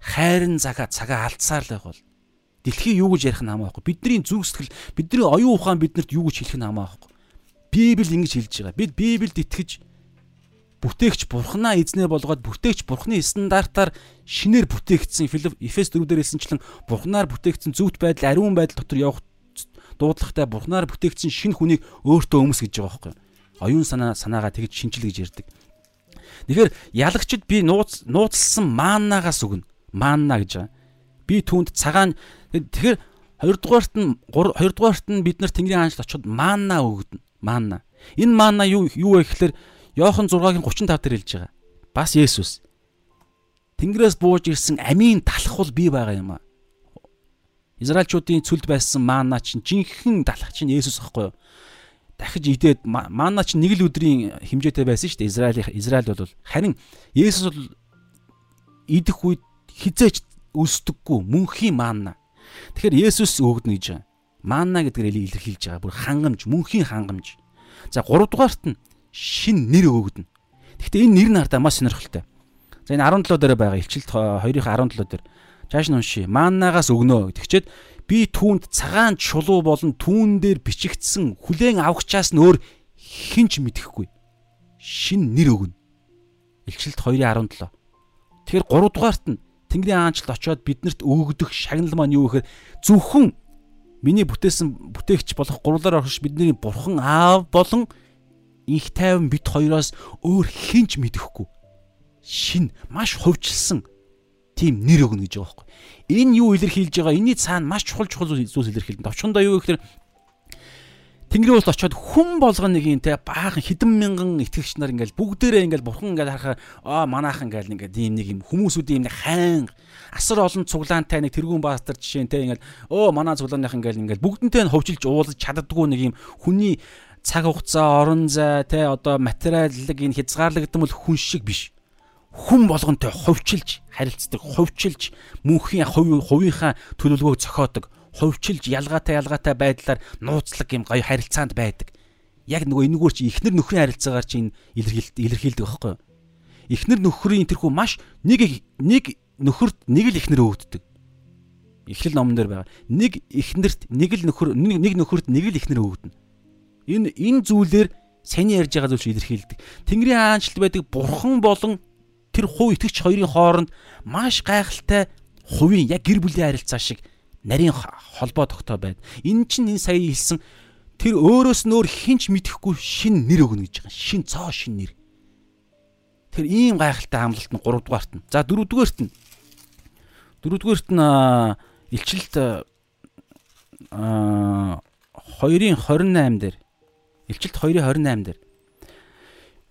хайрын цагаа цагаа алдсаар л байх бол дэлхий юу гэж ярих нь хамаа байхгүй. Бидний зүг сэтгэл, бидний оюун ухаан биднэрт юу гэж хэлэх нь хамаа байхгүй. Библи ингэж хэлж байгаа. Бид Библиэд итгэж бүтээгч бурхнаа эзнээ болгоод бүтээгч бурхны стандартаар шинээр бүтээгдсэн Эфес 4 дээр хэлсэнчлэн бурхнаар бүтээгдсэн зөвхт байдал, ариун байдал дотор явах дуудлагатай бурхнаар бүтээгдсэн шинэ хүнийг өөртөө өмс гэж байгаа байхгүй. Оюун санаа санаагаа тэгж шинжил гэж ярьдаг. Тэгэхээр ялагчд би нууц нууцлсан мааннаагаас өгнө. Маанна гэж байгаа. Би түүнд цагаан тэгэхээр хоёрдугаарт нь хоёрдугаарт нь бид нар Тэнгэрийн хаанчлалд очиод маанна өгдөн. Маанна. Энэ маанна юу юу вэ гэхээр Иохан 6-гийн 35 дээр хэлж байгаа. Бас Есүс. Тэнгэрээс бууж ирсэн амийн талхвал би байгаа юм аа. Израильчуудын цүлд байсан маана чинь жинхэнэ далах чинь Есүс ахгүй юу? Дахиж идээд маана чинь нэг л өдрийн хэмжээтэй байсан шүү дээ. Израиль Израиль бол харин Есүс бол идэх үед хизээч өсдөггүй мөнхийн маана. Тэгэхээр Есүс өгдөнө гэж байгаа. Маана гэдгээр илэрхийлж байгаа. Бүр хангамж, мөнхийн хангамж. За 3 дугаарт нь шин нэр өгдөнө. Гэхдээ энэ нэр нь хардаа маш сонирхолтой. За энэ 17 дээр байгаа илчилт 2-ын 17 дээр. Чааш нь уншия. Мааннаагаас өгнө тэгчээд би түүнд цагаан чулуу болон түүн дээр бичигдсэн хүлээн авахчаас нөөр хинч мэдэхгүй. Шин нэр өгнө. Илчилт 2-17. Тэгэхээр 3 дугаарт нь Тэнгэрийн аанчлалд очиод биднэрт өгөгдөх шагнал маань юу гэхээр зөвхөн миний бүтээсэн бүтээгч болох гурлаар орхиш бидний бурхан аав болон их тайван бит хоёроос өөр хинч мэдэхгүй шин маш хувьчилсан тийм нэр өгнө гэж байгаа байхгүй. Энэ юу илэрхийлж байгаа? Энийний цаана маш чухал чухал зүйлс илэрхийлнэ. Товчхондоо юу гэхээр Тэнгэрийн улс очиод хүн болгоно нэг юм те баахан хэдэн мянган итгэгч нар ингээл бүгдээрээ ингээл бурхан ингээл харахаар аа манаахан ингээл ингээд ийм нэг юм хүмүүсүүдийн юм хайн асар олон цуглаантай нэг тэрүүн баастар жишээ те ингээл өө манаа цуглааных ингээл ингээл бүгдэнтэй нь хөвжилж уулаж чаддаггүй нэг юм хүний цаг хугацаа орон зай те одоо материаллог энэ хязгаарлагдсан бол хүн шиг биш. Хүн болгонтой ховчилж харилцдаг ховчилж мөнхийн хувийнхаа төлөвлөгөөг зохиодог хувьчилж ялгаатай ялгаатай байдлаар нууцлаг юм гоё харилцаанд байдаг. Яг нөгөө энэгээр чи ихнэр нөхрийн харилцаагаар чи илэрхийлд илэрхийлдэг байхгүй юу? Ихнэр нөхрийн тэрхүү маш нэг нэг нөхөрт нэг л ихнэр өвддөг. Эхлэл номон дээр байгаа. Нэг ихнэрт нэг л нөхөр нэг нөхөрт нэг л ихнэр өвдөнө. Энэ энэ зүйлээр саний ярьж байгаа зүйл илэрхийлдэг. Тэнгэрийн хаанчлалд байдаг бурхан болон тэр хувь итгэгч хоёрын хооронд маш гайхалтай хувийн яг гэр бүлийн харилцаа шиг нарийн холбоо тогтоо байна. Энэ чинь энэ сая хэлсэн тэр өөрөөс нөр хинч мэдэхгүй шин нэр өгнө гэж байгаа. Шин цоо шин нэр. Тэр ийм гайхалтай хамлалт нь 3 дугаарт нь. За 4 дугаарт нь 4 дугаарт нь илчилт а 2-ын 28 дээр илчилт 2-ын 28 дээр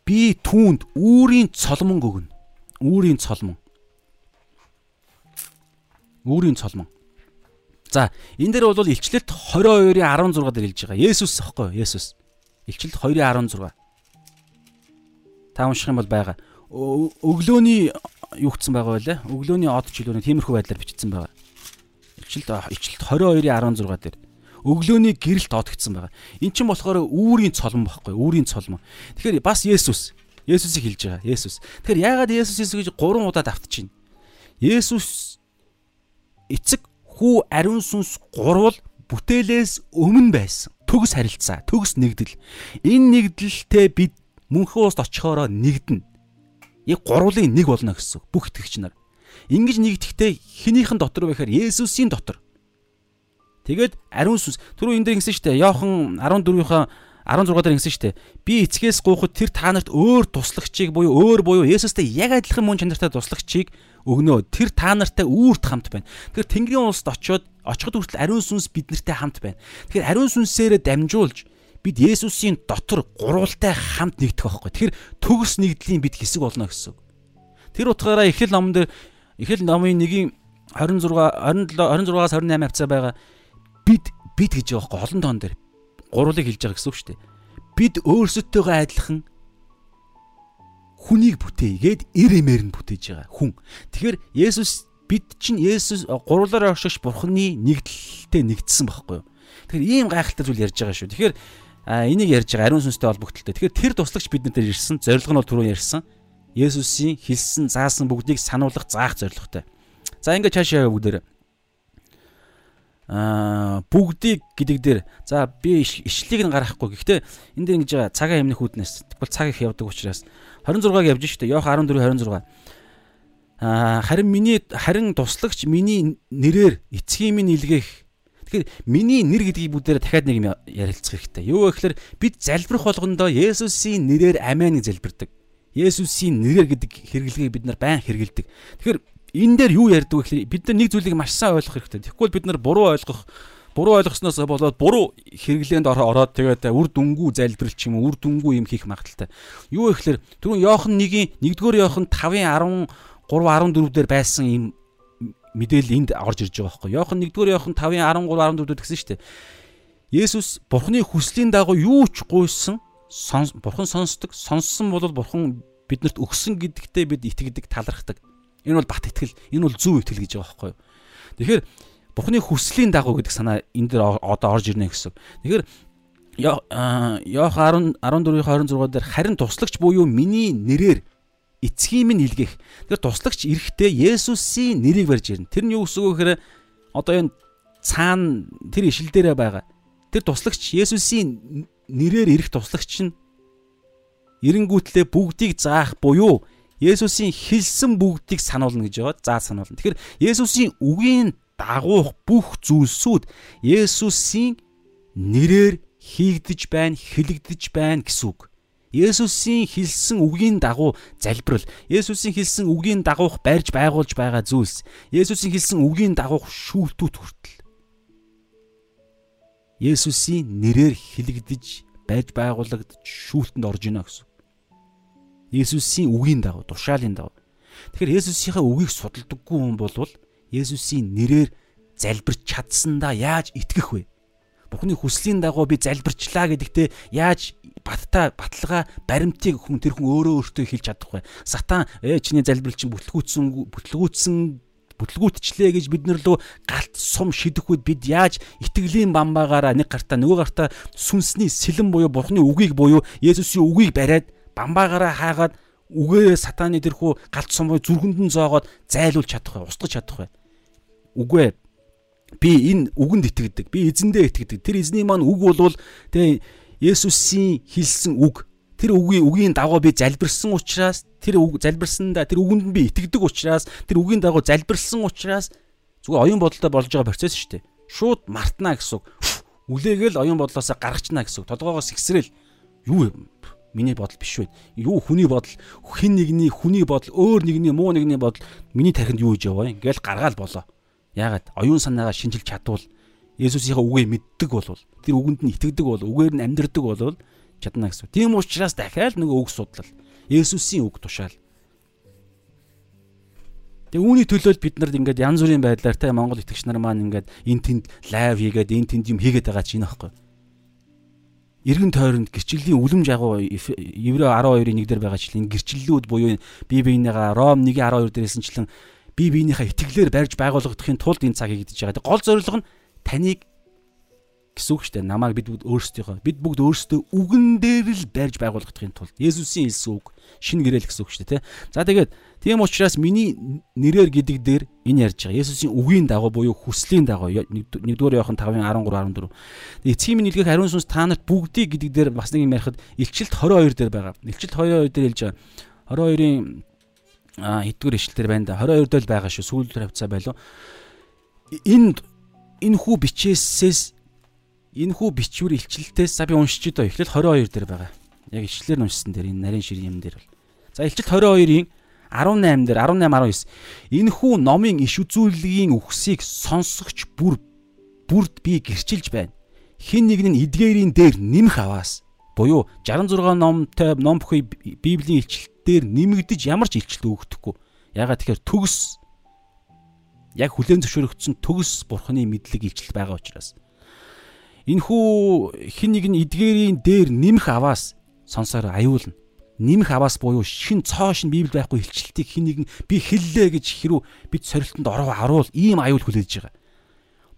би түүнд үүрийн цолмон өгнө. Үүрийн цолмон. Үүрийн цолмон. За энэ дээр бол илчлэлт 22-ын 16 дээр хэлж байгаа. Есүс аахгүй? Есүс. Илчлэлт 2-ын 16. Та унших юм бол байгаа. Өглөөний юу гтсэн байгаа байлаа? Өглөөний од чөлөөний тиймэрхүү байдлаар бичсэн байгаа. Илчлэлт илчлэлт 22-ын 16 дээр өглөөний гэрэлт од гтсэн байгаа. Эн чинь болохоор үүрийн цолмон байхгүй? Үүрийн цолмон. Тэгэхээр бас Есүс. Есүсийг хэлж байгаа. Есүс. Тэгэхээр яагаад Есүс Есүс гэж 3 удаа давтчихэв? Есүс эцэг хүү ариун сүнс гурвал бүтээлээс өмнө байсан. Төгс харилцаа, төгс нэгдэл. Энэ нэгдэлтэй бид мөнхөн уст очихороо нэгдэнэ. Яг гурвлын нэг болно гэсэн бүх итгэгч нар. Ингиж нэгдэхдээ хинийхэн дотор гэхээр Есүсийн дотор. Тэгээд ариун сүнс түрүү энэ дээр шүү дээ. Йохан 14-ийнхаа 16 дээр шүү дээ. Би эцгээс гуйхад тэр та нарт өөр туслагчийг буюу өөр буюу Есүстэй яг адилхан мөн чанартай туслагчийг өгнөө. Тэр та нартай үүрт хамт байна. Тэгэхээр Тэнгэрийн улсад очиод очиход хүртэл ариун сүнс биднэртэй хамт байна. Тэгэхээр ариун сүнсээрээ дамжуулж бид Есүсийн дотор гурвалтай хамт нэгдэх байхгүй. Тэгэхээр төгс нэгдлийн бид хэсэг болно гэсэн. Тэр утгаараа Эхлэл номон дээр Эхлэл номын 1-ийн 26 27 26-аас 28 хавцаа байгаа бид бид гэж байгаа байхгүй олон тоон дээр гурвлыг хэлж байгаа гэсэн үг шүү дээ. Бид өөрсөдтойгоо адилхан хүнийг бүтээгээд эр эмээр нь бүтээж байгаа хүн. Тэгэхээр Есүс бид чинь Есүс гурлаар оршигч Бурхны нэгдэлтэй нэгдсэн байхгүй юу? Тэгэхээр ийм гайхалтай зүйл ярьж байгаа шүү. Тэгэхээр энийг ярьж байгаа ариун сүнстэй холбогдлолтой. Тэгэхээр тэр туслагч биднэр дээр ирсэн. Зорилго нь бол түрүү ярьсан. Есүсийн хэлсэн заасан бүгдийг сануулгах заах зорилготой. За ингээд цаашаа бүгдээр аа бүгдийг гэдэг дээр за би ишлийг нь гаргахгүй. Гэхдээ энэ дээр ингэж байгаа цагаан эмнэх үүднээс тэгвэл цаг их явдаг учраас 26-г явж штэ. Йох 14 26. Аа харин миний харин туслагч миний нэрээр эцгийн минь илгээх. Тэгэхээр миний нэр гэдгийг бүгдээр дахиад нэг юм ярилцах хэрэгтэй. Юу гэхээр бид залбирах болгондоо Есүсийн нэрээр амийн гэж залбирдаг. Есүсийн нэрээр гэдэг хэрэглэгийг бид нар байн хэрэгэлдэг. Тэгэхээр энэ дээр юу ярьдаг вэ гэхээр бид нар нэг зүйлийг маш сайн ойлгох хэрэгтэй. Тэгэхгүй бол бид нар буруу ойлгох буруу ойлгосноос болоод буруу хэрэглээнд ороод тэгээд үр дүнгүй залбирал ч юм уу үр дүнгүй юм хийх магадaltaй. Юу гэхээр түрүүн Йохан 1-ийн 1-р Йохан 5-ын 13 14 дээр байсан юм мэдээлэл энд орж ирж байгаа байхгүй. Йохан 1-р Йохан 5-ын 13 14 дээр гэсэн шүү дээ. Есүс Бурхны хүслийн дагуу юу ч гуйсан Бурхан сонсдог. Сонссон бол Бурхан биднэрт өгсөн гэдэгтээ бид итгэдэг, талархдаг. Энэ бол бат итгэл, энэ бол зөв итгэл гэж байгаа байхгүй. Тэгэхээр Бурхны хүслийн дагуу гэдэг санаа энэ дээр одоо орж ирнэ гэсэн. Тэгэхээр Йох 10 14-26 дээр харин туслагч буюу миний нэрээр эцгийн минь илгээх. Тэр туслагч эрэхтэй Есүсийн нэрийг барьж ирнэ. Тэр нь юу гэсэн үг гэхээр одоо энэ цаана тэр ишил дээрээ байгаа. Тэр туслагч Есүсийн нэрээр ирэх туслагч нь эренгүүтлээ бүгдийг заах буюу Есүсийн хэлсэн бүгдийг сануулна гэж байгаа. Заа сануулна. Тэгэхээр Есүсийн үгийн дагуух бүх зүйлсүүд Есүсийн нэрээр хийгдэж байна, хэлэгдэж байна гэсэн үг. Есүсийн хэлсэн үгийн дагуу залбирал, Есүсийн хэлсэн үгийн дагуух барьж байгуулж байгаа зүйлс, Есүсийн хэлсэн үгийн дагуух шүүлтүүд хүртэл Есүсийн нэрээр хэлэгдэж, байж байгуулагдж шүүлтэнд орж ийнэ гэсэн. Есүсийн үгийн дагуу, тушаалын дагуу. Тэгэхээр Есүсийнхээ үгийг судалдаггүй хүн болвол Есүсийн нэрээр залбирч чадсандаа яаж итгэх вэ? Бурхны хүслийн дагуу би залбирчлаа гэдэгтээ яаж баттай баталгаа баримтыг хүн тэр хүн өөрөө өөртөө хэлж чадахгүй. Сатан ээ чиний залбирал чинь бүтлгүүцсэн бүтлгүүцсэн бүтлгүүтчлээ гэж бид нар лөө галт сум шидэх үед бид яаж итгэлийн бамбаагаараа нэг гартаа нөгөө гартаа сүнсний сэлэн буюу бурхны үгийг буюу Есүсийн үгийг бариад бамбаагаараа хаагаад үгээ сатаны тэрхүү галт сумыг зүрхэнд нь зоогоод зайлуулж чадах бай, устгах чадах бай. Үгүй би энэ үгэнд итгэдэг. Би эзэндээ итгэдэг. Тэр эзний маань үг болвол тэгээ Есүсийн хэлсэн үг. Тэр үгийн үгийн дагуу би залбирсан учраас тэр үг залбирсандаа тэр үгэнд би итгэдэг учраас тэр үгийн дагуу залбирсан учраас зүгээр оюун бодолтой болж байгаа процесс шүү дээ. Шууд мартна гэсэн үг. Үлээгээл оюун бодлоосоо гаргачна гэсэн үг. Толгоогоос ихсрэл юу миний бодол биш вэ? Юу хүний бодол, хэн нэгний хүний бодол, өөр нэгний муу нэгний бодол миний тархинд юу хийж яваа юм? Ингээл гаргаал болоо. Яагаад оюун санаагаа шинжилж чадвал Есүсийнхээ үгийг мэддэг болвол тэр үгэнд нь итгэдэг бол үгээр нь амьдрдаг болвол чадна гэсэн. Тийм учраас дахиад нөгөө үг судлал. Есүсийн үг тушаал. Тэгээ үүний төлөө бид нарт ингээд янз бүрийн байдлаар те Монгол итгэгч нар маань ингээд эн тэнд лайв хийгээд эн тэнд юм хийгээд байгаа чинь аахгүй. Иргэн тойронд гэрчлэлийн үлэм жагуу Еврей 12-ийн 1 дээр байгаа чинь гэрчлэлүүд буюу бие биенийгаа Ром 1:12 дээрээсэнчлэн бие биенийхээ итгэлээр барьж байгуулгадахын тулд энэ цаг хийгдэж байгаа. Гол зорилго нь таныг гэсэн үг шүү дээ. Намайг бид бүгд өөрсдийнхөө бид бүгд өөрсдөө үгэн дээр л барьж байгуулгадахын тулд Есүсийн хэлсэн үг шин гэрэл гэсэн үг шүү дээ, тэ. За тэгээд тийм учраас миний нэрээр гэдэг дээр энэ ярьж байгаа. Есүсийн үгийн дагуу буюу хүслийн дагуу 1-р Иохан 5-ын 13 14. Эцгийн минь илгээх ариун сүнс та нарт бүгдийг гэдэг дээр бас нэг юм ярихад илчилт 22 дээр байгаа. Илчилт 22 дээр хэлж байгаа. 22-ын хэдгээр ишлэлээр байна да. 22 дээр л байгаа шүү. Сүүлд хавцаа байлуу энд энэ хүү бичээсээс энэ хүү бичвэр илчлэлтээс за би уншиж доо эхлэл 22 дээр байгаа. Яг ишлэлээр уншсан дээр энэ нарийн ширийн юм дээр бол. За эхлэл 22-ийн 18 дээр 18 19 энэ хүү номын иш үзүүлгийн үгсийг сонсогч бүр бүрд би гэрчилж байна. Хин нэг нь эдгээрийн дээр нэмэх аваас. Буюу 66 номтой ном бүхий библийн илчлэл дээр нэмэгдэж ямар ч илчлэл өгөхгүй. Ягаад тэгэхээр төгс яг хүлэн зөвшөөрөгдсөн төгс бурхны мэдлэг илчлэл байгаа учраас энэхүү хин нэг нь эдгээрийн дээр нэмэх аваас сонсоор аюулна. Нэмэх аваас буюу шин цоо шин библ байхгүй илчлэлтийг хин нэг нь би хэллээ гэж хэрүү бид сорилтонд ороо харуул ийм аюул хүлээж байгаа.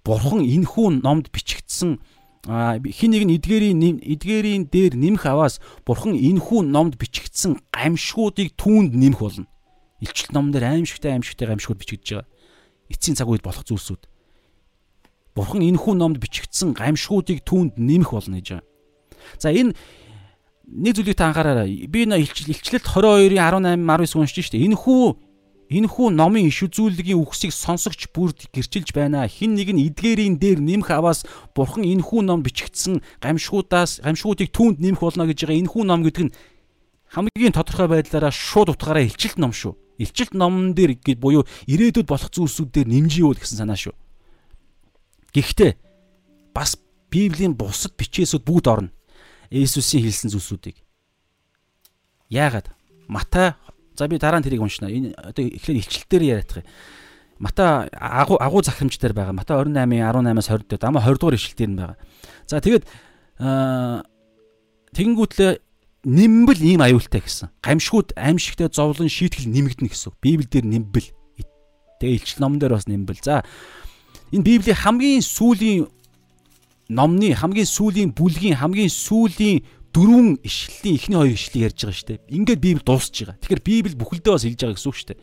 Бурхан энэхүү номд бичигдсэн хин нэг нь эдгээрийн эдгээрийн дээр нэмэх аваас бурхан энхүү номд бичигдсэн гамшгуудыг түүнд нэмэх болно. Илчил ном дээр аимшигтай аимшигтай гамшгууд бичигдэж байгаа. Эцсийн цаг үед болох зүйлсүүд. Бурхан энхүү номд бичигдсэн гамшгуудыг түүнд нэмэх болно гэж байгаа. За энэ нэг зүйлийг та анхаараарай. Би энэ илчлэлт 22-ийн 18 19 уншиж штэ. Энхүү Энэхүү номын иш үзүүлгийн үгсийг сонсогч бүрд гэрчилж байна. Хин нэг нь эдгээрийн дээр нэмэх аваас бурхан энэхүү ном бичигдсэн гамшгуудаас гамшгуудыг түүнд нэмэх болно гэж байгаа. Энэхүү ном гэдэг нь хамгийн тодорхой байдлаараа шууд утгаараа илчилт ном шүү. Илчилт номн дээр гээд буюу ирээдүйд болох зүйлсүүдээр нэмжиевөл гэсэн санаа шүү. Гэхдээ бас Библийн бусад бичээсүүд бүгд орно. Иесусийн хэлсэн зүйлсүүдийг. Яагаад? Матай За би дараа нь тэрийг уншина. Энэ одоо эхлээд илчлэлтээр яриадах юм. Мата агуу агуу захимж дээр байгаа. Мата 28-ын 18-аас 20 дээр дама 20 дугаар ишлэлтээр нь байгаа. За тэгээд тэгэнгүүтлээ нэмбэл ийм аюултай гэсэн. Гамшгууд аимшигтай зовлон шийтгэл нэмэгдэнэ гэсэн. Библиэлд нэмбэл. Тэгээ илчил номон дээр бас нэмбэл. За энэ Библийн хамгийн сүүлийн номны хамгийн сүүлийн бүлгийн хамгийн сүүлийн дөрвөн ишлэлийн эхний хоёр ишлийг ярьж байгаа шүү дээ. Ингээд Библи дуусж байгаа. Тэгэхээр Библи бүхэлдээ бас хэлж байгаа гэсэн үг шүү дээ.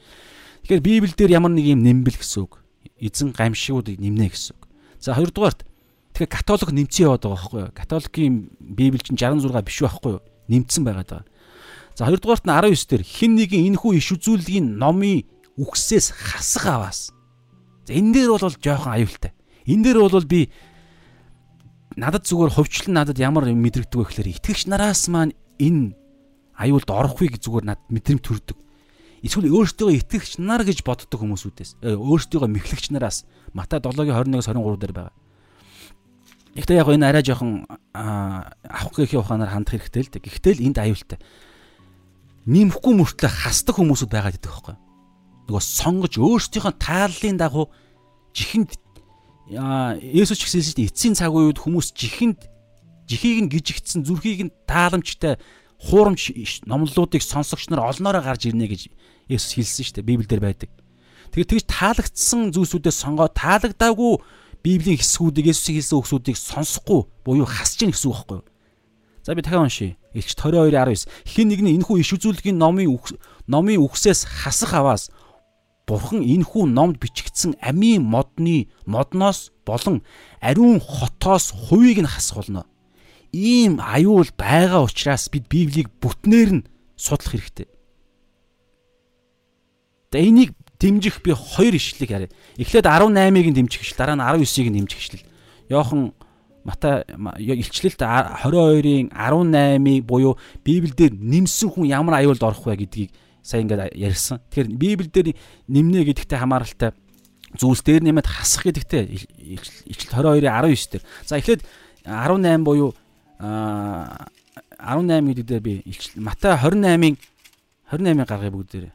Тэгэхээр Библиэл дээр ямар нэг юм нэмбэл гэсэн үг. Эзэн гамшигуудыг нэмнэ гэсэн үг. За хоёрдугаарт тэгэхээр католик нэмцэн яваад байгаа байхгүй юу? Католикийн Библи чинь 66 биш байхгүй юу? Нэмцэн байгаад байгаа. За хоёрдугаарт нь 19 дээр хин нэгэн энэхүү иш үзүүлгийн номын үгсээс хасах аваас. За энэ дээр бол жоохон аюултай. Энэ дээр бол би надад зүгээр ховчлон надад ямар мэдрэгдэг вэ гэхээр итгэгч нараас маань энэ аюулд орохгүй зүгээр надад мэдрэмт төрдөг. Эсвэл өөрсдөө итгэгч нар гэж боддог хүмүүсүүдээс э, өөрсдөө мэхлэгч нараас Матай 7-гийн 21-с 23 дээр байгаа. Гэхдээ яг энэ арай жоохон авах гэхийн ухаанаар хандах хэрэгтэй л дээ. Гэхдээ л энд аюултай. Нимхгүй мөртлөө хасдаг хүмүүсүүд байгаад идэх байхгүй. Нөгөө сонгож өөрсдийнхөө тааллын дагуу жихэнд Есүс ч гэсэн шүү дээ эцсийн цаг үед хүмүүс жихэнд жихийг нь гижигдсэн зүрхийг нь тааламжтай хуурамч номлолуудыг сонсогч нар олноороо гарч ирнэ гэж Есүс хэлсэн шүү дээ Библиэлд байдаг. Тэгэхээр тэгж таалагдсан зүйлсүүдээ сонгоод таалагдаагүй Библийн хэсгүүдийг Есүсийн хэлсэн үгсүүдийг сонсохгүй буюу хасж гин гэсэн үг байхгүй юу? За би дахиад уншия. Илч 22:19 хин нэг нь энэхүү иш үзүүлгийн номын номын үгсээс хасах аваас Бурхан энхүү номд бичигдсэн амийн модны модноос болон ариун хотоос хувийг нь хасах болно. Ийм аюул байгаа учраас бид Библийг бүтнээр нь судлах хэрэгтэй. Тэгээ энийг дэмжих би хоёр ишлэлийг харъя. Эхлээд 18-ыг нь дэмжих ишлэл, дараа нь 19-ыг нь дэмжих ишлэл. Йохан Матай илчлэлт 22-ын 18-ыг буюу Библиэлд нэмсэн хүн ямар аюулд орох вэ гэдгийг сайн ингээд ярьсан. Тэгэхээр Библиэлд нэмнэ гэдэгтэй хамааралтай зүйлс дээр нэмээд хасах гэдэгтэй ичлэл 22-ийн 19 дээр. За эхлээд 18 буюу 18 гэдэг дээр би Матай 28-ын 28-ыг гаргая бүгд дээр.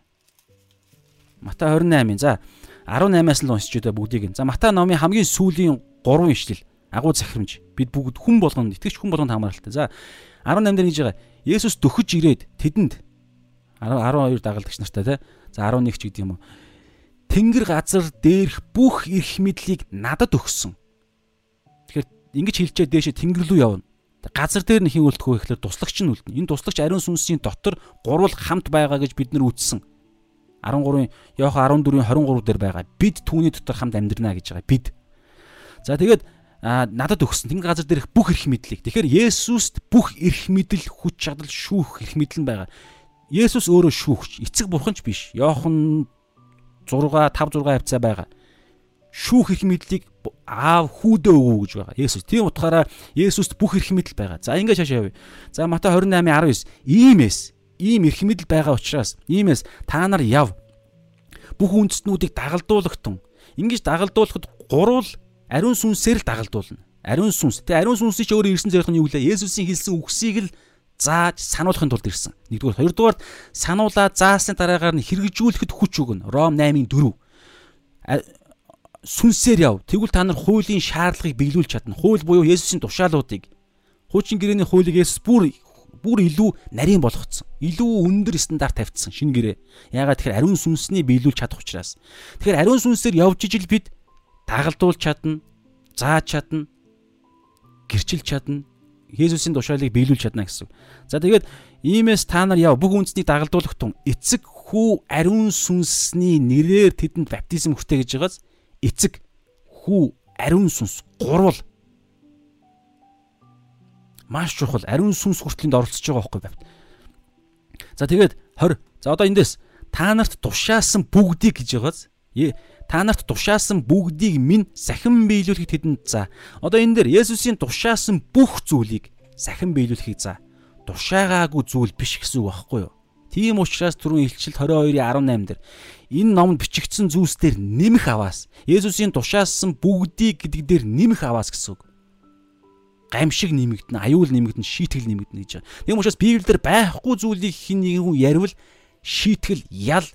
Матай 28-ын за 18-аас л уншиж өдөө бүгдийг. За Матай номын хамгийн сүүлийн 3 ишлэл агуу захирамж бид бүгд хүн болгонд итгэж хүн болгонд хамааралтай. За 18 дээр гэж байгаа. Есүс дөхөж ирээд тэдэнд 12 дагалдагч нартай те. За 11 ч гэдэг юм уу. Тэнгэр газар дээрх бүх эрх мэдлийг надад өгсөн. Тэгэхээр ингэж хэлчээ дээшээ тэнгэр рүү явна. Газар дээр нь хин үлдэх вэ гэхээр туслагч нь үлдэнэ. Энэ туслагч ариун сүнсийн дотор гурвал хамт байгаа гэж бид нар үзсэн. 13-ын Иохан 14-ийн 23 дээр байгаа. Бид түүний дотор хамт амьдрнаа гэж байгаа. Бид. За тэгээд надад өгсөн тэнгэр газар дээрх бүх эрх мэдлийг. Тэгэхээр Есүст бүх эрх мэдэл, хүч чадал, шүүх эрх мэдэл нь байгаа. Есүс өөрөө шүүгч, эцэг бурханч биш. Йохан 6 5 6 хавцаа байгаа. Шүүх их мэдлийг аав хүүдээ өгөө гэж байгаа. Есүс. Тийм утгаараа Есүст бүх эрх мэдэл байгаа. За ингээд шашаа явъя. За Матай 28:19 иймээс ийм эрх мэдэл байгаа учраас иймээс та нар яв. Бүх үндэстнүүдийг дагалдуулагтун. Ингэж дагалдуулахад гурвал ариун сүнсээр л дагалдуулна. Ариун сүнс. Тэгээ ариун сүнсийг ч өөрөө ирсэн зэрэг нь юу гэлээ? Есүсийн хэлсэн үгсийг л зааж сануулахын тулд ирсэн. Нэгдүгээр, хоёрдугаар сануулаа заасны дараагаар нь хэрэгжүүлэхэд хүч өгнө. Ром 8-ын 4. Сүнсээр яв. Тэгвэл та нар хуулийн шаардлагыг биелүүлж чадна. Хууль буюу Есүсийн тушаалуудыг хуучин гэрээний хуулийг Есүс бүр бүр илүү нарийн болгоцсон. Илүү өндөр стандарт тавьчихсан шинэ гэрээ. Яагаад тэгэхээр ариун сүнсний биелүүлж чадах учраас. Тэгэхээр ариун сүнсээр явж ижил бид дагалдуулж чадна, зааж чадна, гэрчилж чадна, Есүсийн тушаалыг биелүүлж чадна гэсэн. За тэгээд иймээс та нар яв бүх үндэснийг дагалдуулах тун эцэг хүү ариун сүнсний нэрээр тэдэнд баптизм хүртэ гэж байгааз эцэг хүү ариун сүнс гурвал маш чухал ариун сүнс хүртлэнд оролцож байгаа байхгүй бавт. За тэгээд 20. За одоо эндээс та нарт тушаасан бүгдийг гэж байгааз та нарт тушаасан бүгдийг минь сахин биелүүлэхэд тэдэнд за. Одоо энэ дээр Есүсийн тушаасан бүх зүйлийг сахин биелүүлэхийг за. Тушаагаагүй зүйл биш гэсэн үг байхгүй юу? Тийм учраас түрүүн илчил 22-ийн 18 дээр энэ номд бичигдсэн зүйлсээр нэмэх аваас Есүсийн тушаасан бүгдийг гэдэг дээр нэмэх аваас гэсэн үг. Гамшиг нэмэгдэн, аюул нэмэгдэн, шийтгэл нэмэгдэн гэж. Тийм учраас Библиэлд байхгүй зүйлийг хин нэгэн хүн ярил шийтгэл ял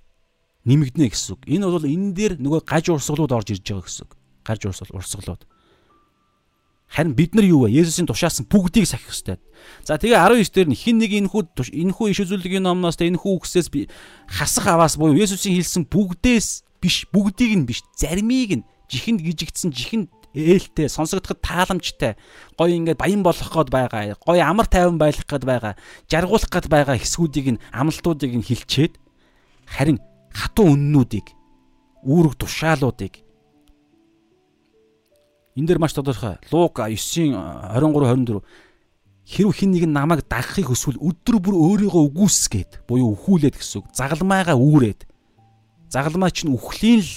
нэмэгдэнэ гэсэн үг. Энэ бол энэ дээр нөгөө гаж урсгалууд орж ирж байгаа гэсэн үг. Гаж урсгал урсгалууд. Харин бид нар юу вэ? Есүсийн тушаасан бүгдийг сахих ёстой. За тэгээ 19 дээр хин нэг энэхүү энэхүү иш үзүүлгийн номноос тэ энэхүү үгсээс би хасах аваас буюу Есүсийн хэлсэн бүгдээс биш бүгдийг нь биш заримыг нь жихэнд гижигдсэн жихэнд ээлтэй, сонсогдоход тааламжтай, гоё ингээд баян болох гээд байгаа, гоё амар тайван байх гээд байгаа, жаргуулах гээд байгаа хэсгүүдийг нь амлалтуудыг нь хилчээд харин хатуу үннүүдийг үүрэг тушаалуудыг. Энэ дэр маш тодорхой. Лук 9-ийн 23 24 хэрв хин нэг нь намайг дагахыг хүсвэл өдөр бүр өөрийгөө үгүйсгээд буюу өхүүлээд гэсэн үг. Загалмайгаа үүрээд. Загалмай чинь үхлийн л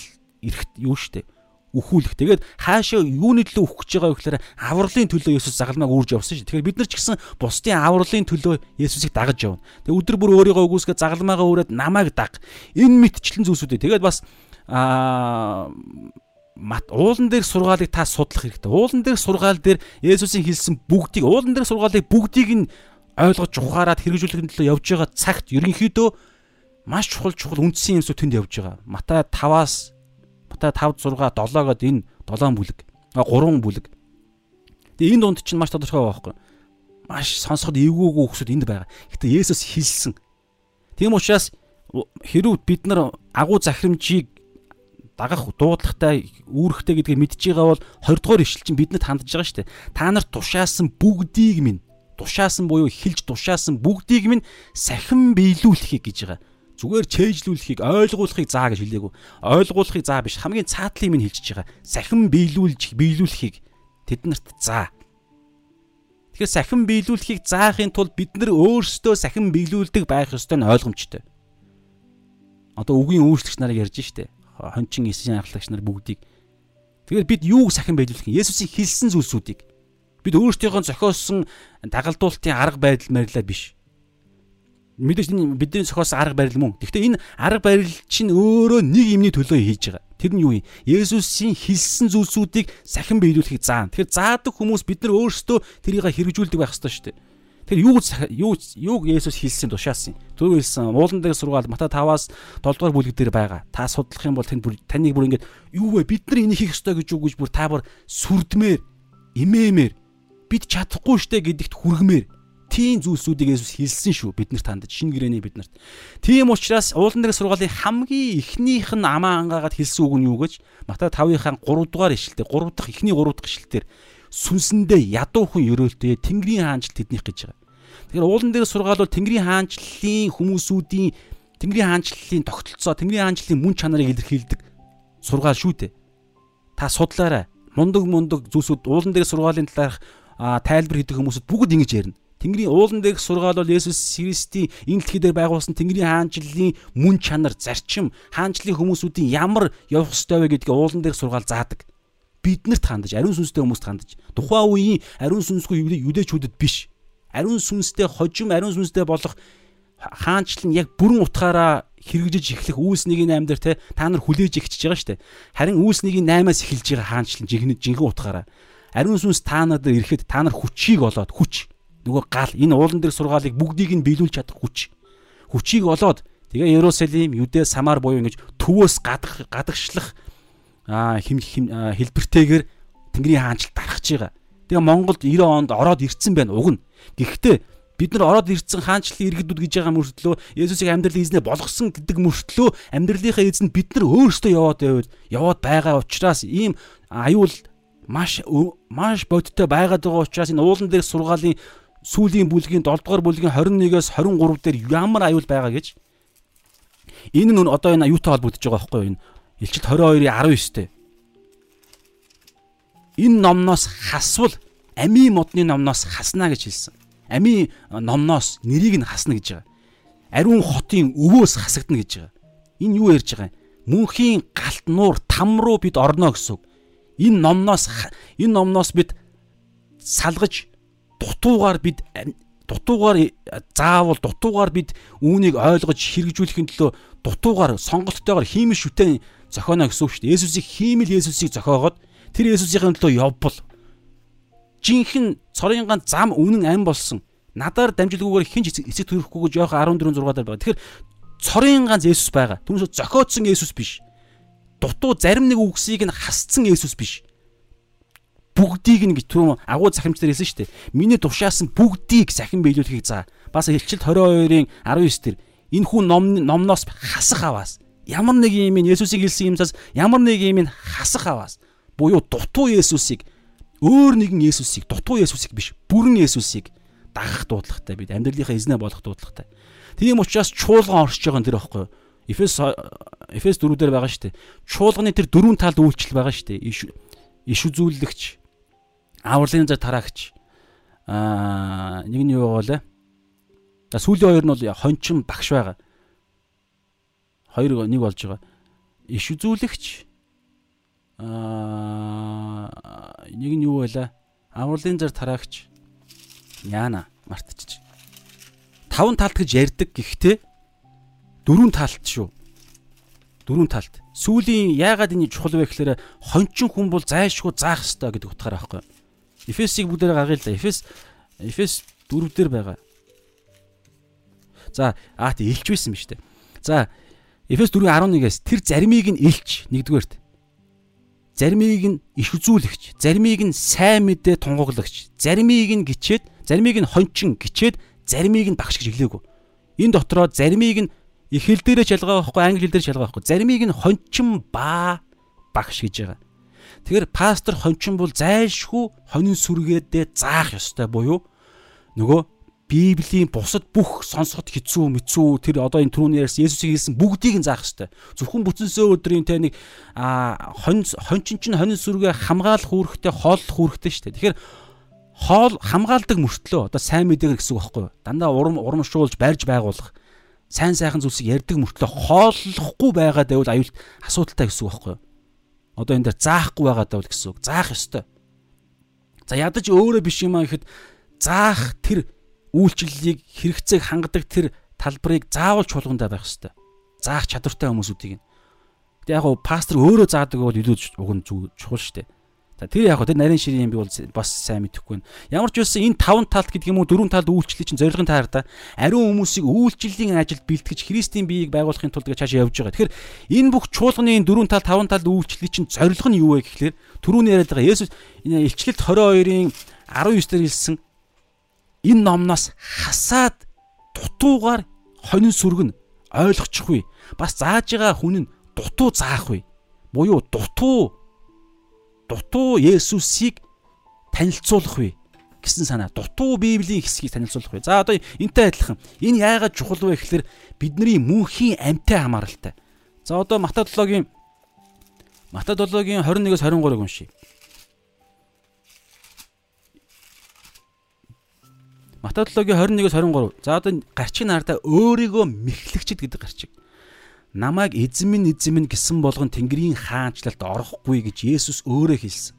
эрэхт юу штэ үхүүлэх. Тэгээд хаашаа юуны төлөө үхэж байгаа вэ гэхээр авралын төлөө Есүс загалмайг үүрж явсан шүү. Тэгэхээр бид нар ч гэсэн бусдын авралын төлөө Есүсийг дагаж явна. Тэгээд өдөр бүр өөрийгөө үгүйсгээ загалмайгаа үүрээд намайг даг. Энэ мэдчлэн зүйлсүүдээ. Тэгээд бас аа мат уулан дээр сургаалыг та судлах хэрэгтэй. Уулан дээр сургаал дээр Есүсийн хэлсэн бүгдийг уулан дээр сургаалыг бүгдийг нь ойлгож ухаарад хэрэгжүүлэхин төлөө явж байгаа цагт ерөнхийдөө маш чухал чухал үндсэн юмсууд тэнд явж байгаа. Матай 5-аас Матай 5 6 7 гээд энэ 7 бүлэг. 3 бүлэг. Тэгээ энэ дунд чинь маш тодорхой байгаа байхгүй. Маш сонсоход эвгүйгүй хүмүүсүүд энд байгаа. Гэтэ Есүс хэлсэн. Тийм учраас хэрв бид нар агуу захирамжийг дагах дуудлагатай үүрэгтэй гэдгийг мэдж байгаа бол 20 дугаар ишлэл чинь бидэнд хандж байгаа шүү дээ. Та нарт тушаасан бүгдийг минь тушаасан буюу хилж тушаасан бүгдийг минь сахин биелүүлэхийг гэж байгаа зүгээр чэйжлүүлэхийг ойлгуулахыг заа гэж хэлээгүй. Ойлгуулахыг заа биш хамгийн цаатлын минь хэлчихэж байгаа. Сахин биелүүлж биелүүлэхийг тэднэрт заа. Тэгэхээр сахин биелүүлэхийг заахын тулд бид нар өөрсдөө сахин биелүүлдэг байх ёстой нь ойлгомжтой. Одоо үгийн үйлчлэгч нарыг ярьж штэ. Хончин эсийн ахлагч нар бүгдийг. Тэгэхээр бид юуг сахин биелүүлэх юм? Есүсийн хэлсэн зүйлсүүдийг бид өөрсдийнхөө зохиосон дагалдуулалтын арга байдал мэрилээ биш мэдээж бидний зохиосон арга барил мөн. Гэхдээ энэ арга барил чинь өөрөө нэг юмний төлөө хийж байгаа. Тэр нь юу юм? Есүсийн хэлсэн зүйлсүүдийг сахин биелүүлэхийг заана. Тэгэхээр заадаг хүмүүс бид нар өөрсдөө тэрийг хэрэгжүүлдэг байх ёстой шүү дээ. Тэр юу юу юуг Есүс хэлсэн тушаасан. Түрүү хэлсэн уулан дээр сургаал Матай 5-аас 7 дугаар бүлэг дээр байгаа. Та судлах юм бол танд бүр таныг бүр ингэж юу вэ? Бид нар энийг хийх ёстой гэж үг гэж бүр та бүр сүрдмээр, имээмээр бид чадахгүй штэ гэдэгт хүргмээр тийм зүйлсүүдийг Есүс хэлсэн шүү бид нарт хандаж шинэ гэрээний бид нарт. Тийм учраас уулан дээр сургаалын хамгийн эхнийх нь амаа ангаагаад хэлсэн үг нь юу гэж Матай 5-ын 3 дугаар ишлэлээр 3 дахь эхний 3 дахь ишлэлээр сүнсэндээ ядуухан өрөөлтэй Тэнгэрийн хаанчлал тэднийх гэж байгаа. Тэгэхээр уулан дээр сургаал бол Тэнгэрийн хаанчлалын хүмүүсүүдийн Тэнгэрийн хаанчлалын тогтолцоо, Тэнгэрийн хаанчлалын мөн чанарыг илэрхийлдэг сургаал шүү дээ. Та судлаарай. Мундаг мундаг зүйлсүүд уулан дээр сургаалын талаарх тайлбар хийдэг хүмүүсд бүгд ингэж ярина. Тэнгэрийн уулан дээрх сургаал бол Есүс Христийн энэ дэлхий дээр байгуулсан Тэнгэрийн хаанчлалын мөн чанар, зарчим, хаанчлалын хүмүүсүүдийн ямар явах ёстой вэ гэдгийг уулан дээрх сургаал заадаг. Биднэрт хандаж, ариун сүнстэй хүмүүст хандаж. Тухайн үеийн ариун сүнсгүй юдэчүүдэд биш. Ариун сүнстэй хожим, ариун сүнстэй болох хаанчлал нь яг бүрэн утгаараа хэрэгжиж эхлэх үүс 1-8 дээр те та нар хүлээж ихчихэж байгаа дээ. Харин үүс 1-8-аас эхэлж байгаа хаанчлал жинхэнэ жинхэнэ утгаараа ариун сүнс та нар дээр ирэхэд та нар хүчийг олоод хүч нөгөө гал энэ уулан дээр сургаалыг бүгдийг нь биелүүлж чадах хүч. Хүчийг олоод тэгээ Ерүсалим, Юдэ, Самар буюу ингэж төвөөс гадах гадагшлах хим хэлбэртэйгээр Тэнгэрийн хаанчлалд дарахж байгаа. Тэгээ Монголд 90 онд ороод ирцэн байна уг нь. Гэхдээ бид нар ороод ирцэн хаанчлалын иргэдүүд гэж байгаа мөртлөө Есүсийг амьдрал эзнээ болгосон гэдэг мөртлөө амьдралынхаа эзэнд бид нар өөрсдөө яваад байвал яваад байгаа учраас ийм аюул маш маш бодиттой байгаад байгаа учраас энэ уулан дээр сургаалын сүүлийн бүлгийн 7 дугаар бүлгийн 21-оос 23 дээр ямар аюул байгаа гэж энэ нь одоо энэ юутай холбогдож байгаа байхгүй юу энэ Илчилт 22-ийн 19-тэй энэ номноос хасвал ами модны номноос хаснаа гэж хэлсэн. Ами номноос нэрийг нь хасна гэж байгаа. Ариун хотын өвөөс хасагдана гэж байгаа. Энэ юу ярьж байгаа юм? Мөнхийн галт нуур там руу бид орно гэсэн. Энэ номноос энэ номноос бид салгаж дутуугаар бид дутуугаар заавал дутуугаар бид үүнийг ойлгож хэрэгжүүлэхин төлөө дутуугаар сонголттойгоор хиймэл шүтэн зохионо гэсэн үг шүү дээ. Есүсийг хиймэл Есүсийг зохиогоод тэр Есүсийн төлөө явбал жинхэнэ цорын ганц зам үнэн ам болсон. Надаар дамжуулгүйгээр хинч эцэг төрөхгүй гэж Иохан 14 6 дээр байгаа. Тэгэхээр цорын ганц Есүс байгаа. Түүнээс зохиодсон Есүс биш. Дутуу зарим нэг үгсийг нь хасцсан Есүс биш бүгдийг нь гэж түрүү агуу захимч нар хэлсэн шүү дээ. Миний тушаасан бүгдийг сахин биелүүлэхийг заа. Бас Илчилт 22-ын 19 дээр энэ хүн ном номноос хасах аваас ямар нэг юм Есүсийг хэлсэн юмсаас ямар нэг юм хасах аваас буюу дутуу Есүсийг өөр нэгэн Есүсийг дутуу Есүсийг биш бүрэн Есүсийг дагах дуудлагатай бид амьдралынхаа эзнээ болох дуудлагатай. Тийм учраас чуулган оршиж байгаа нэр байхгүй юу? Эфес Эфес 4 дээр байгаа шүү дээ. Чуулганы тэр дөрвөн талд үйлчлэл байгаа шүү дээ. Иш үзүүлэгч, авралын зар тараагч. Аа нэг нь юу вэ? За сүүлийн хоёр нь бол хончин багш байгаа. Хоёр нэг болж байгаа. Иш үзүүлэгч аа нэг нь юу вэ? Авралын зар тараагч. Яана мартчих. Таван талт гэж ярьдаг гэхдээ дөрвөн талт шүү. Дөрвөн талт. Сүүлийн яагаад энэ чухал вэ гэхээр хончин хүн бол зайлшгүй заах ёстой гэдэг утгаараа байхгүй. Эфесийг бүгдээр гаргая л да. Эфес Эфес 4 дээр байгаа. За аа тий илч байсан биз дээ. За Эфес 4:11-ээс тэр заримыг нь илч нэгдүгээрт. Заримыг нь иш үзүүлэгч, заримыг нь сайн мэдээ тунгаглагч, заримыг нь гिचээд, заримыг нь хончин гिचээд, заримыг нь багш гэж хэлээгүү. Энэ дотроо заримыг нь их хэл дээрээ шалгаа байхгүй англи хэл дээр шалгаа байхгүй заримыг нь хончин ба багш гэж байгаа. Тэгэхээр пастор хончин бол зайлшгүй хонин сүргээдээ заах ёстой буюу нөгөө Библийн бусад бүх сонсоход хэцүү мэдсүү тэр одоо энэ түрүүний ярьсан Есүсийг хэлсэн бүгдийг нь заах ёстой. Зөвхөн бүтэнсөө өдрийн тэ нэг а хончин чинь хонин сүргээ хамгаалах үүрэгтэй хооллох үүрэгтэй шүү дээ. Тэгэхээр хоол хамгаалдаг мөртлөө одоо сайн мэдээгээр гэсэн үг байхгүй юу? Дандаа урам урамшуулж барьж байгуулах сайн сайхан зүйлсийг ярьдаг мөртлөө хооллохгүй байгаа дэвэл аюулт асуудалтай гэсэн үг байхгүй юу? Одоо энэ дээр заахгүй байгаа дэвэл гэсэн үг. Заах ёстой. За ядаж өөрөө биш юм аа гэхэд заах тэр үйлчлэлийг хэрэгцээг хангадаг тэр талбарыг заавал чуулгандаа байх ёстой. Заах чадвартай хүмүүсүүдийг. Тэг яг пастор өөрөө заадаг бол илүү уг нь чухал шүү дээ. За тэр яг тэр нарийн ширийн би бол бас сайн мэдэхгүй байна. Ямар ч үсэн энэ таван талт гэдэг юм уу дөрвөн талд үйлчлэлийн чинь зорилгын таар да. Ариун хүмүүсийг үйлчлэлийн ажилд бэлтгэж Христийн биеийг байгуулахын тулд цаашаа явж байгаа. Тэгэхээр энэ бүх чуулганы дөрвөн тал таван талд үйлчлэлийн чинь зорилго нь юу вэ гэхлээр түрүүний яриад байгаа Есүс илчлэлт 22-ын 19 дээр хэлсэн энэ номноос хасаад дутуугаар хонин сүргэн ойлгочихгүй. Бас зааж байгаа хүн нь дутуу заах вэ? Буюу дутуу дутуу Есүсийг танилцуулах вэ гэсэн санаа. Дутуу Библийн хэсгийг танилцуулах вэ. За одоо энтэй адилхан энэ яагаад чухал вэ гэхээр бидний мөнхийн амьтаа хамааралтай. За одоо Матадологийн Матадологийн 21-с 23-ыг уншийе. Матадологийн 21-с 23. За одоо гарчиг наартаа өөрийгөө мэхлэгчд гэдэг гарчиг намайг эзэн минь эзэн минь гэсэн болгон Тэнгэрийн хаанчлалд орохгүй гэж Есүс өөрөө хэлсэн.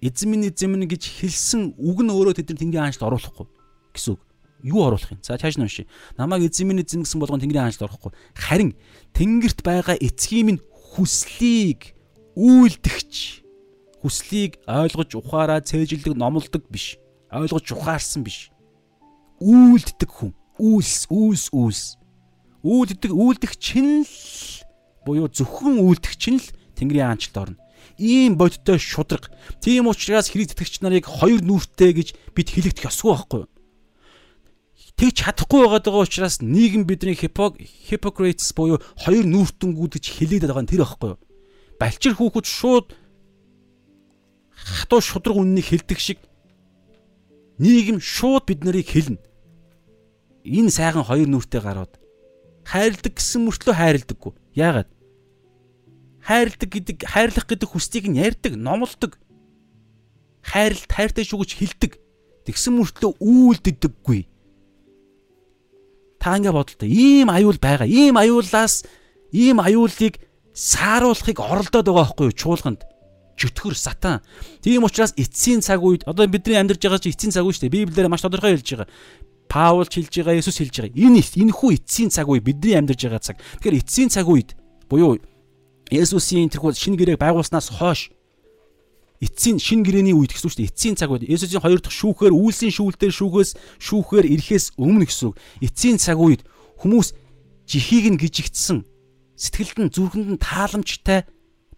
Эзэн минь эзэн минь гэж хэлсэн үг нь өөрөө тэд Тэнгэрийн хаанчлалд оруулахгүй гэсэн үг. Юу оруулах юм? За цааш нь уншия. Намайг эзэн минь эзэн гэсэн болгон Тэнгэрийн хаанчлалд орохгүй. Харин Тэнгэрт байгаа эцгийн минь хүслийг үйлдэгч хүслийг ойлгож ухаараа цээжилдэг номлодог биш. Ойлгож ухаарсан биш. Үйлддэг хүн. Үйлс, үйлс, үйлс Үйлддэг үйлдэх чинь л буюу зөвхөн үйлдэх чинь л Тэнгэрийн хаанчлалд орно. Ийм бодиттой шудраг. Тийм учраас Христ итгэгч нарыг хоёр нүртэй гэж бид хэлэгдэх ёсгүй байхгүй юу? Тэгж чадахгүй байгаа учраас нийгэм бидний hypocrites буюу хоёр нүртэнгүүд гэж хэлээд байгаа нь тэр байхгүй юу? Балчир хүүхэд шууд хатуу шудраг үннийг хэлдэг шиг нийгэм шууд бид нарыг хэлнэ. Энэ сайхан хоёр нүртэй гарууд хайрладаг гэсэн мөртлөө хайрладаггүй. Яагаад? Хайрладаг гэдэг хайрлах гэдэг хүслийг нь ярьдаг, номлодог. Хайрлт хайртай шүү гэж хэлдэг. Тэгсэн мөртлөө үйлддэггүй. Та ингэ бодлоо. Ийм аюул байгаа. Ийм аюулаас ийм аюулыг сааруулахыг оролдоод байгаа байхгүй юу чуулганд чөтгөр сатан. Тийм учраас эцсийн цаг үед одоо бидний амьдарч байгаа чинь эцсийн цаг үе шүү дээ. Библиэр маш тодорхой хэлж байгаа. Паул хэлж байгаа, Есүс хэлж байгаа. Энэ энэ хүү эцсийн цаг үе бидний амьдарч байгаа цаг. Тэгэхээр эцсийн цаг үед буюу Есүсийн тэрхүү шинэ гэрээг байгуулснаас хойш эцсийн шинэ гэрэний үед гэсэн үг шүү дээ. Эцсийн цаг үед Есүсийн хоёр дахь шүүхээр үйлсийн шүүлтээр шүүхээс шүүхээр ирэхээс өмнө гэсэн үг. Эцсийн цаг үед хүмүүс жихийг нь гжигдсэн сэтгэлд нь зүрхэнд нь тааламжтай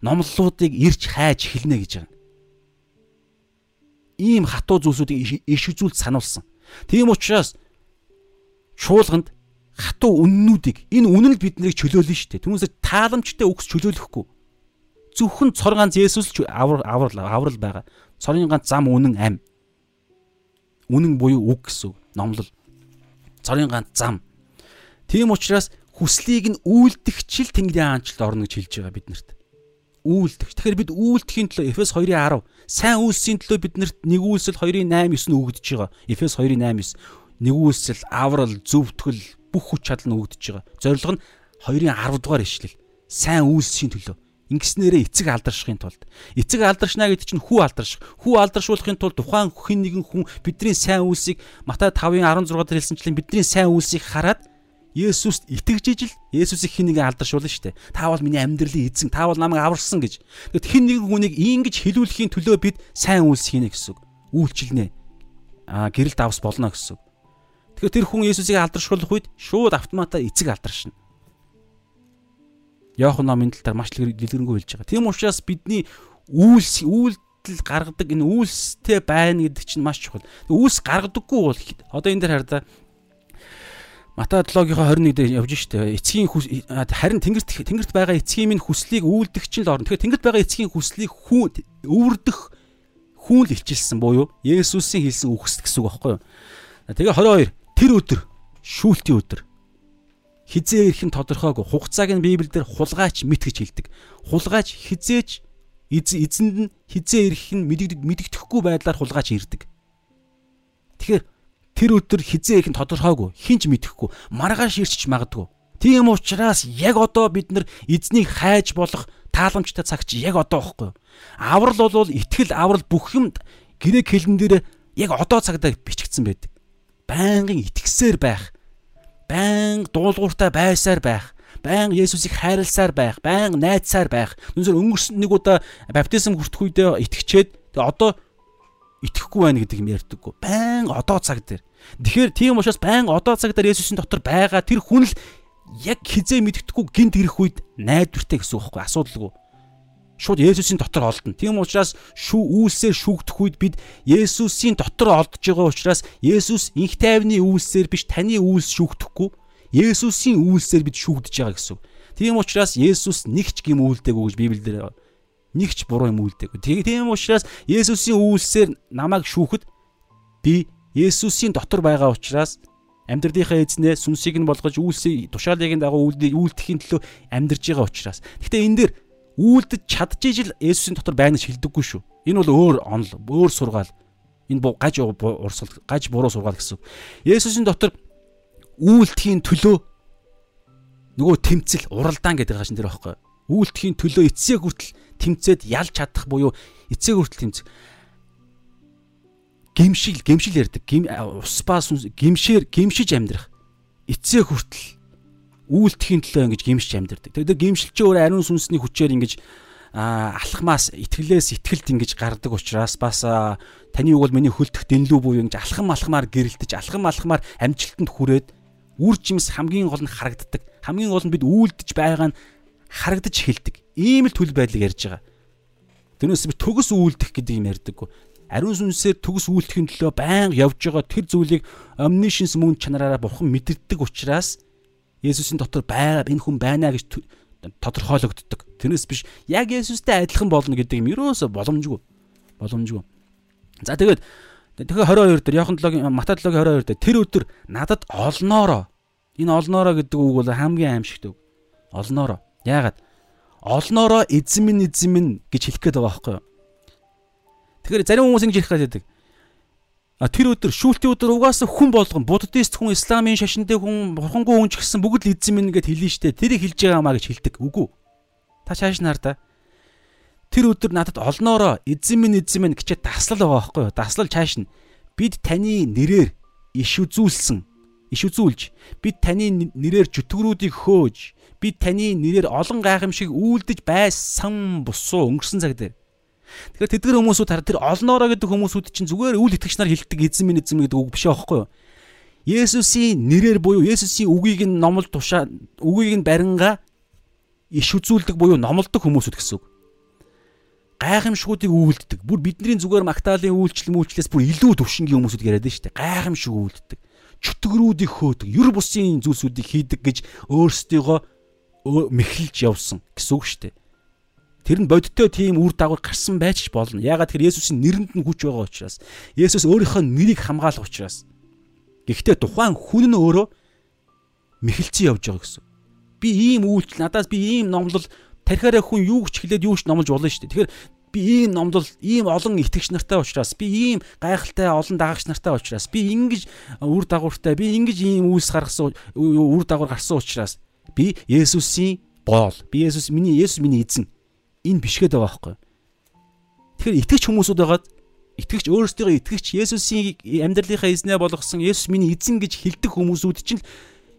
номлолуудыг ирж хайж эхэлнэ гэж байгаа. Ийм хатуу зүйлсүүдийг иш үзүүлж сануулсан. Тийм учраас шуулганд хатуу үннүүдийг энэ үнэн л биднийг чөлөөлнө шүү дээ. Түүнээс тааламжтай өгс чөлөөлөхгүй. зөвхөн цор ганц Есүс л аврал аврал байгаа. Цорын ганц зам үнэн ам. Үнэн буюу үг гэсэн. Номлол. Цорын ганц зам. Тийм учраас хүслийг нь үйлдэгчл Тэнгэрийн хаанчлалд орно гэж хэлж байгаа биднэрт. Үйлдэгч. Тэгэхээр бид үйлдэхийн төлөө Эфес 2:10 сайн үйлсийн төлөө биднэрт нэг үйлсэл 2:8 9 нь өгөгдөж байгаа. Эфес 2:8 9 нэг үйлсэл аврал, зөвтгөл бүх хүч чадал нь өгөгдөж байгаа. Зорилго нь 2:10 дугаар ишлэл. Сайн үйлсийн төлөө. Ингэснээрээ эцэг алдаршихын тулд эцэг алдаршна гэдэг чинь хүү алдарших. Хүү алдаршуулахын тулд тухайн хин нэгэн хүн бидний сайн үйлсийг Матай 5:16 дээр хэлсэнчлэн бидний сайн үйлсийг хараад Есүст итгэж ижил Есүсийг хин нэгэн алдаршуулна шүү дээ. Та бол миний амьдралын эзэн, та бол намайг аварсан гэж. Тэгэд хин нэгэн хүнийг ингэж хилүүлэхийн төлөө бид сайн үйлс хийнэ гэсэн үг. Үйлчилнэ. Аа гэрэл давс болно гэсэн үг. Тэгэхээр тэр хүн Есүсийг алдаршуулах үед шууд автоматар эцэг алдаршна. Йохан номын тал дээр маш дэлгэрэнгүй хэлж байгаа. Тийм учраас бидний үйлс үйлдэл гаргадаг энэ үйлстэй байна гэдэг чинь маш чухал. Үйлс гаргадаггүй бол одоо энэ дээр хараа Матай 7-гийн 21 дээр явж штэ. Эцгийн харин тэнгэрт тэнгэрт байгаа эцгийн минь хүслийг үйлдэгч л орно. Тэгэхээр тэнгэрт байгаа эцгийн хүслийг хүн өвөрдөх хүн л илчилсэн буюу Есүсийн хэлсэн үгс гэсэн үг байхгүй юу? Тэгээ 22 тэр өдөр шүүлтийн өдөр хизээ ирэх нь тодорхойгүй хугацааг нь Библиэлд хулгайч мэт гэж хэлдэг. Хулгайч хизээч эзэнд нь хизээ ирэх нь мэдэгдэхгүй байдлаар хулгайч ирдэг. Тэгэхээр тэр өдөр хизээ их нь тодорхойгүй хинч мэдэхгүй маргааш ирчих магадгүй. Тийм учраас яг одоо бид нар эзнийг хайж болох тааламжтай цаг чи яг одоо юу? Аврал бол итгэл аврал бүх юмд грек хэлэн дээр яг одоо цагдаа бичигдсэн байдаг. Байнгын итгэсээр байх. Байнга дуулууртай байсаар байх. Байнга Есүсийг хайрласаар байх. Байнга найдсаар байх. Үнэхээр өнгөрсөн нэг удаа баптизм хүртэх үедээ итгэчээд одоо итгэхгүй байна гэдэг юм ярьдаггүй. Байн одоо цаг дээр. Тэгэхээр тийм учраас байн одоо цаг дээр Есүсийн дотор байгаа тэр хүн л яг хизээ мэддэхгүй гинт ирэх үед найдвартай гэсэн үг байхгүй асуудалгүй. Шууд Есүсийн дотор олдно. Тийм учраас шүү үйлсээр шүүгдэх үед бид Есүсийн дотор олдж байгаа учраас Есүс инх тайвны үйлсээр биш таны үйлс шүүгдэхгүй Есүсийн үйлсээр бид шүүгдэж байгаа гэсэн. Тийм учраас Есүс нэгч гим үйлдэггүй гэж Библиэлд нэг ч буруу юм үлдээгүй. Тийм учраас Есүсийн үйлсээр намайг шүүхэд би Есүсийн дотор байгаа учраас амьдралынхаа эзнээ сүнсийг нь болгож үйлсээ тушаалыг нь дагуу үйлдэхийн төлөө амьдарж байгаа учраас. Гэхдээ энэ дэр үйлдэж чадж ижил Есүсийн дотор байна гэж хэлдэггүй шүү. Энэ бол өөр онол, өөр сургаал. Энэ гаж урсгал, гаж буруу сургаал гэсэн. Есүсийн дотор үйлдэхийн төлөө нөгөө тэмцэл, уралдаан гэдэг гашин дээр байхгүй. Үйлдэхийн төлөө эцсээ хүртэл тэмцээд ялж чадах буюу эцэг хүртэл тэмцэх гимшил гимшил ярддаг гим ус баас гимшээр гимшиж амьдрах эцэг хүртэл үйлдэхийн төлөө ингэж гимшиж амьдрдаг. Тэгээд гимшилч өөр ариун сүнсний хүчээр ингэж алхмаас итгэлээс итгэлд ингэж гардаг учраас бас таны үг бол миний хөлдөх дэнлүү буюу ингэж алхам алхмаар гэрэлтэж алхам алхмаар амжилтанд хүрээд үр жимс хамгийн гол нь харагддаг. Хамгийн гол нь бид үйлдэж байгаа нь харагдаж эхэлдэг. Ийм л төлөв байдлыг ярьж байгаа. Тэрнээс би төгс үйлдэх гэдэг юм ярьдаггүй. Ариун сүнсээр төгс үйлдэхин төлөө байнга явж байгаа тэр зүйлийг omniscience мөн чанараараа бурхан мэдэрдэг учраас Есүсийн дотор байгаа энэ хүн байна гэж тодорхойлогддог. Тэрнээс биш яг Есүстэй адилхан болно гэдэг юм ерөөсө боломжгүй. Боломжгүй. За тэгээд тэгэхээр 22 дээр Иохан 7-гийн Матай 7-гийн 22 дээр тэр өдөр надад олноороо энэ олноороо гэдэг үг бол хамгийн аимшигт үг. Олноороо. Яагаад? Олноороо эзэн минь эзэн минь гэж хэлэх гээд байгаа байхгүй юу? Тэгэхээр зарим хүмүүс ингэж хэлэх гээд байдаг. Тэр өдөр шүүлтийн өдөр угаасаа хүн болгон буддист хүн исламын шашинтай хүн бурхангүй хүн ч гэсэн бүгд л эзэн минь гэд хэлнэ штэ. Тэрийг хэлж байгаа маа гэж хэлдэг. Үгүй. Та шааш нар та. Тэр өдөр надад олноороо эзэн минь эзэн минь гэчээ таслал байгаа байхгүй юу? Таслал чааш нь бид таны нэрээр иш үзүүлсэн иш үзүүлж бид таны нэрээр жүтгэрүүдийг хөөж бид таны нэрээр олон гайхамшиг үйлдэж байсан бусуу өнгөрсөн цаг дээр Тэгэхээр тэдгэр хүмүүсүүд хараа тэр олноороо гэдэг хүмүүсүүд чинь зүгээр үл итгэгч нар хэлдэг эзэн минь эзэн гэдэг үг биш аахгүй юу? Есүсийн нэрээр буюу Есүсийн үгийг нь номлол тушаа үгийг нь баринга иш үзүүлдэг буюу номлодог хүмүүсүүд гэсэн үг. Гайхамшгуудыг үйлддэг. Бүр бидний зүгээр магтаалын үйлчлэл мүлчлээс бүр илүү төвшингийн хүмүүсүүд яриад нь шүү дээ. Гайхамшиг үйлддэг чөтгөрүүдийг хөөдөг, юр бусын зүйлсүүдийг хийдэг гэж өөрсдийгөө мэхэлж явсан гэсэн үг шүү дээ. Тэр нь бодиттой тийм үр дагавар гарсан байж болно. Ягаад тэр Есүсийн нэрэнд нь хүч байгаа учраас. Есүс өөрийнхөө нэрийг хамгаалах учраас. Гэхдээ тухайн хүн нь өөрөө мэхэлцэн явж байгаа гэсэн. Би ийм үйлдэл надаас би ийм номлол тархиараа хүн юу ч хэлээд юу ч номлож болно шүү дээ. Тэгэхээр би ийм номлол ийм олон итгэгч нартай учраас би ийм гайхалтай олон дагагч нартай учраас би ингэж үр дагавартай би ингэж ийм үйлс гаргасан үр дагавар гарсан учраас би Есүсийн боол би Есүс миний Есүс миний эзэн энэ биш гэдэг байгаа байхгүй. Тэгэхээр итгэж хүмүүсүүд байгаад итгэгч өөрсдөө итгэгч Есүсийн амьдралынхаа эзнээ болгосон Есүс миний эзэн гэж хэлдэг хүмүүсүүд чинь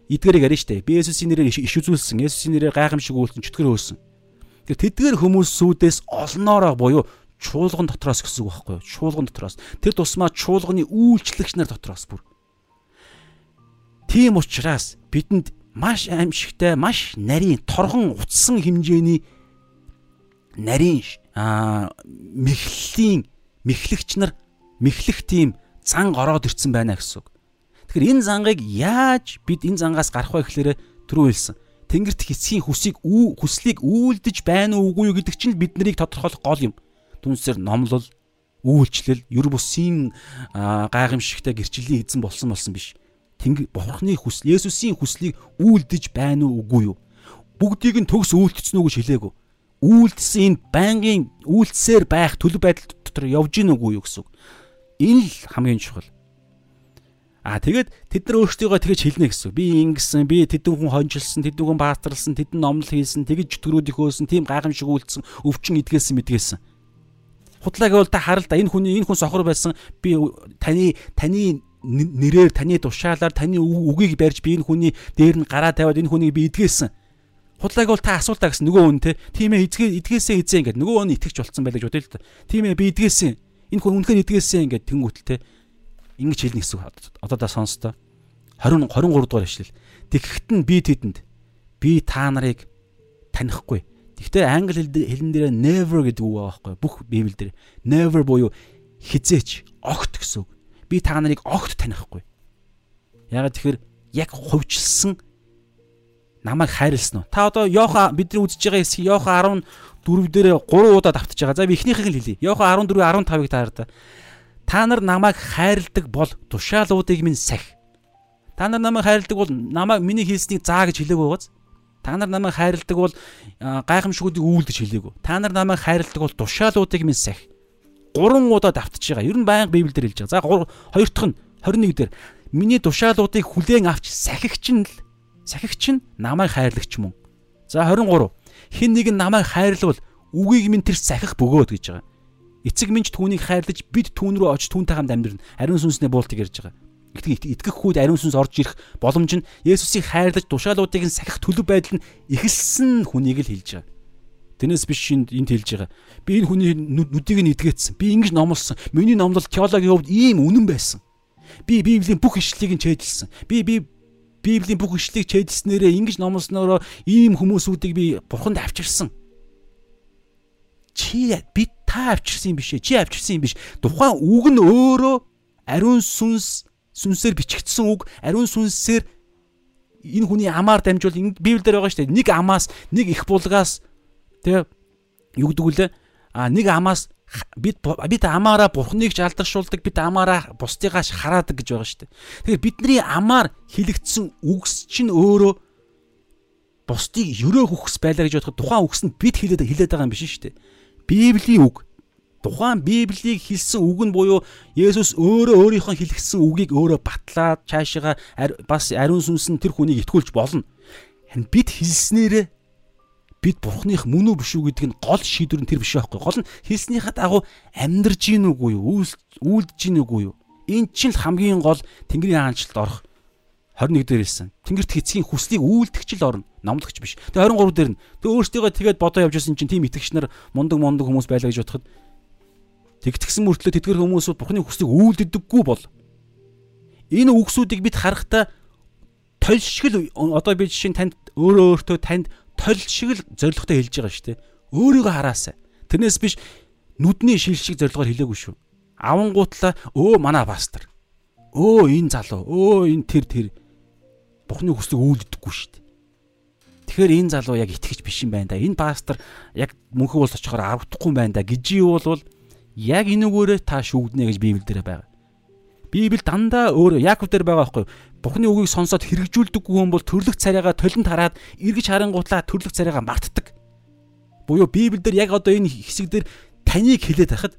эдгэрийг арина штэ. Би Есүсийн нэрээр иш үзүүлсэн, Есүсийн нэрээр гайхамшиг үйлдэн чөтгөр хөөсөн. Тэгэхээр тэдгээр хүмүүсүүдээс олноороо буюу чуулган дотроос гэсэн үг байхгүй юу? Чуулган дотроос. Тэр тусмаа чуулганы үйлчлэгч нар дотроос бүр. Тийм учраас бидэнд маш аимшигтай, маш нарийн, торгон утсан хэмжээний нарийн аа мэхлэлийн мэхлэгч нар мэхлэх тийм зан ороод ирцэн байна гэсэн үг. Тэгэхээр энэ зангыг яаж бид энэ зангаас гарах вэ гэхээр түрүү хэлсэн. Тэнгэрт хэсгийн хүсийг хүслийг үйлдэж байна уугүй юу гэдэг чинь бид нарыг тодорхойлох гол юм. Түнсээр номлол, үйлчлэл, ер бусын гайхамшигтай гэрчлэлийн эзэн болсон болсон биш. Тэнгэр бурхны хүсэл, Есүсийн хүслийг үйлдэж байна уу үгүй юу? Бүгдийг нь төгс үйлдэлсэн үү гэж хэлээгүү үйлдсэн энэ байнгын үйлдсээр байх төлөв байдал дотор явж гин үгүй юу гэсэн. Энэ л хамгийн чухал. Аа тэгээд тэд нар өөрсдийгөө тэгэж хэлнэ гэсэн. Би ингэсэн, би тэдэн хүн хонжилсан, тэдэн хүн баатарлсан, тэдэн номлол хийсэн, тэгэж төрөөдих хөөсөн, тийм гайхамшиг үйлдсэн, өвчин идгээсэн мэдгээсэн. Худлаа гэвэл та харал да энэ хүний энэ хүн сохор байсан. Би таны таны нэрээр таны тушаалаар таны үгийг барьж би энэ хүний дээр нь гараа тавиад энэ хүнийг би идгээсэн Худлааг бол та асуултаа гэсэн нөгөө хүн те. Тийм ээ эзгээ эдгээсээ эзээ ингээд нөгөө хүн итгэж болцсон байлаа гэж бодъё л та. Тийм ээ би эдгээсэн. Энэ хүн үнэхээр эдгээсэн ингээд тэнгуүтэл те. Ингэж хэлнэ гэсэн одоо да сонстоо. 20 23 дугаар ишлэл. Тэгэхэд нь би тэдэнд би та нарыг танихгүй. Гэхдээ англи хэлэн дээр never гэдэг үг байгаа байхгүй бүх библиэл дээр. Never буюу хизээч огт гэсэн үг. Би та нарыг огт танихгүй. Ягаад тэгэхээр яг хувьчилсан намайг хайрлсан уу? Та одоо Йохан бидний үзэж байгаа хэсгийг Йохан 14 дээр 3 удаа давтаж байгаа. За би эхнийхийг л хэлье. Йохан 14 15-ыг та хараа. Та нар намайг хайрладаг бол тушаалуудыг минь сахи. Та нар намайг хайрладаг бол намайг миний хийснийг заа гэж хэлээг байгааз. Та нар намайг хайрладаг бол гайхамшгуудыг үүл гэж хэлээгүү. Та нар намайг хайрладаг бол тушаалуудыг минь сахи. 3 удаа давтаж байгаа. Ер нь баян Библиэлд хэлж байгаа. За хоёр дахь нь 21 дээр миний тушаалуудыг хүлээн авч сахигч нь л Сахигч нь намайг хайрлагч мөн. За 23. Хин нэг нь намайг хайрлавал үгийг минь тэр сахих бөгөөд гэж байгаа. Эцэг минь ч түүнийг хайрлаж бид түүн рүү очиж түүнтэй хамт амьдрна. Ариун сүнсний буултыг ярьж байгаа. Итгэх итгэх хүүд ариун сүнс орж ирэх боломж нь Есүсийг хайрлаж тушаалуудыг нь сахих төлөв байдал нь ихэлсэн хүнийг л хэлж байгаа. Тэрнээс биш энд энд хэлж байгаа. Би энэ хүний нүдийг нь эдгээсэн. Би ингэж номлосон. Миний номлол теологийн хувьд ийм үнэн байсан. Би Библийн бүх ишлэлийг нь чэйдэлсэн. Би би Библийн бүх ишлэгийг чэйдснээрээ ингэж номлоснороо ийм хүмүүсүүдийг би бурханд авчирсан. Чи би та авчирсан юм биш ээ. Чи авчирсан юм биш. Тухайн үг нь өөрөө ариун сүнс сүнсээр бичигдсэн үг ариун сүнсээр энэ хүний амаар дамжуул Библиэлд байгаа шүү дээ. Нэг амаас нэг их булгаас тэг юу гэдэг үлээ а нэг амаас бид бид амаараа бурхныг ч алдаршуулдаг бид амаараа бусдыгаа хараадаг гэж байгаа шүү дээ. Тэгэхээр бидний амаар хилэгдсэн үгс чинь өөрөө бусдыг өрөөх үгс байлаа гэж бодоход тухайн үгс нь бид хилээд хилээд байгаа юм биш шүү дээ. Библийн үг тухайн Библийг хэлсэн үг нь буюу Есүс өөрөө өөрийнхөө хэлгсэн үгийг өөрөө батлаад цаашаа бас ариун сүнс нь тэр хүнийг итгүүлж болно. Харин бид хэлснээрээ бид бурхных мөн үү биш үү гэдэг нь гол шийдвэр нь тэр биш байхгүй. Гол нь хэлснийхаа дагуу амьдрж гин үгүй юу? Үйлдэж гин үгүй юу? Энэ чинь л хамгийн гол Тэнгэрийн хаанчлалд орох 21 дээр хэлсэн. Тэнгэрт хэцгийн хүслийг үйлдэгч л орно. Номлогч биш. Тэгээ 23 дээр нь тэг өөртөө тэгээд бодоо явж байсан чинь тийм итгэгч нар мундаг мундаг хүмүүс байлаа гэж бодоход тэгтгсэн мөртлөө тэдгэр хүмүүсүүд бурхны хүслийг үйлддэггүй бол энэ үгсүүдийг бид харахтаа толь шиг л одоо би жишээ нь танд өөрөө өөртөө танд толь шиг л зоригтой хэлж байгаа шүү дээ. Өөрийгөө хараасаа. Тэрнээс биш нүдний шил шиг зорилгоор хэлээгүй шүү. Авангуутлаа өө манай пастор. Өө энэ залуу, өө энэ тэр тэр Бухны хүслийг үйлддэггүй шүү дээ. Тэгэхээр энэ залуу яг итгэж биш юм байна да. Энэ пастор яг мөнхөг уулс очихоор аврахдахгүй юм байна да гэж юу бол яг энүүгээрээ та шүүгднэ гэж Библиэл дээр байгаа. Библи дандаа өөр Яаков дээр байгаа байхгүй. Бухны үгийг сонсоод хэрэгжүүлдэггүй хүн бол төрлөх царайгаа толинд хараад эргэж харангуутлаа төрлөх царайгаа мартдаг. Буюу Библи дээр яг одоо энэ хэсэг дээр таныг хилээд байхад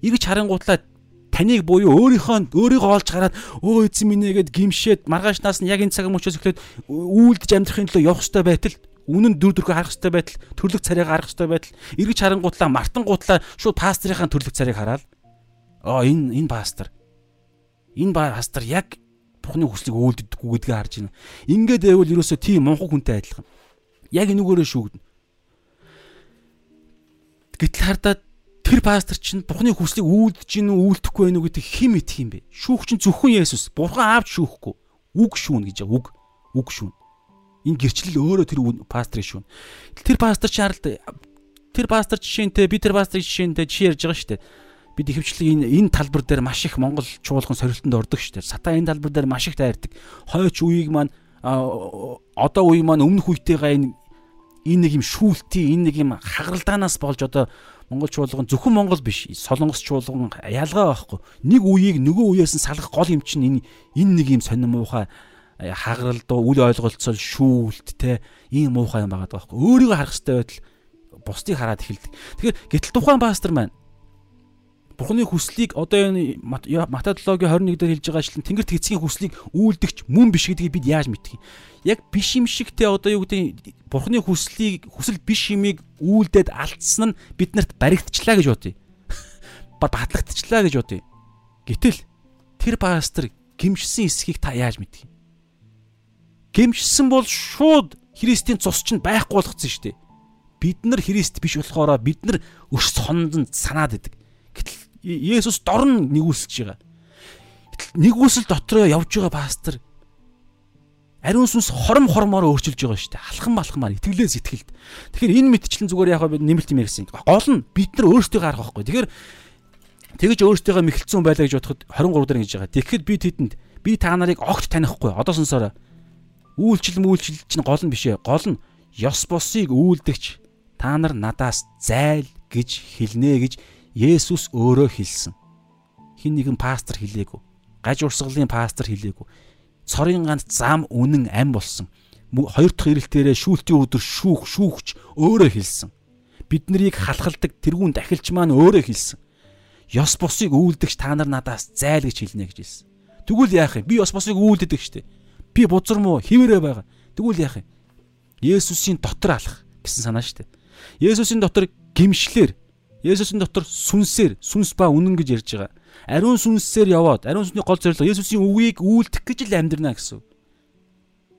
эргэж харангуутлаа таныг буюу өөрийнхөө өөрийгөө олж гараад өө эзэн минь ээ гэд гимшээд маргаашнаас нь яг энэ цаг мөчөөс эхлээд үйлдэж амьдрахын төлөө явах хэрэгтэй байтал үнэн дүр төрхөө харах хэрэгтэй байтал төрлөх царайг харах хэрэгтэй байтал эргэж харангуутлаа мартангуутлаа шууд пастрийнхаа төрлөх царайг хараад оо энэ энэ пастор энэ пастор яг Бурхны хүслийг үйлддэггүй гэдгийг харж байна. Ингээд байвал ерөөсөө тийм монхог хүнтэй адилхан. Яг энүүгээрээ шүүгдэн. Гэтэл хардаад тэр пастор чинь Бурхны хүслийг үйлдэж гин үү үйлдэхгүй байх уу гэдэг хэн мэдх юм бэ? Шүүх чинь зөвхөн Есүс. Бурхан аавч шүүхгүй. Үг шүүн гэж үг. Үг шүүн. Энэ гэрчлэл өөрөө тэр пастрын шүүн. Тэр пастор чинь харалт тэр пастор жишээнтэй би тэр пастрын жишээнтэй жишээ ярьж байгаа шүү дээ. Бид ихэвчлэн энэ энэ талбар дээр маш их Монгол чуулган сорилтонд ордог шүү дээ. Сатан энэ талбар дээр маш их тайрдаг. Хойч үеийг маань одоо үе маань өмнөх үетэйгээ энэ энэ нэг юм шүүлтий энэ нэг юм хагаралдаанаас болж одоо Монгол чуулган зөвхөн Монгол биш Солонгос чуулган ялгаа байхгүй. Нэг үеийг нөгөө үеэс нь салгах гол юм чинь энэ энэ нэг юм сонир муухай э, хагаралдуу үл ойлголцол шүүлт те ийм муухай юм байгаа байхгүй. Өөрийгөө харах хэрэгтэй байтал бусдыг хараад эхэлдэг. Тэгэхээр гэтэл тухайн пастор маань Бурхны хүслийг одоо энэ Матадологи 21 дээр хэлж байгаа ажилтан Тэнгэрт эцгийн хүслийг үйлдэгч мөн биш гэдгийг бид яаж мэдэх юм? Яг биш юм шигтэй одоо юу гэдэг Бурхны хүслийг хүсэл биш юмыг үйлдээд алдсан нь биднэрт баригдчихлаа гэж бодъё. Батлагдчихлаа гэж бодъё. Гэтэл тэр пастор гимшсэн эсхийг та яаж мэдэх юм? Гимшсэн бол шууд Христийн цус чинь байхгүй болгоцсон шүү дээ. Бид нар Христ биш болохоор бид нар өс сондонд санаад идэг. Есүс дорн нэгүүлсэж байгаа. Нэгүүлсэл дотроо явж байгаа пастор ариун сүнс хором хормоор өөрчилж байгаа шүү дээ. Алхам балхамаар итгэлээс итгэлд. Тэгэхээр энэ мэдчлэн зүгээр яг нэмэлт юм ярьсан. Гол нь бид нар өөрсдөө гарах байхгүй. Тэгэхээр тэгэж өөрсдөө мэхэлцсэн байлаа гэж бодоход 23 дээр ингэж байгаа. Тэгэхэд би тэдэнд би та нарыг огт танихгүй. Одоо сонсоорой. Үйлчлэл мүйлчлэл чинь гол нь биш ээ. Гол нь ёс босыг үйлдэгч та нар надаас зайл гэж хэлнэ гэж Есүс өөрөө хэлсэн. Хин нэгэн пастор хэлээгүй. Гаж урсгалын пастор хэлээгүй. Цорын ганц зам үнэн ам болсон. Хоёр дахь ирэлтээрээ шүүлтийн өдөр шүүх шүүгч өөрөө хэлсэн. Бид нарыг халахалдаг тэрүүн дахилч маань өөрөө хэлсэн. Ёс бусыг үйлдэгч та нар надаас зайл гэж хэлнэ гэж хэлсэн. Тэгвэл яах юм? Би ёс бусыг үйлддэг штэ. Би бузар муу хിവэрэ байгаа. Тэгвэл яах юм? Есүсийн дотор алах гэсэн санаа штэ. Есүсийн дотор гимшлэр Есүсийн дотор сүнсээр сүнс ба үнэн гэж ярьж байгаа. Ариун сүнсээр яваад ариун сүнсний гол зорилго Есүсийн үгийг үйлдэх гэж л амьдрна гэсэн.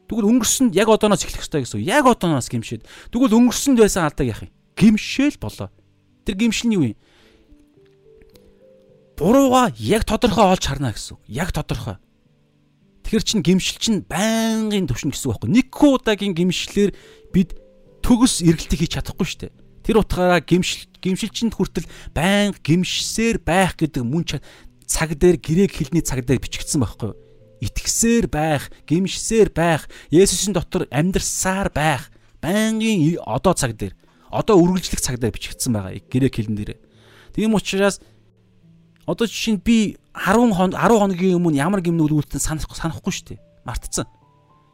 Тэгвэл өнгөрсөнд яг одооноос эхлэх хэрэгтэй гэсэн. Яг одооноос гимшээд. Тэгвэл өнгөрсөнд байсан алдааг яах юм? Гимшээл болоо. Тэр гимшил нь юу юм? Бурууга яг тодорхой олж харна гэсэн. Яг тодорхой. Тэгэхэр чин гимшил чин байнгын төвшин гэсэн үг байхгүй. Нэг удаагийн гимшлэр бид төгс эргэлтийг хийж чадахгүй шүү дээ. Тэр утгаараа гимшил гимшилчэнд хүртэл байн гимшсээр байх гэдэг мөн цаг дээр грек хэлний цаг дээр бичигдсэн байхгүй юу? Итгэсээр байх, гимшсээр байх, Есүсийн дотор амьдрсаар байх байнгын одоо цаг дээр одоо үргэлжлэх цаг дээр бичигдсэн байгаа грек хэлэн дээр. Тийм учраас одоо жишээ нь би 10 хон 10 хоногийн өмнө ямар гимнүүд үлдсэн санах санахгүй шүү дээ. Мартцсан.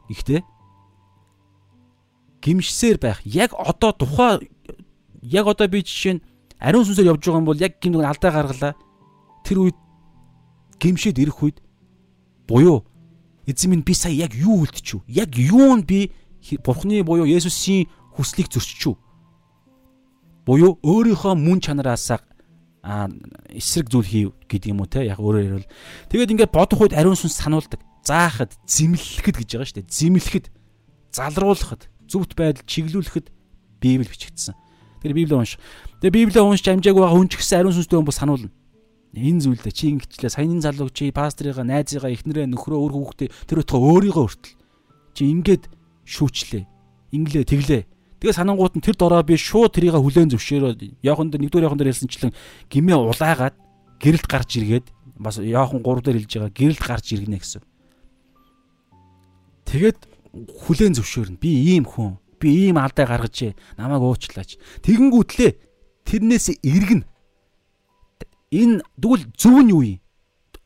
Гэхдээ гимшсээр байх яг одоо тухай яг одоо би жишээ нь ариун сүнсээр явж байгаа юм бол яг гин нэг алдаа гаргалаа. Тэр үед гимшээд ирэх үед буюу эзэн минь би сая яг юу үлдчихв? Яг юу нь би Бурхны буюу Есүсийн хүслийг зөрччихв? Буюу өөрийнхөө мөн чанараасаа эсрэг зүйл хийв гэдэг юм уу те яг өөрөөр хэлбэл тэгээд ингээд бодох үед ариун сүнс сануулдаг заахад зэмлэхэд гэж байгаа шүү дээ зэмлэхэд залруулахад зөвхт байдал чиглүүлэхэд библ бичигдсэн Тэр Библийг унш. Тэгээ Библийг уншиж амжаагүй байгаа хүн ч гэсэн ариун сүнстэй хүн бол сануулна. Энэ зүйлдээ чи ингэчлээ саяны залуу чи пастрыгаа найзыгаа эхнэрээ нөхрөө өөр хүүхдээ тэр утга өөрийгөө хүртэл чи ингээд шүүчлээ. Инглээ тэглээ. Тэгээ санангууд нь тэр дороо би шууд тэрийг хүлээн зөвшөөрөө. Яохон дээр нэгдүгээр яохон дээр хэлсэнчлэн гимээ улаагаад гэрэлт гарч иргээд бас яохон 3 дээр хэлж байгаа гэрэлт гарч иргэнэ гэсэн. Тэгээд хүлэн зөвшөөрнө. Би ийм хүн. Би ийм алдаа гаргажээ. Намайг уучлаач. Тэгэнгүүтлээ тэрнээс эргэн. Энэ тэгвэл зөв нь юу юм?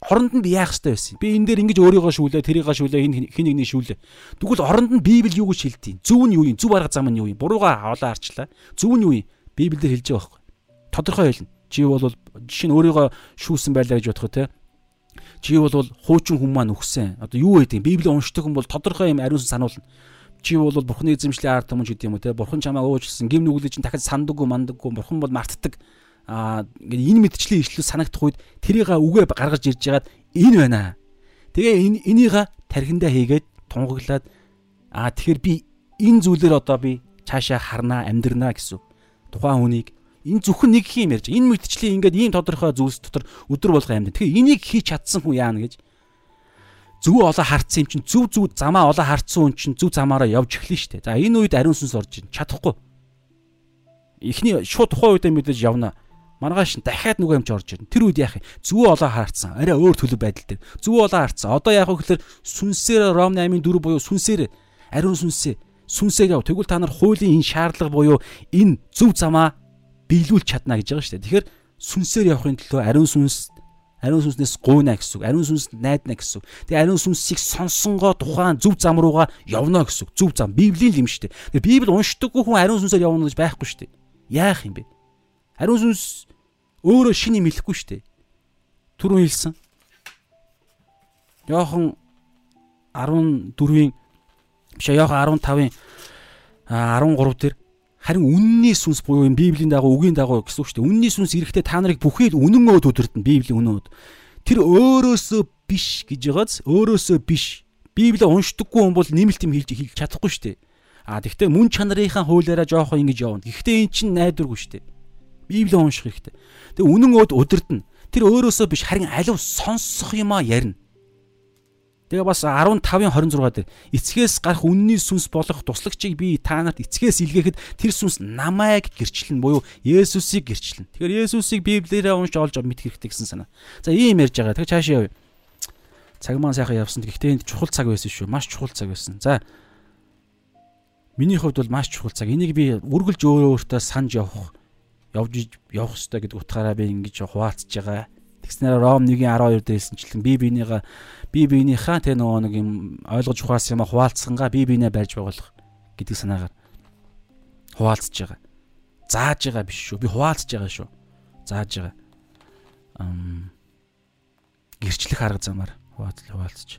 Оронд нь би яах ёстой байсан. Би энэ дээр ингэж өөрийгөө шүүлээ, тэрийгээ шүүлээ, хин нэгний шүүлээ. Тэгвэл оронд нь Библи юу гэж хэлдэг юм? Зөв нь юу юм? Зөв арга зам нь юу юм? Буруугаа авлаа арчлаа. Зөв нь юу юм? Библиэр хэлж байгаа байхгүй. Тодорхой хэлнэ. Чи бол жишээ нь өөрийгөө шүүсэн байлаа гэж бодохоо те. Чи бол хуучин хүн маань өгсөн. Одоо юу гэдэг юм? Библи уншдаг хүн бол тодорхой юм ариун сануулна. Чи бол бурхны эзэмшлийн ард түмэн гэдэг юм уу те. Бурхан чамаа уучлсан. Гим нүглээ чинь дахиад сандаггүй мандаггүй. Бурхан бол мартдаг аа энэ мэдчлэн ишлэл санагдах үед тэрийг үгээ гаргаж ирж ягаад энэ байна. Тэгээ энэ энийг тархиндаа хийгээд тунгаглаад аа тэгэхээр би энэ зүйлээр одоо би цаашаа харнаа амьдрнаа гэсэн. Тухайн хүнийг энэ зөвхөн нэг юм ярьж. Энэ мэдчлэн ингээд ийм тодорхой зүйлс дотор өдөр болго амьд. Тэгэхээр энийг хийж чадсан хүн яана гэж зөв олоо харцсан юм чинь зөв зөв замаа олоо харцсан хүн чинь зөв замаараа явж эхлэн штэ. За энэ үед ариун сүнс орж ийн чадахгүй. Эхний шууд тухайн үедээ мэдээж явна маргааш дахиад нөгөө юмч орж ирнэ. Тэр үед яах юм? Зүвөө олоо хаарцсан. Арай өөр төлөв байдал дээр. Зүвөө олоо хаарцсан. Одоо яах вэ гэхээр сүнсээр Ром 8-ын 4 буюу сүнсээр ариун сүнсээ сүнсээр яв. Тэгвэл та нар хуулийн энэ шаардлага буюу энэ зөв замаа биелүүлж чадна гэж байгаа шүү дээ. Тэгэхээр сүнсээр явахын төлөө ариун сүнс ариун сүнснээс гуйна гэсэн үг. Ариун сүнс найдна гэсэн үг. Тэгээ ариун сүнсийг сонсонгоо тухайн зөв зам руугаа явна гэсэн үг. Зөв зам. Библийн юм шүү дээ. Тэгээ Библи уншдаггүй хүн ариун сүнсээр явна гэж байхгүй шүү дээ. Яах юм бэ? Ариун сүнс өөрөө шиний мэдэхгүй шүү дээ. Түрүүн хэлсэн. Йохан 14-ийн биш Йохан 15-ын 13 дээр харин үнний сүнс буюу энэ Библийн дагуу үгийн дагуу гэсэн үг шүү дээ. Үнний сүнс ирэхдээ та нарыг бүхий л үнэн өөд өдөртөн Библийн үнэн өөд. Тэр өөрөөсөө биш гэж байгааз өөрөөсөө биш. Библийг уншдаггүй хүн бол нэмэлт юм хэлж хэлж чадахгүй шүү дээ. А тэгвэл мөн чанарынхаа хуулиараа жоохон ингэж явна. Гэхдээ эн чинь найдваргүй шүү дээ. Библийг унших хэрэгтэй. Тэгээ үнэн өөд өдөрдөн. Тэр өөрөөсөө биш харин алив сонсох юмаа ярина. Тэгээ бас 15-ын 26 дээр эцгээс гарах үнний сүнс болох туслагчийг би та нарт эцгээс илгээхэд тэр сүнс намайг гэрчлэн буюу Есүсийг гэрчлэн. Тэгэхээр Есүсийг Библиэрээ унш олж мэдэх хэрэгтэй гэсэн санаа. За ийм ярьж байгаа. Тэгээ цаашаа явъя. Цаг маань сайхан явсан. Гэхдээ энд чухал цаг байсан шүү. Маш чухал цаг байсан. За Миний хувьд бол маш чухал цаг. Энийг би үргэлж өөрөө өөртөө санаж явах явж явах хэрэгтэй гэдэг утгаараа би ингэж хуваалцж байгаа. Тэгснээр Ром 1:12 дээрсэнчлэн би биенийгаа би биенийхээ тэ нөгөө нэг юм ойлгож ухаасан юм хуваалцсангаа би биенээ барьж байгуулах гэдэг санаагаар хуваалцж байгаа. Зааж байгаа биш шүү. Би хуваалцж байгаа шүү. Зааж байгаа. Ам гэрчлэх арга замаар хуваалцж хуваалцж.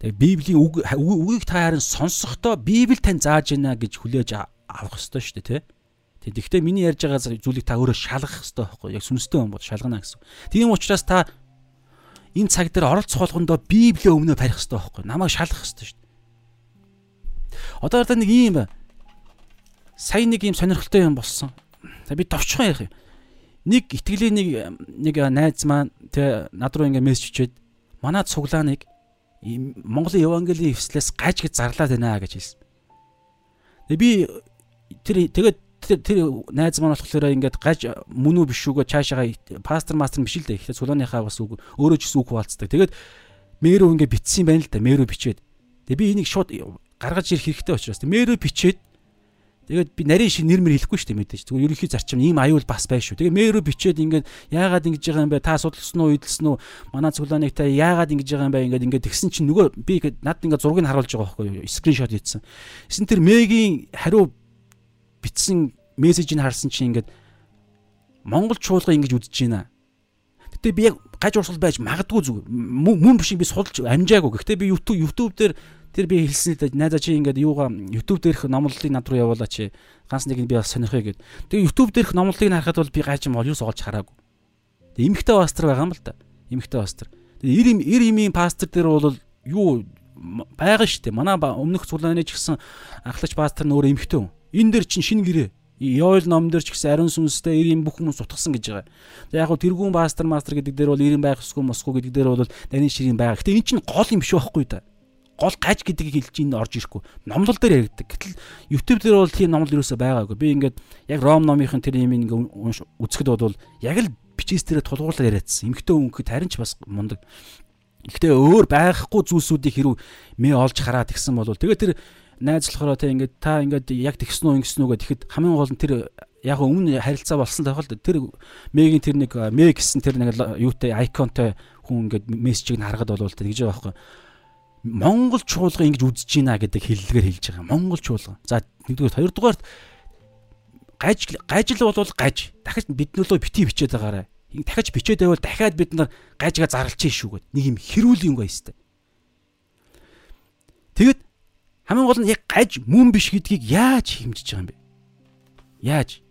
Тэгээ Библийн үг үгийг та харин сонсохдоо Библи тань зааж байна гэж хүлээж авах ёстой шүү дээ, тэ? Тэг. Гэхдээ миний ярьж байгаа зүйлийг та өөрөө шалгах хэрэгтэй байхгүй яг сүнстэй хүн бол шалгана гэсэн. Тийм учраас та энэ цаг дээр оролцох болгондоо Библийн өмнө барих хэрэгтэй байхгүй намайг шалгах хэрэгтэй шүү дээ. Одоо одоо нэг юм сая нэг юм сонирхолтой юм болсон. За би товчхон яах юм. Нэг итгэлийн нэг нэг найз маань тэ над руу ингээ мессеж чичээд манай цуглааныг Монголын Евангелийн эвслээс гаж гэж зарлаад байна гэж хэлсэн. Тэгээ би тэр тэгээд тэр тэр найз маань болохоор ингээд гаж мөн үү биш үгүй цаашаага пастор мастер биш л дээ. Ихтэй цулааныхаа бас үг өөрөө ч гэсэн үг хуваалцдаг. Тэгээд мэрөө ингээд битсэн байна л да. Мэрөө бичээд. Тэгээ би энийг шууд гаргаж ирэх хэрэгтэй учраас мэрөө бичээд Тэгээд би нарийн шиг нэр мэр хэлэхгүй шүү дээ мэдээж. Зүгээр ерөнхий зарчим ийм аюул бас байна шүү. Тэгээд мэрөө бичээд ингээд яагаад ингэж байгаа юм бэ? Та судалсан уу, эдэлсэн үү? Манай цуглааныг та яагаад ингэж байгаа юм бэ? Ингээд ингээд тэгсэн чинь нөгөө би над ингээд зургийг харуулж байгаа байхгүй юу? Скриншот хийсэн. Эсэн тэр мэгийн хариу бичсэн мессежийг харсан чинь ингээд Монгол чуулга ингэж үдэж байна. Гэтэ би яг гаж урсгал байж магадгүй зүг. Мөн биш би судалж амжаагүй. Гэхдээ би YouTube YouTube дээр тэр би хэлсэн л найзаа чи ингээд юугаа YouTube дээрх номлолыг над руу явуулаач. Ганц нэг нь би бас сонирхъя гэд. Тэгээ YouTube дээрх номлолыг харахад бол би гаж юм ол юу суулж хараагүй. Тэгээ эмхтэй пастор байгаа юм л да. Эмхтэй пастор. Тэгээ ир ир имийн пастор дээр бол юу байгаа шүү дээ. Манай өмнөх цуглааны ч гэсэн ахлагч пастор нь өөр эмхтэй хүн. Энэ дэр чинь шинэ гэрээ Йоэл ном дээр ч гэсэн ариун сүнстэй ирийн бүх хүмүүс утгасан гэж байгаа. За яг хөө тэргүүн мастер мастер гэдэг дээр бол ирийн байх ёсгүй мосгүй гэдэг дээр бол нарийн ширийн байгаа. Гэтэ эн чинь гол юм биш байхгүй да. Гол гаж гэдгийг хэлж ин орж ирэхгүй. Номлол дээр яригддаг. Гэтэл YouTube дээр бол тийм номлол юусоо байгаагүй. Би ингээд яг Ром номынхын тэр юм ингээ үзэхэд бол яг л бичээс дээр тулгуурлаар яриадсан. Эмхтэн өнгөд харин ч бас мундаг. Гэхдээ өөр байхгүй зүйлсүүдийг хэрүү мэ олж хараад гисэн бол тэгээ тэр найзлахороо те ингээд та ингээд яг тэгсэн үү ингэсэн үү гэхэд хамгийн гол нь тэр яг өмнө харилцаа болсон тохиолдолд тэр мегийн тэр нэг мэ гэсэн тэр нэг юутай айконтой хүн ингээд мессежийг харахад бол тэгж байгаа байхгүй Монгол чуулга ингэж үзэж байна гэдэг хэллэгээр хэлж байгаа. Монгол чуулга. За нэгдүгээр хоёрдугаарт гаж гажил бол гаж. Дахиж бид нөлөө бити бичээд байгаарай. Дахиж бичээд байвал дахиад бид нар гажгаа зарлчих шүү гэд. Нэг юм хэрүүл юм гоёстой. Тэгэд хамгийн гол нь яг гаж мөн биш гэдгийг яаж хэмжиж байгаа юм бэ? Яаж?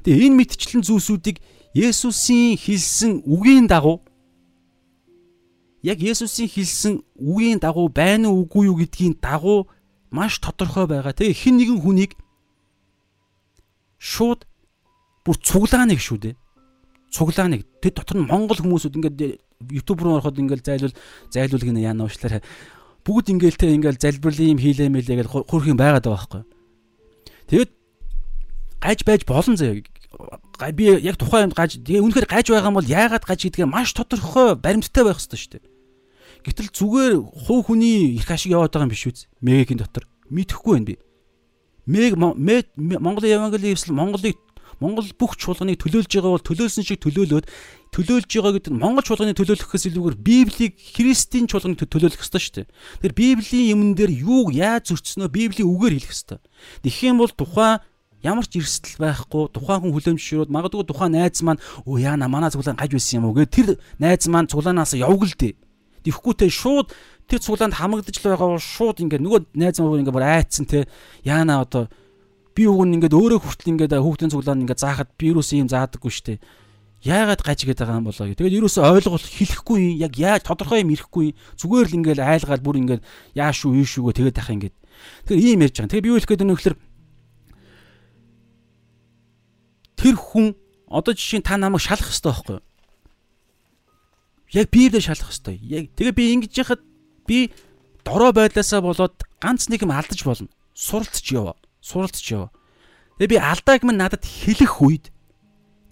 Тэгээ энэ мэдчлэн зүйлсүүдийг Есүсийн хэлсэн үгийн дагуу яг Есүсийн хэлсэн үгийн дагуу байна уу үгүй юу гэдгийн дагуу маш тодорхой байгаа. Тэгээ хэн нэгэн хүнийг шууд бүр цуглааныг шүү дээ. Цуглааныг. Тэд дотор нь монгол хүмүүсүүд ингээд YouTube руу ороход ингээд зайлуул зайлуул гинэ яана уушлаарай. Бүгд ингээд те ингээд залбирлын юм хийлэмэлээ гэж хөрх юм байгаад байгаа байхгүй. Тэгээд гаж байж болон заяа би яг тухайн гаж тэгээ үнэхээр гаж байгаа юм бол яагаад гаж гэдгээ маш тодорхой баримттай байх хэрэгтэй шүү дээ. Гэтэл зүгээр хуу хүний их ашиг яваад байгаа юм биш үз. Мегийн дотор мэдхгүй байна би. Мег Монголын Евангелийн эвсэл Монголыг Монгол бүх чуулганыг төлөөлж байгаа бол төлөөлсөн шиг төлөөлөөд төлөөлж байгаа гэдэг нь Монгол чуулганыг төлөөлөхөөс илүүгээр Библийг Христийн чуулганыг төлөөлөх ёстой шүү дээ. Тэгэхээр Библийн юмн дээр юу яаж зөрчснөө Библийн үгээр хэлэх ёстой. Тэгэх юм бол тухайн ямар ч эрсдэл байхгүй тухайн хүн хүлэмжшрүүд магадгүй тухайн найз маань өө яана манай цуглаан гаж байсан юм уу гэ тэр найз маань цуглаанаас явгал дээ Тэвхгүйтэй шууд тэр цуглаанд хамагдаж л байгаа бол шууд ингээд нөгөө найз муу ингээд бүр айцсан те яана одоо би уг нь ингээд өөрөө хүртэл ингээд хүүхдийн цуглаанд ингээд заахад би юусэн юм заадаггүй штэ яагаад гаж гээд байгаа юм болоо гэх. Тэгээд юусоо ойлгол хэлэхгүй яг яаж тодорхой юм ирэхгүй зүгээр л ингээд айлгаад бүр ингээд яа шүү юу шүүгөө тэгээд тах ингээд. Тэгэхээр ийм ярьж байгаа. Тэгээд би юу хэлэх гээд байна вэ гэхээр тэр хүн одоо жишээ та намайг шалах хэрэгтэй байхгүй юу? яг библиэр шалах хэвээр. Яг тэгээ би ингэж яхад би дорой байдлаасаа болоод ганц нэг юм алдаж болно. Суралцж яваа. Суралцж яваа. Тэгээ би алдааг минь надад хэлэх үед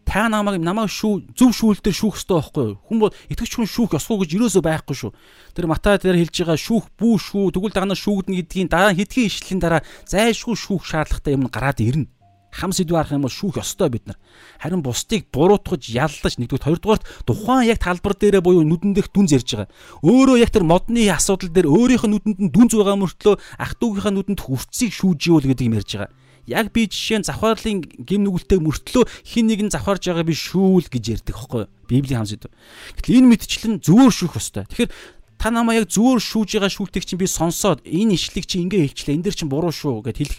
та намайг намайг шүү зөв шүүлтээр шүүх хэрэгтэй байхгүй юу? Хүн бол итгэж хүн шүүх ёсгүй гэж юусоо байхгүй шүү. Тэр Матай дээр хэлж байгаа шүүх бүү шүү, тэгвэл дагнаа шүүгднэ гэдгийн дараа хэдхэн ишлэлийн дараа зайлшгүй шүүх шаардлагатай юм гараад ирнэ хам сэдв арах юм бол шүүх ёстой бид нар. Харин бусдыг буруутгаж яллаж нэгдүгээр хоёрдугаарт тухайн яг талбар дээрээ буюу нүдэн дэх дүнз ярьж байгаа. Өөрөө яг тэр модны асуудал дээр өөрийнх нь нүдэнд нь дүнз байгаа мөртлөө ах トゥ угийнхаа нүдэнд хүрцгийг шүүж ивэл гэдэг юм ярьж байгаа. Яг би жишээ нь завхаарлын гим нүгэлтэй мөртлөө хин нэг нь завхаарж байгаа би шүүл гэж ярьдаг хөөхгүй. Библийн хам сэдв. Гэтэл энэ мэдчлэн зөвөр шүүх ёстой. Тэгэхээр та намаа яг зөвөр шүүж байгаа шүүлтгийг чинь би сонсоод энэ ишлэг чи ингээ хэлчлээ энэ дэр чинь буруу шүү гэд хэлэх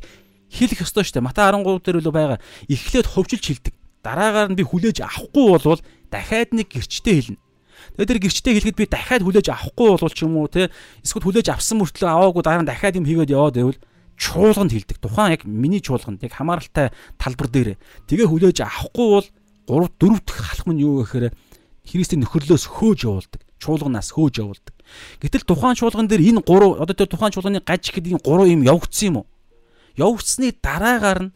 хэлэх ёстой шүү дээ. Матай 13 дээр л байгаа. Эхлээд ховжилж хэлдэг. Дараагаар нь би хүлээж авахгүй болвол дахиад нэг гэрчтэй хэлнэ. Тэгээд тэр гэрчтэй хэлэхэд би дахиад хүлээж авахгүй болвол ч юм уу те эсвэл хүлээж авсан мөртлөө аваагүй дараа нь дахиад юм хийгээд яваад байвал чуулганд хэлдэг. Тухайн яг миний чуулганд яг хамааралтай талбар дээр. Тэгээ хүлээж авахгүй бол 3 4 дахь халах нь юу гэхээр Христийн нөхөрлөөс хөөж явуулдаг. Чуулганаас хөөж явуулдаг. Гэтэл тухайн чуулган дээр энэ 3 одоо тэр тухайн чуулганы гаж гэдэг энэ 3 юм явагдсан юм уу? Явагдсны дараагаар нь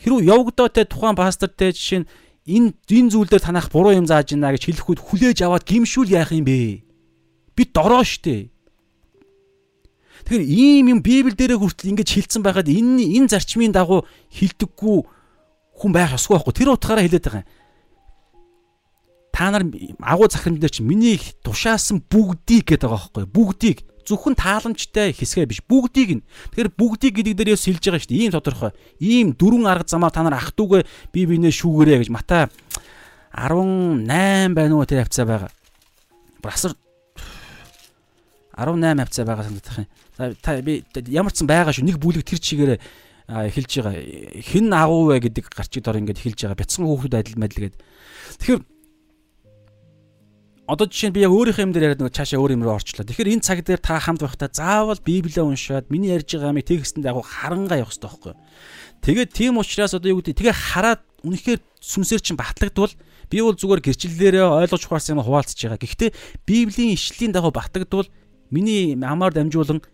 хэрвээ явагдаад те тухайн пастор те жишээ нь энэ энэ зүйлээр танах буруу юм зааж байна гэж хэлэхүүд хүлээж аваад гимшүүл яах юм бэ? Би дороо штэ. Тэгэхээр ийм юм Библи дээрээ хүртэл ингэж хилцсэн байхад энэ энэ зарчмын дагуу хилдэггүй хүн байх ёсгүй байхгүй. Тэр утгаараа хэлээд байгаа юм. Та нар агуу захирамж дээр чи миний тушаасан бүгдийг гэдэг байгаа байхгүй. Бүгдийг зөвхөн тааламжтай хэсгээ биш бүгдийг нь. Тэгэхээр бүгдийг гэдэг дээр яс хэлж байгаа шүү дээ. Ийм тодорхой. Ийм дөрвөн арга замаар та нар ах トゥ угээ бие биенээ шүүгээрэй гэж Матай 18 байна уу тэр хавцаа байгаа. Брасар 18 хавцаа байгаа санагдах юм. Та би ямар ч сан байгаа шүү. Нэг бүлэг тэр чигээрээ хэлж байгаа. Хэн агуу вэ гэдэг гарчиг дор ингээд хэлж байгаа. Бяцхан хүүхдүүд адил мэдл гээд. Тэгэхээр одоо жишээ нь би яг өөрийнхөө юм дээр яриад нэг цаашаа өөр юм руу орчлоо. Тэгэхээр энэ цаг дээр та хамт байхдаа заавал Библийг уншаад миний ярьж байгаа юмыг текстэн дагуу харангаа явах хэрэгтэй байхгүй юу? Тэгээд тийм учраас одоо юу гэдэг тэгээ хараад үнэхээр сүнсээр чинь батлагдвал би бол зүгээр гэрчлэлээрээ ойлгож ухаарсан юм хуваалцж байгаа. Гэхдээ Библийн ишлийн дагуу батлагдвал миний амаар дамжуулан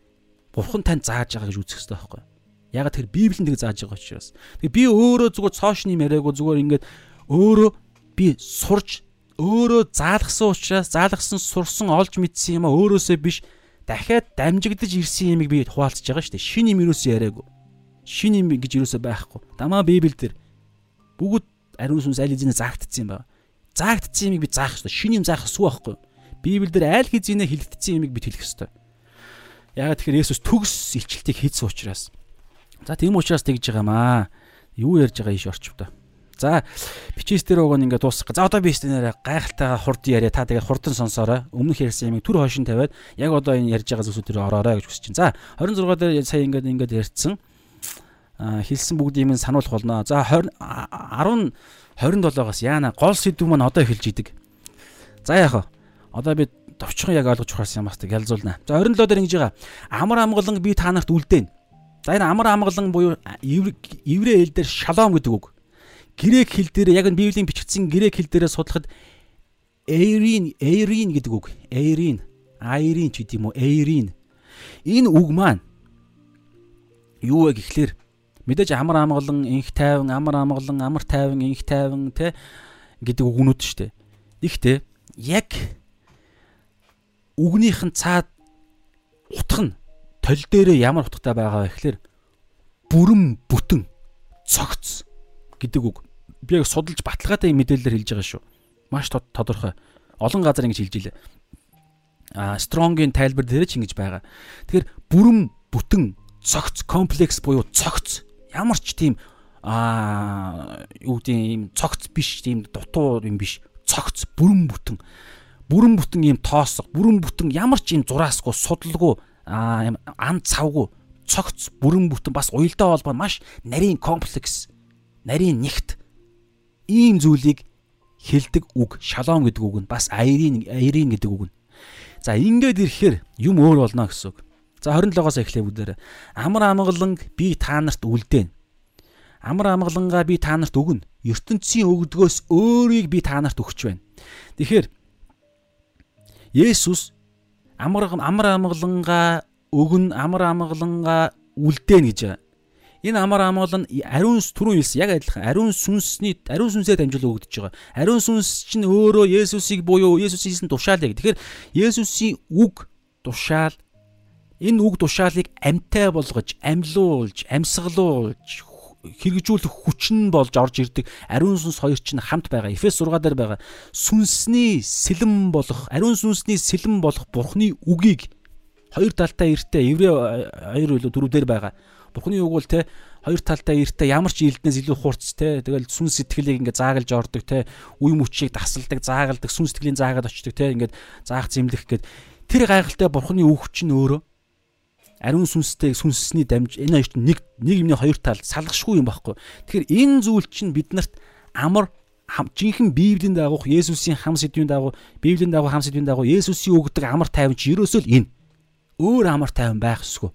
Бурхан танд зааж байгаа гэж үзэх хэрэгтэй байхгүй юу? Ягаад тэр Библийн тэг зааж байгаа учраас. Тэгээ би өөрөө зүгээр цоошны яриаггүй зүгээр ингээд өөрөө би сурж өөрөө заалгсан учраас заалгсан сурсан олж мэдсэн юм а өөрөөсөө биш дахиад дамжигдаж ирсэн юмыг би хуваалцаж байгаа шүү дээ. Шин юм юусоо яриаггүй. Шин юм гэж юусоо байхгүй. Дамаа Библиэлд бүгд ариун сүнс аль хэзээ заагдсан юм байна. Заагдсан юмыг би заах хэрэгтэй. Шин юм заах эсвэл байхгүй. Библиэлд аль хэзээ хэлэгдсэн юмыг бид хэлэх хэрэгтэй. Яагаад тэгэхээр Есүс төгс илчилтийг хийсэн учраас. За тийм учраас тэгж байгаамаа. Юу ярьж байгаа иш орчвдоо. За бичээс дээр уг нь ингээд дуусгах. За одоо би стенээр гайхалтай хурд яриа. Та тэгээд хурдан сонсоорой. Өмнөх ярьсан юмыг түр хойшин тавиад яг одоо энэ ярьж байгаа зүйлсүүд дээр ороорой гэж хүсэж чинь. За 26 дээр сая ингээд ингээд ярьсан. А хэлсэн бүгд юм сануулах болно. За 20 10 27-оос яана гол сэдв маань одоо эхэлж идэг. За яах вэ? Одоо би товчхон яг ойлгож ухаарсан юм бас тэг ялзуулна. За 27 дээр ингэж байгаа. Амар амгалан би та нарт үлдээн. За энэ амар амгалан буюу еврей хэл дээр шалом гэдэг үг грек хэл дээр яг нь библийн бичигдсэн грек хэл дээрээ судлахад эйрин эйрин гэдэг үг. Эйрин, айрин ч гэдэг юм уу? Эйрин. Энэ үг маань юу вэ гэхлээр мэдээж амар амгалан, инх тайван, амар амгалан, амар тайван, инх тайван те гэдэг үгнүүд шүү дээ. Гэхдээ яг үгнийх нь цаад утга нь тол дээрээ ямар утгатай байгаа вэ гэхлээр бүрэн бүтэн цогц гэдэг үг би яг судалж баталгаатай мэдээлэлээр хэлж байгаа шүү. Маш тодорхой. Олон газар ингэж хэлж илээ. А strong-ийн тайлбар дээр ч ингэж байгаа. Тэгэхээр бүрэн бүтэн цогц комплекс буюу цогц ямар ч тийм а юу гэдэг юм цогц биш тийм дутуу юм биш цогц бүрэн бүтэн бүрэн бүтэн ийм тоосго бүрэн бүтэн ямар ч ийм зураасгүй судалгүй а ан цавгүй цогц бүрэн бүтэн бас уялдаа холбоо маш нарийн комплекс нарийн нэгт ийм зүйлийг хэлдэг үг шалом гэдэг үг нь бас аярин аярин гэдэг үг нь. За ингээд ирэхээр юм өөр болно гэсэн үг. За 27-оос эхлэв бүгдээр амар амгалан би та нарт үлдээн. Амар амгалангаа би та нарт өгнө. ертөнцийн өгдгөөс өөрийг би та нарт өгч байна. Тэгэхээр Есүс амар амар амгалангаа өгнө, амар амгалангаа үлдээн гэж Энэ амар амгалан ариун түрүү хэлсэн яг адилхан ариун сүнсний ариун сүнсээр дамжуулан өгдөж байгаа. Ариун сүнс чинь өөрөө Есүсийг буюу Есүсийн тушаал яг. Тэгэхээр Есүсийн үг тушаал энэ үг тушаалыг амьтай болгож, амьлуулж, амьсгалуулж хэрэгжүүлэх хүч нь болж орж ирдэг ариун сүнс хоёр чинь хамт байгаа. Эфес 6 дээр байгаа. Сүнсний сэлэм болох, ариун сүнсний сэлэм болох Бурхны үгийг хоёр талтай эртээ еврей хоёр үлээ дөрвдөр байгаа Бурхны үг бол те хоёр талтай эртээ ямар ч илднээс илүү хурц те тэгэл сүн сэтгэлийг ингээ заагалж ордог те үе мөчийг тасалдаг заагалдаг сүн сэтгэлийн заагаад очдог те ингээд заах зэмлэх гээд тэр гайхалтай Бурхны үг чинь өөрөө ариун сүнстэй сүнсний дамж энэ хоёрт нэг нэг юмны хоёр тал салгашгүй юм байхгүй. Тэгэхээр энэ зүйл чинь биднэрт амар жинхэнэ Библийн дагуух Есүсийн хам сэдвийн дагуу Библийн дагуу хам сэдвийн дагуу Есүсийн өгдөг амар тайван чи ерөөсөө л энэ өөр амар тайван байх ёсгүй.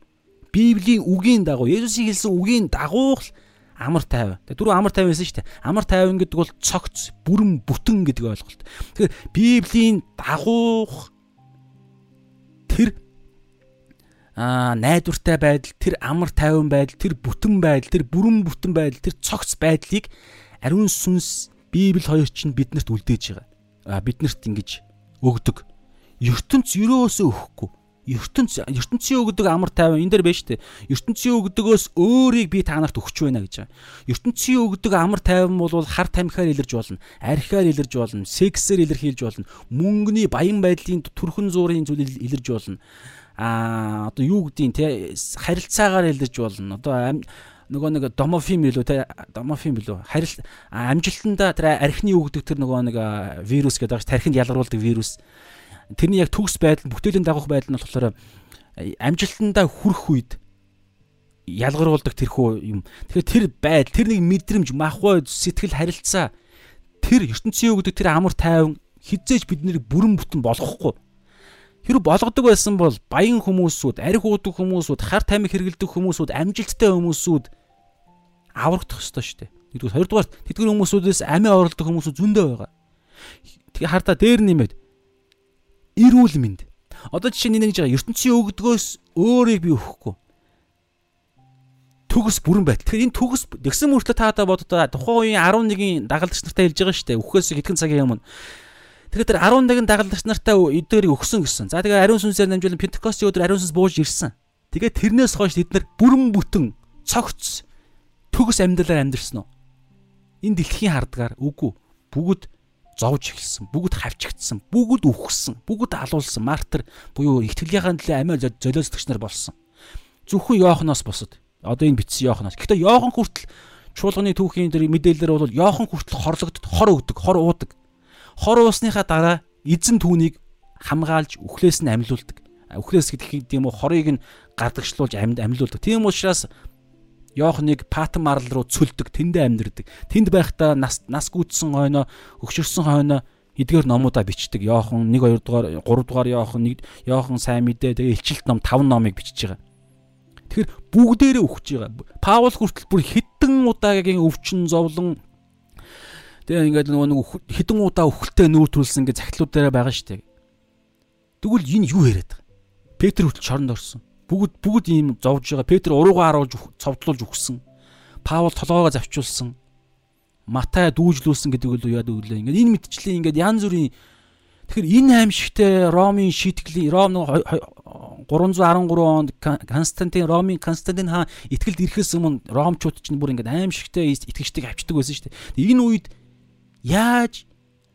Библийн үгийн дагуу Есүсийн хэлсэн үгийн дагуу л амар тайван. Тэгээ дөрөв амар тайван байсан шүү дээ. Амар тайван гэдэг бол цогц, бүрэн бүтэн гэдэг ойлголт. Тэгэхээр Библийн дагуух тэр аа найдвартай байдал, тэр амар тайван байдал, тэр бүтэн байдал, тэр бүрэн бүтэн байдал, тэр цогц байдлыг ариун сүнс Библи хоёр чинь биднэрт үлдээж байгаа. Аа биднэрт ингэж өгдөг. ертөнц юроосоо өгөхгүй ертөнц ертөнцийн өгдөг амар тайван энэ байна шүү дээ. ертөнцийн өгдөгөөс өөрийг би та нарт өгч байна гэж байгаа. ертөнцийн өгдөг амар тайван бол хар тамхиар илэрж болно, архиар илэрж болно, сексээр илэрхийлж болно, мөнгөний баян байдлын төрхөн зуурын зүйл илэрж болно. Аа одоо юу гэдгийг те харилцаагаар илэрж болно. Одоо нөгөө нэг домофим билүү те домофим билүү харил амжилтанда тэр архины өгдөг тэр нөгөө нэг вирус гэдэг байгаа ш тархинд ялгаруулдаг вирус тэрний яг төгс байдал бүтээлийн дагах байдал нь болохоор амжилтандаа хүрэх үед ялгаруулдаг тэрхүү юм. Тэгэхээр тэр байдал, тэр нэг мэдрэмж, махбод, сэтгэл харилцаа тэр ертөнцийн өгдөг тэр амар тайван хизээж биднийг бүрэн бүтэн болгохгүй. Хэрэг болгодог байсан бол баян хүмүүсүүд, арх уудаг хүмүүсүүд, хар тамхи хэргэлдэг хүмүүсүүд, амжилттай хүмүүсүүд аврагдах ёстой шүү дээ. Нэгдүгээр, хоёрдугаар тэдгээр хүмүүсүүдээс амиа оролдог хүмүүсүүд зөндөө байгаа. Тэгээ хардаа дээр нэмээд эрүүл мэнд. Одоо жишээ нь нэг жаа ертөнцийн өгдгөөс өөрийг би өгөхгүй. Төгс бүрэн байт. Тэгэхээр энэ төгс тэгсэн мөртлөө таадаа боддоо тухайн үеийн 11-ийн дагалдагч нартай хэлж байгаа шүү дээ. Үхээс хэдхэн цагийн өмнө Тэгэхээр тэр 11 дагалдагч нартай эдгээрийг өгсөн гэсэн. За тэгээ ариун сүнсээр намжуулан Пентекостийн өдөр ариун сүнс бууж ирсэн. Тэгээ тэрнээс хойш бид нар бүрэн бүтэн цогц төгс амьдралаар амьдрсан уу? Энэ дэлхийн хардгаар үгүй. Бүгд зовж эхэлсэн, бүгд хавчигдсан, бүгд үхсэн, бүгд алуулсан, мартер буюу ихтгэлийн төлөө амиа золиослогч нар болсон. Зөвхөн Йооханоос босод. Одоо энэ бичсэн Йооханоос. Гэхдээ Йохан хүртэл чуулганы түүхийн дээр мэдээлэлээр бол Йохан хүртэл хорлогдод хор өгдөг, хор уудаг. Хор уусныхаа дараа эзэн түүнийг хамгаалж үхлээс нь амьлуулдаг. Үхлээс гэдэг юм уу хорыг нь гардагшлуулж амьд амьлуулдаг. Тийм учраас Йоханыг Патан марл руу цөлдөг, тэндээ амьдэрдэг. Тэнд байхдаа нас нас гүйтсэн хойноо, өгшөрсөн хойноо эдгээр номуудаа бичдэг. Йохан 1 2 дугаар 3 дугаар Йохан 1 Йохан сайн мэдээ тэгээ илчилт ном 5 номыг бичиж байгаа. Тэгэхээр бүгдээрээ өгч байгаа. Паул хүртэл бүр хэдэн удаагийн өвчин зовлон тэгээ ингээд нөгөө нэг хэдэн удаа өвхөлтэй нүүр төрүүлсэн ингээд захидлууд дээр байгаа шүү дээ. Тэгвэл энэ юу яриад байгаа? Петр хүртэл шоронд орсон. Бүгд бүгд ийм зовж байгаа. Петр уруугаа харуулж цовдлуулж өгсөн. Паул толгоогоо завчуулсан. Матай дүүжлүүлсэн гэдэг үл яад өглөө. Ингээд энэ мэдчлээ ингээд янз бүрийн Тэгэхээр энэ аимшигтай Ромын шийтгэлийн Ром 313 онд Константин Ромын Константин хаан итгэлд ирэхээс өмнө Ромчууд чинь бүр ингээд аимшигтай итгэгчдийг авчдаг байсан шүү дээ. Энэ үед яаж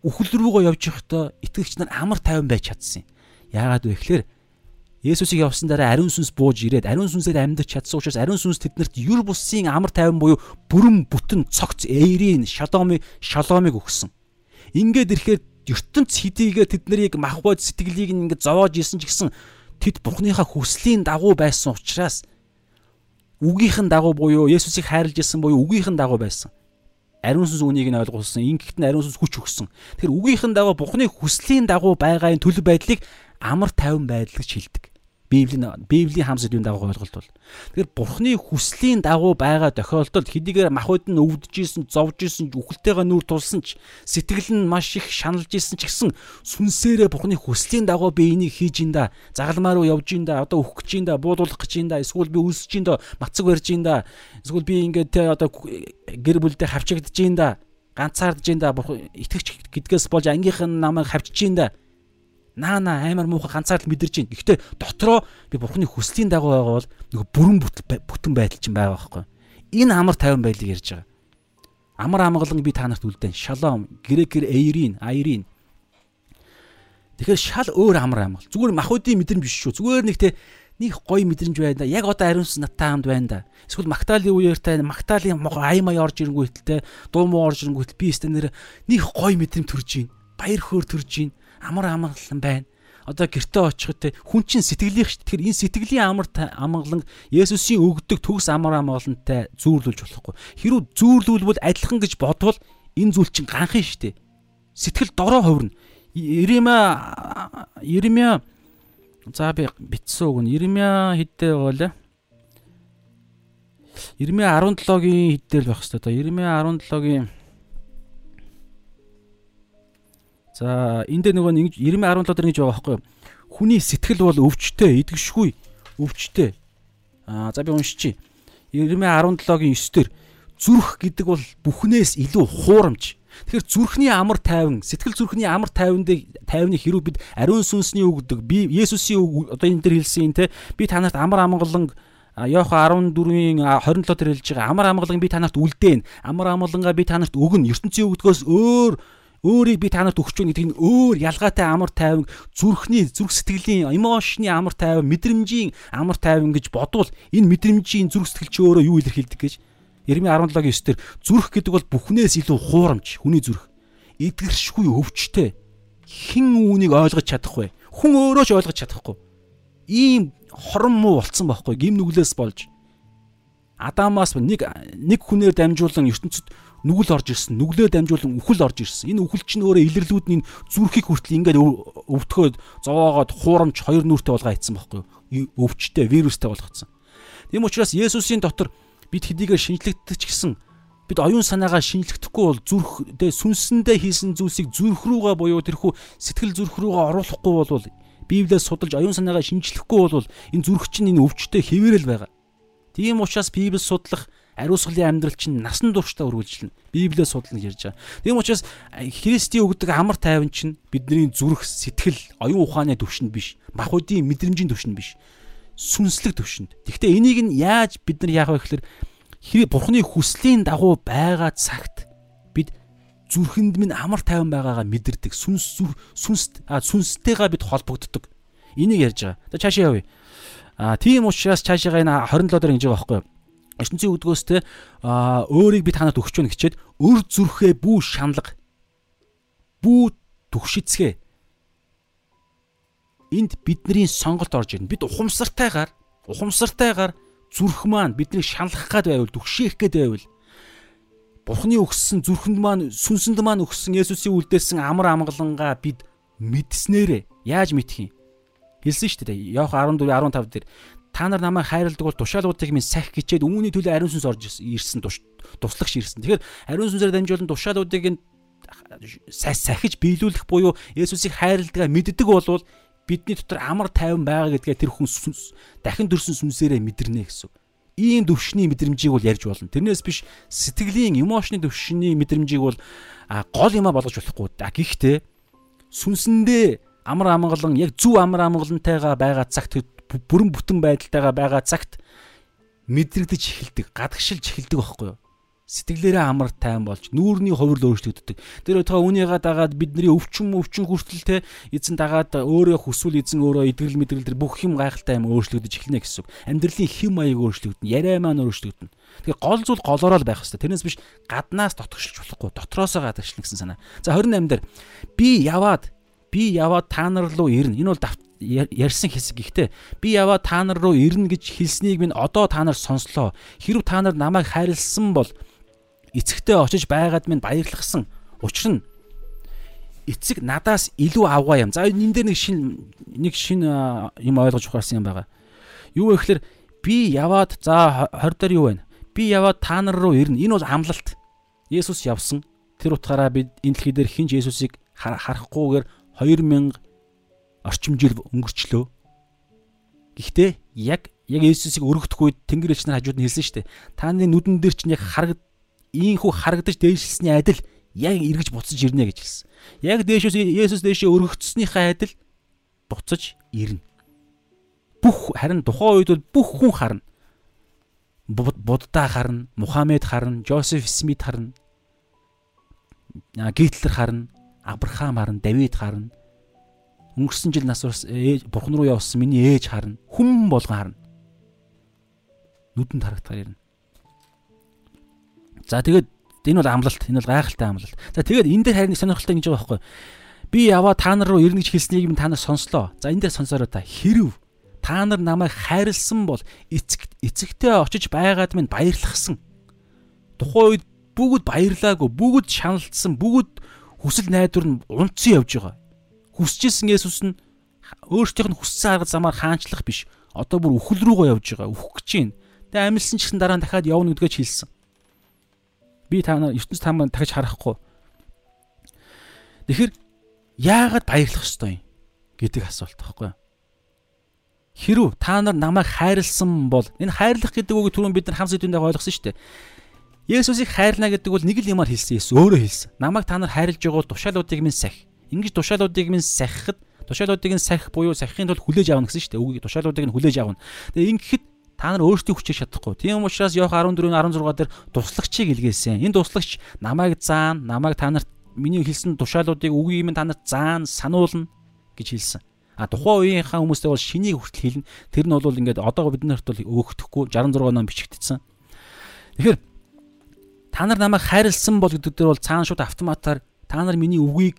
үхэл рүүгөө явж явахдаа итгэгч нар амар тайван байж чадсан юм. Яагаад вэ гэхээр Есүсийг явсан дараа ариун сүнс бууж ирээд ариун сүнсээр амьдарч чадсан учраас ариун сүнс тэднэрт юр бусын амар тайван буюу бүрэн бүтэн цогц эйрийн шаломыг шаломыг өгсөн. Ингээд ирэхээр ертөнц хэдийгээ тэднийг махбод сэтгэлийг ингээд зовоож исэн ч гэсэн тэд Бурхныхаа хүслийн дагуу байсан учраас үгийнхэн дагуу буюу Есүсийг хайрлаж исэн буюу үгийнхэн дагуу байсан. Ариун сүнс үнийг нь ойлгуулсан. Ингэхт нь ариун сүнс хүч өгсөн. Тэгэхээр үгийнхэн дагуу Бурхны хүслийн дагуу байгаа энэ төлөв байдлыг амар тайван байдал гэж хэлдэг. Библийн Библийн хам сэдвийн дагуу ойлголт бол. Тэгэхээр Бурхны хүслийн дагуу байгаа тохиолдолд хэдийгээр махбод нь өвдөж исэн, зовж исэн, үхэлтэйгээ нүүр тулсан ч сэтгэл нь маш их шаналж исэн ч гэсэн сүнсээрээ Бурхны хүслийн дагуу би энийг хийж ин да. Загалмаа руу явж ин да. Одоо үхэх гэж ин да. Буудуулах гэж ин да. Эсвэл би өсөж ин да. Мацаг барьж ин да. Эсвэл би ингээд те одоо гэр бүлдээ хавчагдж ин да. Ганцаардж ин да. Бурхан итгэж гэдгээс болж ангийнх нь намайг хавчиж ин да наа наа аймар муухай ганцаар л мэдэрч байна. Гэхдээ дотроо би бурхны хүслийн дагуу байгаа бол нөгөө бүрэн бүтэн байдал чинь байгаа байхгүй. Энэ амар тайван байдлыг ярьж байгаа. Амар амгалан би та нарт үлдэн. Шалом, грекээр эйрин, айрин. Тэгэхээр шал өөр амар амгал. Зүгээр махуудын мэдрэмж биш шүү. Зүгээр нэг те нэг гоё мэдрэмж байна да. Яг одоо ариунс наттай хамт байна да. Эсвэл Магдалины үеэртэй Магдалины аймаа орж ирэнгүүтэлтэй дуу муу орж ирэнгүүтэл би өстө нэр нэг гоё мэдрэмж төрж гин. Баяр хөөр төрж гин амар амгалан байна. Одоо гэртээ очиход те хүн чинь сэтгэлийнх ш. Тэгэхээр энэ сэтгэлийн амар амгалан Есүсийн өгдөг төгс амар амгалантай зүүрлүүлж болохгүй. Хэрвээ зүүрлүүлбэл адилхан гэж бодвол энэ зүйл чинь ганхан штэ. Сэтгэл дорой хувирна. Иремя Иремя за би битсэн үг нь Иремя хэдтэй байгаа лээ. Иремя 17-гийн хэддэр байх хэвээр. Одоо Иремя 17-гийн За энэ дээр нөгөө нэг 9017 дээр ингэж байгаа байхгүй юу? Хүний сэтгэл бол өвчтэй, идэгшгүй, өвчтэй. Аа за би уншчихъя. 9017-гийн 9 дээр зүрх гэдэг бол бүхнээс илүү хуурамч. Тэгэхээр зүрхний амар тайван, сэтгэл зүрхний амар тайванд тайвны хэрүү бид ариун сүнсний өгдөг. Би Есүсийн үг одоо энэ дээр хэлсэн те би танарт амар амгалан Йохан 14-ийн 27 дээр хэлж байгаа амар амгалан би танарт үлдээн. Амар амгалангаа би танарт өгнө. ертөнцийн өгдгөөс өөр өөрийг би танарт өгч байна гэдэг нь өөр ялгаатай амар тайван зүрхний зүрх сэтгэлийн эмошны амар тайван мэдрэмжийн амар тайван гэж бодвол энэ мэдрэмжийн зүрх сэтгэл чи өөрөө юу илэрхийлдэг гэж? Ерми 17-гийн 9 дээр зүрх гэдэг бол бүхнээс илүү хуурамч хүний зүрх. Эдгэршгүй өвчтэй. Хэн үүнийг ойлгож чадахгүй хүн өөрөө ч ойлгож чадахгүй. Ийм хорон муу болцсон байхгүй. Гим нүглээс болж. Адамаас нэг нэг хүнээр дамжуулан ертөнцид нүгэл орж ирсэн. Нүглээ дамжуулан үхэл орж ирсэн. Энэ үхэл чинь өөрөө илэрлүүд нь зүрхийг хүртэл ингээд өвтгөөд зовоогоод хуурамч хоёр нүртэй болгоо ийцсан байхгүй юу? Өвчтэй, вирустай болгоцсон. Тийм учраас Есүсийн дотор бид хэдийгээр шинжлэгддэг ч гэсэн бид оюун санаагаа шинжлэхдэггүй бол зүрх дэ сүнсэндээ хийсэн зүйлсийг зүрх рүүгээ буюу тэрхүү сэтгэл зүрх рүүгээ оруулахгүй бол Библиэс судалж оюун санаагаа шинжлэхгүй бол энэ зүрх чинь энэ өвчтэй хэвээрэл байгаа. Тийм учраас Библийг судлах ариусгалын амьдрал чинь насан туршдаа үргэлжлэнэ. Библиэс судлана гэж ярьж байгаа. Тийм учраас Христийн өгдөг амар тайван чинь бидний зүрх, сэтгэл, оюун ухааны төвшөнд биш, махбодийн мэдрэмжийн төвшөнд биш. Сүнслэг төвшөнд. Гэхдээ энийг нь яаж бид нар яах вэ гэхээр Бурхны хүслийн дагуу байгаа цагт бид зүрхэнд минь амар тайван байгаагаа мэдэрдэг. Сүнс сүнс сүнстэйгээ бид холбогддог. Энийг ярьж байгаа. За цаашаа явъя. А тийм учраас цаашаа энэ 27 дээр ингэж байгаа байхгүй юу? Ертөнцийн өгдгөөс те өөрийг би танад өгч байна гэчээд өр зүрхээ бүү шаналга бүү түгшицгээ энд бидний сонголт орж ирнэ. Бид ухамсартайгаар ухамсартайгаар зүрх маань биднийг шаналгах гад байвал түгшээх гээд байвал Бурхны өгсөн зүрхэнд маань сүнсэнд маань өгсөн Есүсийн үлдээсэн амар амгалангаа бид мэдснээрээ яаж мэдх юм? Хэлсэн шүү дээ. Явах 14 15 дээр та нар намайг хайрладаг бол тушаалуудыг минь сахих гिचээд үүний төлөө ариун сүнс орж ирсэн туслагч ирсэн. Тэгэхээр ариун сүнсээр дамжуулан тушаалуудыг сахиж биелүүлэх буюу Есүсийг хайрладгаа мэддэг болвол бидний дотор амар тайван байгаа гэдгээ тэр хүн дахин төрсэн сүнсээрээ мэдэрнэ гэсэн. Ийм төвшний мэдрэмжийг бол ярьж болно. Тэрнээс биш сэтгэлийн эмошны төвшний мэдрэмжийг бол гол юма болгож болохгүй. Гэхдээ сүнсэндээ амар амгалан яг зөв амар амгалантайгаа байгаа цагт бүрэн бүтэн байдалтайгаа байгаа цагт мэдрэгдэж эхэлдэг, гадагшилж эхэлдэг байхгүй юу? Сэтгэлээрээ амар тайван болж нүүрний хувирл өөрчлөгддөг. Тэр өтгөө үнийгээ дагаад бидний өвчин өвчин хүртэл те эзэн дагаад өөрөө хүсвэл эзэн өөрөө идэглэл мэдрэл бүх юм гайхалтай юм өөрчлөгдөж эхэлнэ гэсэн. Амьдралын хэм маяг өөрчлөгдөнө, яриа маань өөрчлөгдөнө. Тэгэхээр гол зүйл голоороо л байх хэрэгтэй. Тэрнээс биш гаднаас дотгошилж болохгүй, дотроосоо гадагшлна гэсэн санаа. За 28 дээр би яваад би яваад та нар руу ирнэ. Энэ бол ярьсан хэсэг. Гэхдээ би яваа та нар руу ирнэ гэж хэлснийг минь одоо та нар сонслоо. Хэрв та нар намайг хайрлсан бол эцэгтэй очиж байгаад минь баярлахсан. Учир нь эцэг надаас илүү авгаа юм. За энэ дээр нэг шин нэг шин юм ойлгож ухаарсан юм байгаа. Юу вэ гэхээр би яваад за 20 дээр юу вэ? Би яваад та нар руу ирнэ. Энэ бол амлалт. Есүс явсан. Тэр утгаараа бид энэ дэлхий дээр хинж Есүсийг харахгүйгээр 2000 орчим жил өнгөрчлөө. Гэхдээ яг яг Есүсийг өргөдөх үед Тэнгэр элч нар хажууд нь хэлсэн шүү дээ. Тааны нүдэн дээр чинь яг харагд ийхүү харагдаж дээшилсний адил яг эргэж буцаж ирнэ гэж хэлсэн. Яг дээшөөс Есүс дээшээ өргөгдсөнийхээ адил буцаж ирнэ. Бүх харин тухайн үед бол бүх хүн харна. Будда харна, Мухаммед харна, Жозеф Смит харна. Гитлер харна, Абрахам харна, Давид харна өнгөрсөн жил нас бурхан руу явсан миний ээж харна. Хүм болгон харна. Нүдэнд харагдахаар ирнэ. За тэгээд энэ бол амлалт. Энэ бол гайхалтай амлалт. За тэгээд энэ дээр харин сонирхолтой ингэж байгаа байхгүй. Би яваа та нар руу ирнэ гэж хэлснийг минь та нар сонслоо. За энэ дээр сонсороо та. Хэрв та нар намайг хайрлсан бол эцэг эцэгтэй очиж байгаад минь баярлахсан. Тухайн үед бүгд баярлаагүй, бүгд шаналдсан, бүгд хүсэл найдвар нь унтсан явж байгаа хүсэжсэн Есүс нь өөртөөх нь хүссэн арга замаар хаанчлах биш. Одоо бүр үхэл рүүгээ явж байгаа. Үхэх гэж байна. Тэгээ амилсан ч гэсэн дараа нь дахиад явна гэдгээ ч хэлсэн. Би та ертөнц таамаа дахиж харахгүй. Тэгэхээр яагаад баярлах ёстой юм гэдэг асуулт байхгүй юу? Хэрв та нар намайг хайрлсан бол энэ хайрлах гэдэг үгийг түрүүн бид нар хам сэдвэндээ ойлгосон шүү дээ. Есүсийг хайрлана гэдэг бол нэг л юмар хэлсэн. Есүс өөрөө хэлсэн. Намайг та нар хайрлж байгаа бол тушаалуудыг минь сахи. Ингэж тушаалуудыг минь сахихад тушаалуудыг нь сахих буюу сахихын тулд хүлээж авна гэсэн шүү дээ. Үгийг тушаалуудыг нь хүлээж авна. Тэгээ ингэхэд та нар өөрсдөө хүчээж чадахгүй. Тийм учраас Йох 14-ийн 16 дээр туслагчийг илгээсэн. Энэ туслагч намайг заан, намайг та нарт миний хэлсэн тушаалуудыг үгийг минь та нарт заан сануулна гэж хэлсэн. А тухайн үеийнхаа хүмүүстэй бол шинийг хүртэл хэлнэ. Тэр нь бол ингээд одоо бидний хувьд бол өөгдөхгүй 66 ном бичигдсэн. Тэгэхээр та нар намайг хайрлсан бол гэдэг дээр бол цаана шууд автоматар та нар миний үгийг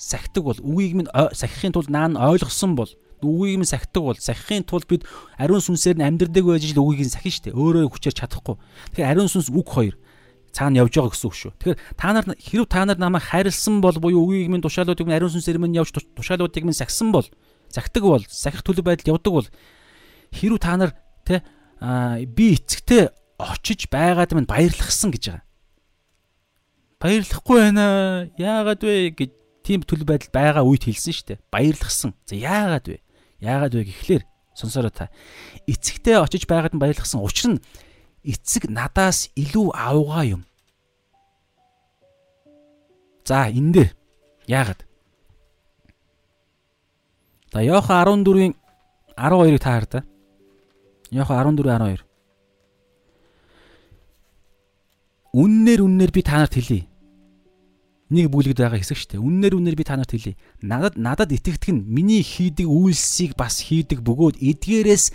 сахидаг бол үгийг минь сахихын тулд наа нь ойлгосон бол үгийг минь сахидаг бол сахихын тулд бид ариун сүнсээр нь амьдрдаг байж л үгийг нь сахин штэ өөрөө хүчээр чадахгүй. Тэгэхээр ариун сүнс үг хоёр цаана явж байгаа гэсэн үг шүү. Тэгэхээр та нар хэрв та нар намайг хайрлсан бол буюу үгийг минь тушаалуудыг минь ариун сүнсээр минь явж тушаалуудыг минь сахисан бол сахидаг бол сахих төлөв байдал явдаг бол хэрв та нар тэ би эцэгтэй очиж байгаад минь баярлахсан гэж байгаа. Баярлахгүй байна. Яагаад вэ гэж тийм төлөв байдал байгаа үед хэлсэн шүү дээ. Баярлахсан. За яагаад вэ? Яагаад вэ гэхлээр сонсороо та. Эцэгтэй очиж байгаад нь баярлахсан. Учир нь эцэг надаас илүү авгаа юм. За энэ дээр яагаад? За Иохан 14-ийн 12-ыг та хар та. Иохан 14:12. Үннээр үннээр би та нарт хэлье. Нэг бүлэгд байгаа хэсэг шүү дээ. Үннээр үннээр би та нарт хэлье. Надад надад итгэдэг нь миний хийдэг үйлсийг бас хийдэг бөгөөд эдгээрээс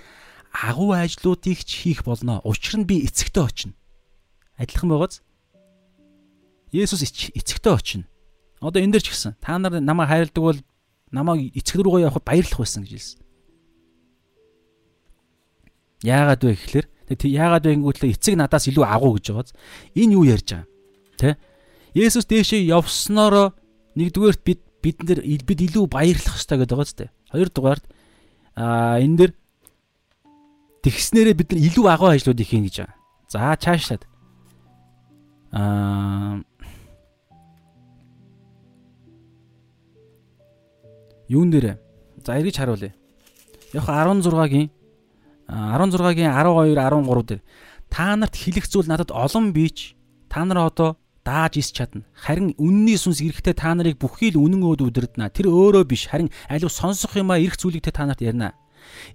агуу ажлуудыг ч хийх болно. Учир нь би эцэгтэй очино. Адилхан байгааз. Есүс эцэгтэй очино. Одоо энэ дэр ч гэсэн та нар намайг хайрладаг бол намайг эцэг рүүгээ явахад баярлах байсан гэж хэлсэн. Яагаад вэ гэхээр яагаад вэ гэнгүүтлээ эцэг надаас илүү агуу гэж байгааз. Энэ юу ярьж байгаа? Тэ? Есүс дээшээ явснароо нэгдүгээрт бид бид нар бид илүү баярлах хэрэгтэй гэдэг байгаа зү. Хоёрдугаарт аа энэ дэр тэгснээрээ бид нар илүү агуу ажлуудыг хийн гэж байгаа. За цаашлаад аа юун дээр за эргэж харуулъя. Яг 16-гийн 16-гийн 12 13 дээр та нарт хэлэх зүйл надад олон бийч та нар одоо дааж ис чадна. Харин үнний сүнс эрэхтэй та нарыг бүхий л үнэн өөд үдэрдэнэ. Тэр өөрөө биш харин аливаа сонсох юмаа эрх зүйлийг та нарт ярина.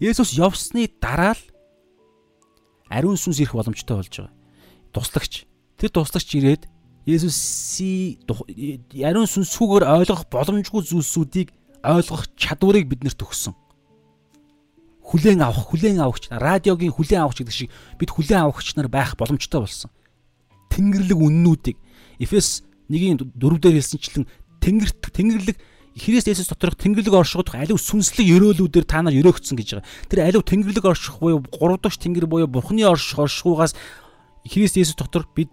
Есүс явсны дараа л ариун сүнс ирэх боломжтой болж байгаа. Туслагч. Тэр туслагч ирээд Есүсийн ариун сүнсгүйгээр ойлгох боломжгүй зүйлсүүдийг ойлгох чадварыг биднэрт өгсөн. Хүлээн авах, хүлээн авахч, радиогийн хүлээн авахч гэдэг шиг бид хүлээн авахч нар байх боломжтой болсон. Тэнгэрлэг үннүүдийг Эфес 1-ийн 4-дээр хэлсэнчлэн тэнгэрт тэнгэрлэг Христ Есүс доторх тэнгэрлэг оршиход аливаа сүнслэг өрөөлүүдээр та нар өрөөгдсөн гэж байгаа. Тэр аливаа тэнгэрлэг орших буюу 3 дахь тэнгэр буюу Бурхны орших оршихугаас Христ Есүс дотор бид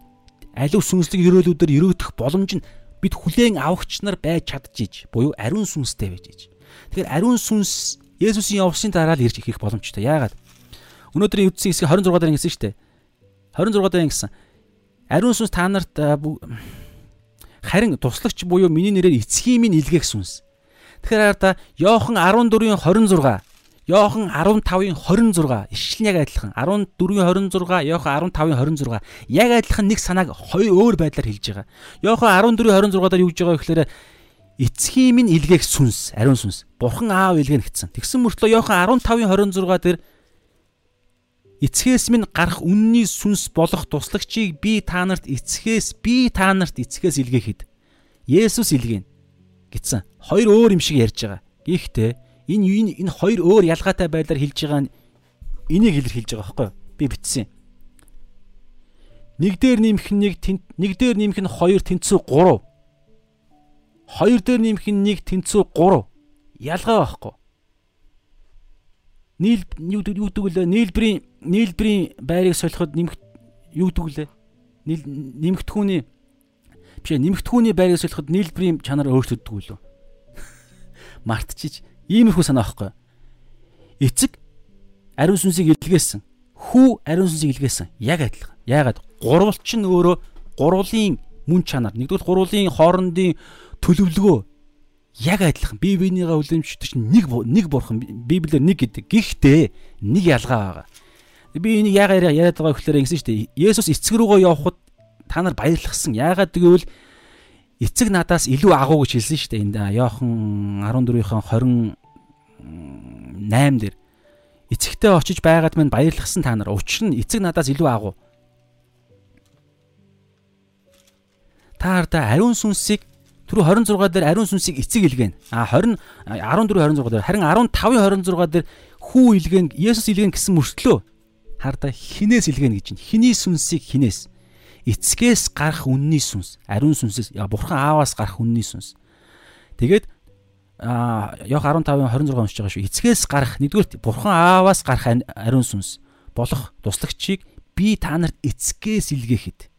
аливаа сүнслэг өрөөлүүдээр өрөөгдөх боломж нь бид хүлээн авахч нар байж чадчих буюу ариун сүнстэй байж. Тэгэхээр ариун сүнс Есүсийн явсны дараа л ирж ирэх боломжтой. Яагаад? Өнөөдрийн үдсийн хэсэг 26 дээр ингэсэн шүү дээ. 26 дээр ингэсэн. Ариун сүнс та нарт харин туслагч буюу миний нэрээр эцгийн минь илгээх сүнс. Тэгэхээр та Йохан 14-ийн 26 Йохан 15-ийн 26 ишлэн яг адилхан 14-ийн 26 Йохан 15-ийн 26 яг адилхан нэг санааг хоёр өөр байдлаар хэлж байгаа. Йохан 14-ийн 26 дээр юу гэж байгаа вэ гэхээр эцгийн минь илгээх сүнс, ариун сүнс. Бурхан аав илгээнэ гэсэн. Тэгсэн мөртлөө Йохан 15-ийн 26 дээр эцгээс минь гарах үнний сүнс болох туслагчийг би та нарт эцгээс би та нарт эцгээс илгээхэд Есүс илгээнэ гэсэн. Хоёр өөр юм шиг ярьж байгаа. Гэхдээ энэ энэ хоёр өөр ялгаатай байдлаар хэлж байгаа нь энийг илэрхийлж байгаа байхгүй юу? Би бичсэн. Нэг дээр нэмэх нь нэг нэг дээр нэмэх нь хоёр тэнцүү 3. Хоёр дээр нэмэх нь нэг тэнцүү 3. Ялгаа байхгүй. Нийл юу гэдэг вэ? Нийлбэрийн нийлбэрийн байрыг солиход нэмэх юу гэдэг лээ? Нийл нэмэгдэхүүний биш ээ нэмэгдэхүүний байрыг солиход нийлбэрийн чанар өөрчлөгддөг үлээ. Мартчих. Иймэрхүү санаа байхгүй. Эцэг ариун сүнсийг илгээсэн. Хүү ариун сүнсийг илгээсэн. Яг адилхан. Яагаад? Гурвалч нь өөрөө гурвлын мөн чанар. Нэгдүгээр гурвлын хоорондын төлөвлөгөө яг адилхан бие биенийгээ үлэмжтэй чинь нэг нэг бурхан библиэр нэг гэдэг. Гэхдээ нэг ялгаа байгаа. Би энийг яагаад яриад байгаа гэхээр ингэсэн шүү дээ. Есүс эцэг рүүгээ явхад та нар баярлахсан. Яагаад гэвэл эцэг надаас илүү агуу гэж хэлсэн шүү дээ. Энд Йохан 14-ийн 28 дээр эцэгтэй очиж байгаад минь баярлахсан та нар. Учир нь эцэг надаас илүү агуу. Та хардаа ариун сүнсийг түрүү 26 дээр ариун сүнсийг эцэг илгээнэ. А 20 14 26 дээр харин 15-ийн 26 дээр хүү илгээнэ, Есүс илгээнэ гэсэн мөртлөө харда хинээс илгээнэ гэж байна. Хиний сүнсийг хинээс эцгээс гарах үнний сүнс, ариун сүнсээс бурхан ааваас гарах үнний сүнс. Тэгээд а Йох 15-ын 26 уншиж байгаа шүү. Эцгээс гарах нэгдүгээр бурхан ааваас гарах ариун сүнс болох туслагчийг би та нарт эцгээс илгээхэд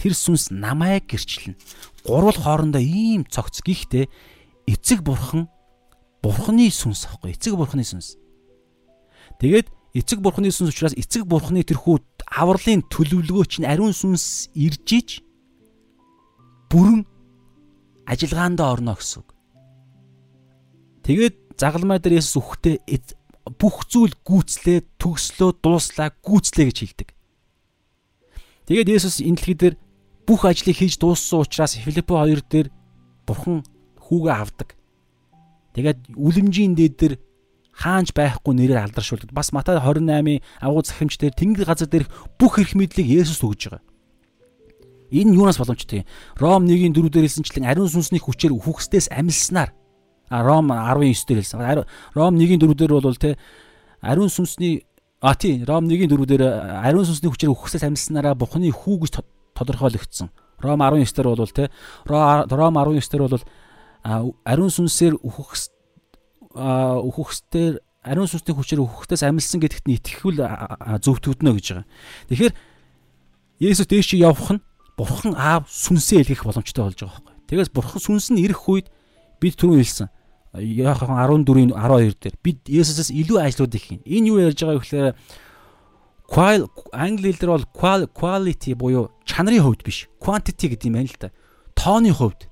тэр сүнс намайг гэрчлэн. Гурвал хоорондоо ийм цогц гихтээ эцэг бурхан бурханы сүнс аахгүй эцэг бурханы сүнс. Тэгээд эцэг бурхны сүнс учраас эцэг бурхны тэрхүү авралын төлөвлөгөө чинь ариун сүнс ирж иж бүрэн ажиллагаандаа орно гэсэн үг. Тэгээд загалмай дээр Есүс үхтээ бүх зүйл гүйцлээ, төгслөө, дууслаа, гүйцлээ гэж хэлдэг. Тэгээд Есүс энэ дэлхий дээр бүх ажлыг хийж дууссан учраас Филиппо 2 дээр бурхан хүүгээ авдаг. Тэгээд үлэмжийн дээд дээр хаанч байхгүй нэрээр алдаршуулдаг. Бас Матай 28-ийн агуу захимч дээр тэнгэр газар дээрх бүх эрх мэдлийг Есүс өгж байгаа. Энэ юунаас боломжтой юм? Ром 1-ийн 4 дээр хэлсэнчлэн ариун сүнсний хүчээр үхэгсдээс амилснаар а Ром 19 дээр хэлсэн. Ром 1-ийн 4 дээр бол те ариун сүнсний а тий Ром 1-ийн 4 дээр ариун сүнсний хүчээр үхэгсдээс амилснараа Бухны хүү гэж тодорхойлогдсон. Ром 19 дээр бол те Ром 19 дээр бол ариун сүнсээр үхэгс үхэгсдээр ариун сүнсний хүчээр үхэгтээс амилсан гэдэгт нь итгэхүүл зөвтгөгднө гэж байгаа. Тэгэхээр Есүс дээш явах нь бурхан аав сүнсээ илгэх боломжтой болж байгаа байхгүй. Тэгээс бурхан сүнс нь ирэх үед бид түрүү хэлсэн. Яахан 14-ийн 12 дээр бид Есүсээс илүү ажлууд их хийн. Энэ юу ярьж байгаа вэ гэхээр qual англи хэлээр бол qual quality буюу чанарын хувьд биш. Quantity гэдэг юм байна л да. Тооны хувьд.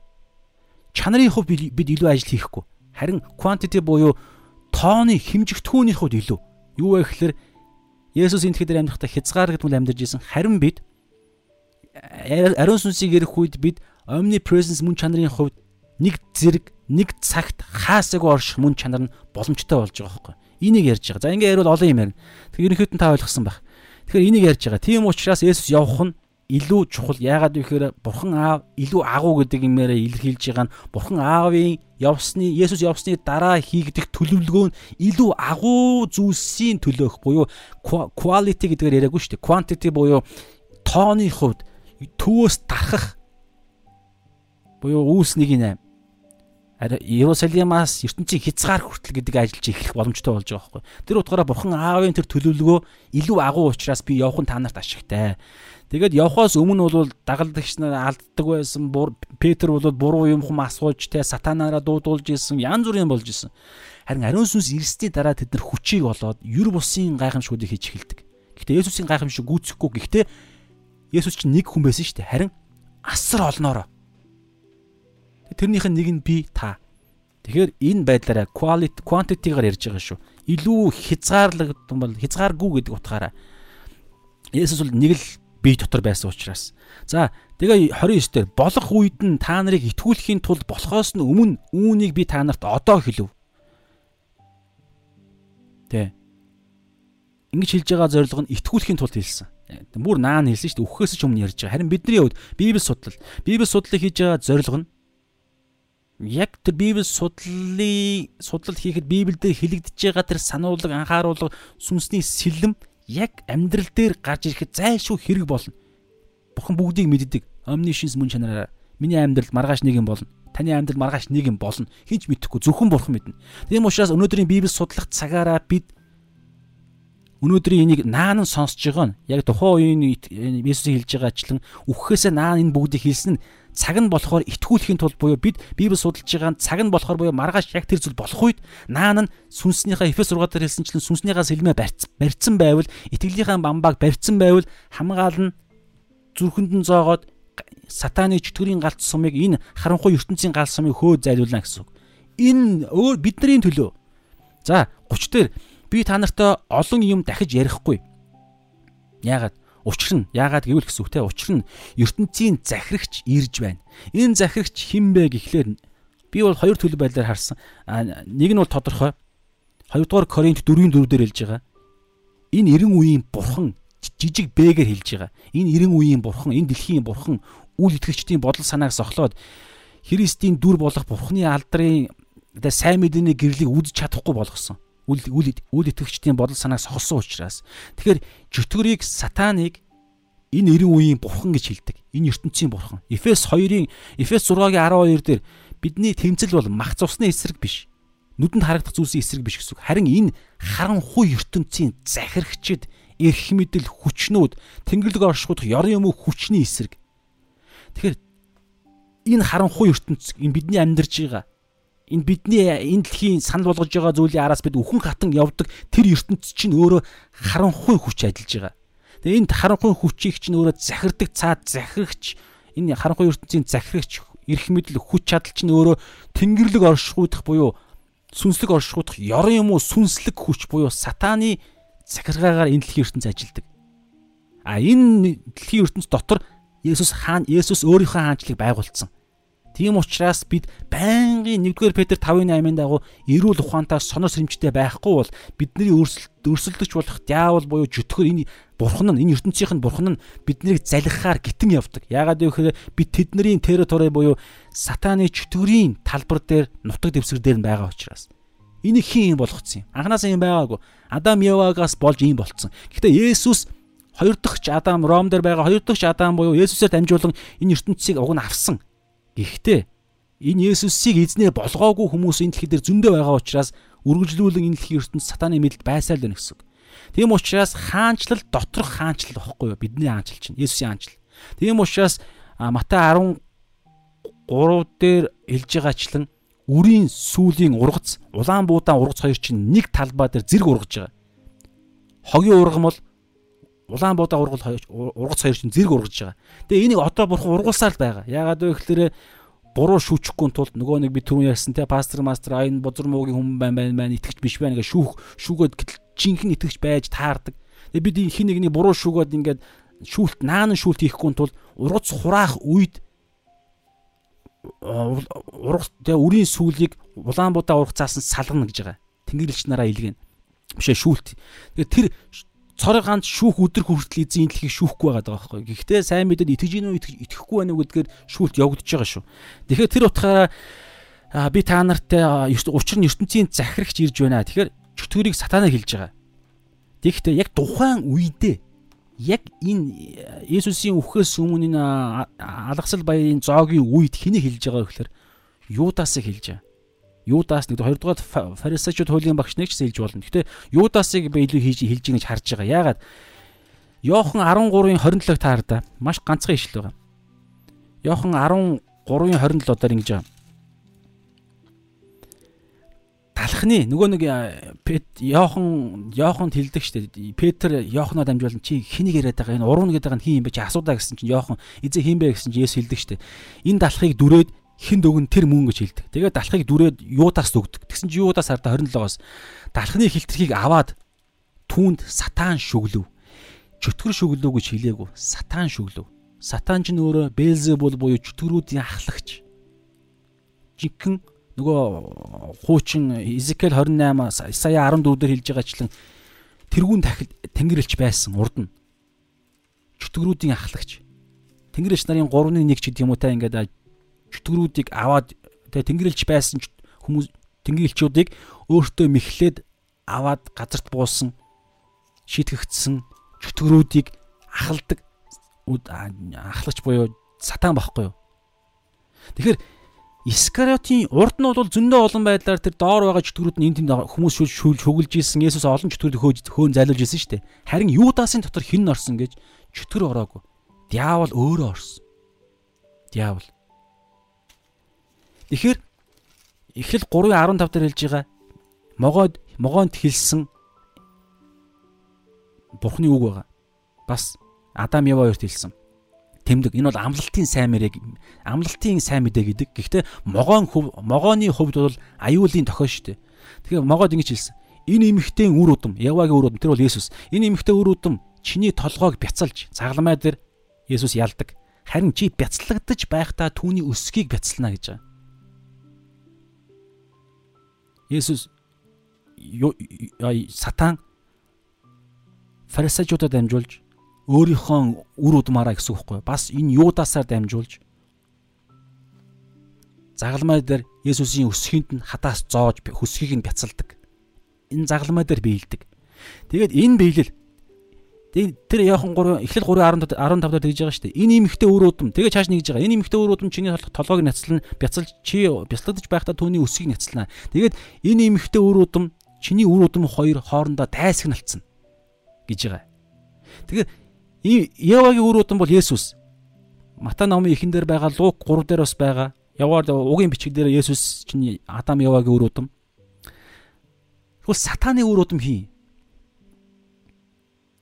Чанарын хувьд бид илүү ажил хийхгүй. Харин quantity буюу тооны хэмжигдэхүүний хувьд илүү. Юу вэ гэхээр Есүс энэ дэлхийд амьдрахдаа хязгаар гэдэг нь амьдарч исэн. Харин бид ариун сүнсийг ирэх үед бид omnipresence мөн чанарын хувьд нэг зэрэг нэг цагт хаасаагүй орших мөн чанар нь боломжтой болж байгаа байхгүй. Энийг ярьж байгаа. За ингээ ярил олон юм ярина. Тэгэхээр ерөнхийдөө та ойлгосон байх. Тэгэхээр энийг ярьж байгаа. Тийм учраас Есүс явах нь илүү чухал. Яагаад вэ гэхээр Бурхан Аав илүү агуу гэдэг юмээрээ илэрхийлж байгаа нь Бурхан Аавын явсны Есүс явсны дараа хийгдэх төлөвлөгөө нь илүү агуу зүйлсийн төлөөх буюу quality гэдгээр яриаггүй шүү дээ. Quantity буюу тооны хувьд төвөөс дарахах буюу үүс 1-8 Иерусалимаас ертөнцийн хязгаар хүртэл гэдэг ажиллаж эхлэх боломжтой болж байгаа байхгүй. Тэр утгаараа бурхан аавын тэр төлөвлөгөө илүү агуу учраас би явах нь та нарт ашигтай. Тэгээд явхоос өмнө бол дагалдагч нар алддаг байсан. Петр бол буруу юм хүм асууж те сатанаараа дуудуулж исэн. Янз бүрийн болж исэн. Харин ариун сүнс ирсний дараа тэд нар хүчийг олоод юр бусын гайхамшгуудыг хийж эхэлдэг. Гэхдээ Есүсийн гайхамшиг гүйцэхгүй. Гэхдээ Есүс чинь нэг хүн байсан шүү дээ. Харин асар олноороо. Тэрнийх нь нэг нь би та. Тэгэхээр энэ байдлаараа quality quantity-гаар ярьж байгаа шүү. Илүү хязгаарлагдсан бол хязгааргүй гэдэг утгаараа Есүс бол нэг л бие дотор байсан учраас. За тэгээ 29 дээр болох үед нь та нарыг итгүүлэхийн тулд болохоос нь өмнө үүнийг би та нарт одоо хэлв. Тэ. Ингэж хэлж байгаа зорилго нь итгүүлэхийн тулд хэлсэн бүр наан хэлсэн шүү дээ. Үххээс ч өмнө ярьж байгаа. Харин бидний хувьд Библи судлал, Библи судлалыг хийж байгаа зорилго нь яг тэр Библи судлалын судлал хийхэд Библиэд хэлэгдэж байгаа тэр сануулга, анхааруулга, сүнсний сэлэм яг амьдрал дээр гарч ирэхэд зайлшгүй хэрэг болно. Бурхан бүгдийг мэддэг. Omniscience мөн чанараараа миний амьдралд маргааш нэг юм болно. Таны амьдрал маргааш нэг юм болно. Хинч мэдэхгүй зөвхөн бурхан мэднэ. Тийм учраас өнөөдрийн Библи судлах цагаараа бид өнөөдрийн энийг наан сонсож байгаа нь яг тухайн үеийн Иесусийн хэлж байгаачлан үххээсээ наан энэ бүгдийг хэлсэн нь цаг нь болохоор итгүүлэхийн тулд буюу бид Библи судалж байгаа цаг нь болохоор буюу маргааш яг тэр зүйл болох үед наан нь сүнснийхээ Эфес 6 дээр хэлсэнчлэн сүнснийхээ сэлмээ барьцсан байвал итгэлийнхаа бамбааг барьцсан байвал хамгаал нь зүрхэнд нь зоогоод сатаны чөтгөрийн галт сумыг энэ харанхуй ертөнцийн галт сумыг хөөд зайлуулна гэсэн үг. Энэ өөр бидний төлөө. За 30 дээр би та нартай олон юм дахиж ярихгүй. Яагаад? Учир нь яагаад гэвэл гэсэн үгтэй учир нь ертөнцийн захирагч ирж байна. Энэ захирагч хэн бэ гэхлээр би бол хоёр төлөв байдлаар харсан. Нэг нь бол тодорхой. Хоёрдугаар Коринт 4-ийн 4 дээр хэлж байгаа. Энэ 90 үеийн бурхан жижиг бэгээр хэлж байгаа. Энэ 90 үеийн бурхан, энэ дэлхийн бурхан үл итгэгчдийн бодол санааг сохлоод Христийн дүр болох бурханы алдрын сайн мэдээний гэрлийг үдж чадахгүй болгосон үл үл итгэгчдийн бодол санааг сохолсон учраас тэгэхээр чөтгөрийг сатаныг энэ 90 үеийн бурхан гэж хэлдэг. Энэ ертөнцийн бурхан. Эфес 2-ын Эфес 6-гийн 12 дээр бидний тэмцэл бол мах цусны эсрэг биш. Нүдэнд харагдах зүйлсийн эсрэг биш гэсэн үг. Харин энэ харанхуй ертөнцийн захирагчид эрх мэдэл хүчнүүд тэнгэрлэг оршихуйдах ёрын уу хүчний эсрэг. Тэгэхээр энэ харанхуй ертөнц энэ бидний амьдарч байгаа энэ бидний энэ дэлхийн санал болгож байгаа зүйлийн араас бид үхэн хатан явдаг тэр ертөнц чинь өөрөө харанхуй хүч ажиллаж байгаа. Тэгээ энэ харанхуй хүчийг чинь өөрөө захирдаг цаад захирагч энэ харанхуй ертөнцийн захирагч эрх мэдэл хүч чадал чинь өөрөө тэнгэрлэг оршихуйдах буюу сүнслэг оршихуйдах ёрон юм уу сүнслэг хүч буюу сатааны захиргаагаар энэ дэлхийн ертөнц ажилладаг. А энэ дэлхийн ертөнц дотор Есүс хаан Есүс өөрийнхөө хаанчлыг байгуулсан. Тийм учраас бид байнгын 1-р Петр 5:8-ын дагуу эрүүл ухаантай сонор сэрэмжтэй байхгүй бол бидний өрсөлдөгч болох диавол буюу жүтгэр энэ бурхан нь энэ ертөнцийнх нь бурхан нь биднийг залхихаар гитэн явдаг. Яагаад гэвэл бид тэдний территори буюу сатаны чөтгөрийн талбар дээр нутаг дэвсгэр дээр байгаа учраас. Энийг хин юм болгоцсон юм. Анханасаа юм байгаагүй. Адам Евагаас болж юм болцсон. Гэхдээ Есүс хоёр дахь Адам Ром дээр байгаа хоёр дахь Адам буюу Есүсээр дамжуулан энэ ертөнцийг уг нь авсан. Гэхдээ энэ Есүсийг эзнээ болгоогүй хүмүүс энэ дэлхий дээр зөндөө байгаа учраас үргэлжлүүлэн энэ дэлхийн ертөнд сатааны мэдэлд байсаар л байна гэсэн үг. Тийм учраас хаанчлал доторх хаанчлал واخгүй юу? Бидний хаанчлал чинь Есүсийн хаанчлал. Тийм учраас Матай 13 дээр хэлж байгаачлан үрийн сүлийн ургац, улаан буудаан ургац хоёр чинь нэг талбай дээр зэрэг ургаж байгаа. Хогийн ургам бол улаан буудаа ургал ургац хоёр чинь зэрэг ургаж байгаа. Тэгээ энийг одоо бурхан ургуулсаар л байгаа. Яагаад вэ гэхээр буруу шүүчихгүй тулд нөгөө нэг би түрүүн ярьсан те пастор мастер айн бузар муугийн хүн байна байна байна итгэж биш байна гэж шүүх шүүгээд гэтэл жинхэнэ итгэж байж таардаг. Тэгээ бид хин нэгний буруу шүүгээд ингээд шүүлт наан шүүлт хийхгүй тул ургац хураах үед ургац тэгээ үрийн сүлийг улаан буудаа ургацаас нь салгана гэж байгаа. Тэнгэрлэгч нараа илгэн. Бишээ шүүлт. Тэгээ тэр цорын ганц шүүх өдөр хүртэл эзэн энэ дэлхийг шүүхгүй байгаа байхгүй. Гэхдээ сайн мэдээд итгэж гинөө итгэхгүй байна уу гэдгээр шүүлт явагдаж байгаа шүү. Тэгэхээр тэр утгаараа би та нартай учир нь ертөнцийн захирагч ирж байна. Тэгэхээр чөтгөрийг сатанаа хэлж байгаа. Тэгэхдээ яг тухайн үедээ яг энэ Есүсийн үхээс өмнө энэ алгасал баярын зоогийн үед хэнийг хэлж байгаа вэ гэхээр Юдасыг хэлж байгаа. Юдаас нэг хоёрдугаар фарисеучуд хуулийн багш нэг ч хэлж болно. Гэхдээ Юдасыг би илүү хийж хэлж байгаа гэж харж байгаа. Яагаад? Йохан 13-ын 27-ыг таарда. Маш ганцхан ишл байгаа. Йохан 13-ын 27-оор ингэж байгаа. Талхны нөгөө нэг Пет Йохан Йоханд хэлдэг штэ. Петр Йоханоо дамжуулан чи хэнийг яриад байгаа энэ урууна гэдэг нь хин юм бэ чи асуудаа гэсэн чинь Йохан эзэн хин бэ гэсэн чинь Есүс хэлдэг штэ. Энэ далхыг дүрээд хин дөгн тэр мөн гэж хэлдэг. Тэгээд далхыг дүрээд юудаас өгдөг. Тэгсэн чи юудаас хардаа 27-оос далхны хилтерхийг аваад түүнд сатан шүглөв. Чөтгөр шүглөв гэж хэлээгүү. Сатан шүглөв. Сатан ч нөөрэ Белзебул буюу чөтгөрүүдийн ахлагч. Жинхэнэ нөгөө хуучин Изекэл 28 сая 14 дээр хэлж байгаачлан тэрүүн тахил тэнгэрлэгч байсан урд нь. Чөтгөрүүдийн ахлагч. Тэнгэрлэгч нарын 3-ны 1 ч гэдэг юм уу та ингээд чөтгөрүүдийг аваад тэгээ тэнгэрэлж байсан хүмүүс тэнгэрэлчүүдийг өөртөө мэхлээд аваад газарт буусан шийтгэгдсэн чөтгөрүүдийг ахалдаг ахлагч буюу сатан байхгүй юу. Тэгэхээр Искариотын урд нь бол зөндөө олон байдлаар тэр доор байгаа чөтгөрүүд нь энэ тэнд хүмүүс шүглж ийсэн Есүс олон чөтгөрүүд хөөн зайлуулж ийсэн шүү дээ. Харин Юдасын дотор хэн орсон гэж чөтгөр ороогүй. Диавол өөрөө орсон. Диавол Тэгэхээр Эхлэл 3:15 дээр хэлж байгаа могоод могоонд хэлсэн Бурхны үг байгаа. Бас Адам Ява хоёрт хэлсэн. Тэмдэг энэ бол амлалтын сайн мэрэг амлалтын сайн мэдээ гэдэг. Гэхдээ могоон могооны хувьд бол аюулын тохиол шүү дээ. Тэгэхээр могоод ингэж хэлсэн. Энэ эмэгтэй үр удам, Явагийн үр удам тэр бол Есүс. Энэ эмэгтэй үр удам чиний толгойг бяцалж цагламай дээр Есүс ялдаг. Харин чи бяцлагдаж байхдаа түүний өсгийг бяцлана гэж байгаа. Есүс сатан фарисеучудад дамжуулж өөрийнхөө үр удмаараа гэсэн үг байхгүй бас энэ юудасаар дамжуулж загалмай дээр Есүсийн өсгийнд нь хадаас зоож хөсгийг нь бяцалдаг. Энэ загалмай дээр биелдэг. Тэгээд энэ биелэл Тэр Яохан 3 эхлэл 3 15 дээр тэгж байгаа шүү дээ. Энэ имэгтэй өөр удам. Тэгээ чааш нэгж байгаа. Энэ имэгтэй өөр удам чиний толгойг няцлан бяцалж чи бяцлагдаж байхдаа түүний өсгийг няцлана. Тэгээд энэ имэгтэй өөр удам чиний өөр удам хоёр хоорондоо тайсагналцсан гэж байгаа. Тэгээ Явагийн өөр удам бол Есүс. Мата номын эхэн дээр байгаа Лук 3 дээр бас байгаа. Яваар угийн бичиг дээр Есүс чинь Адам Явагийн өөр удам. Тэгвэл сатаны өөр удам хий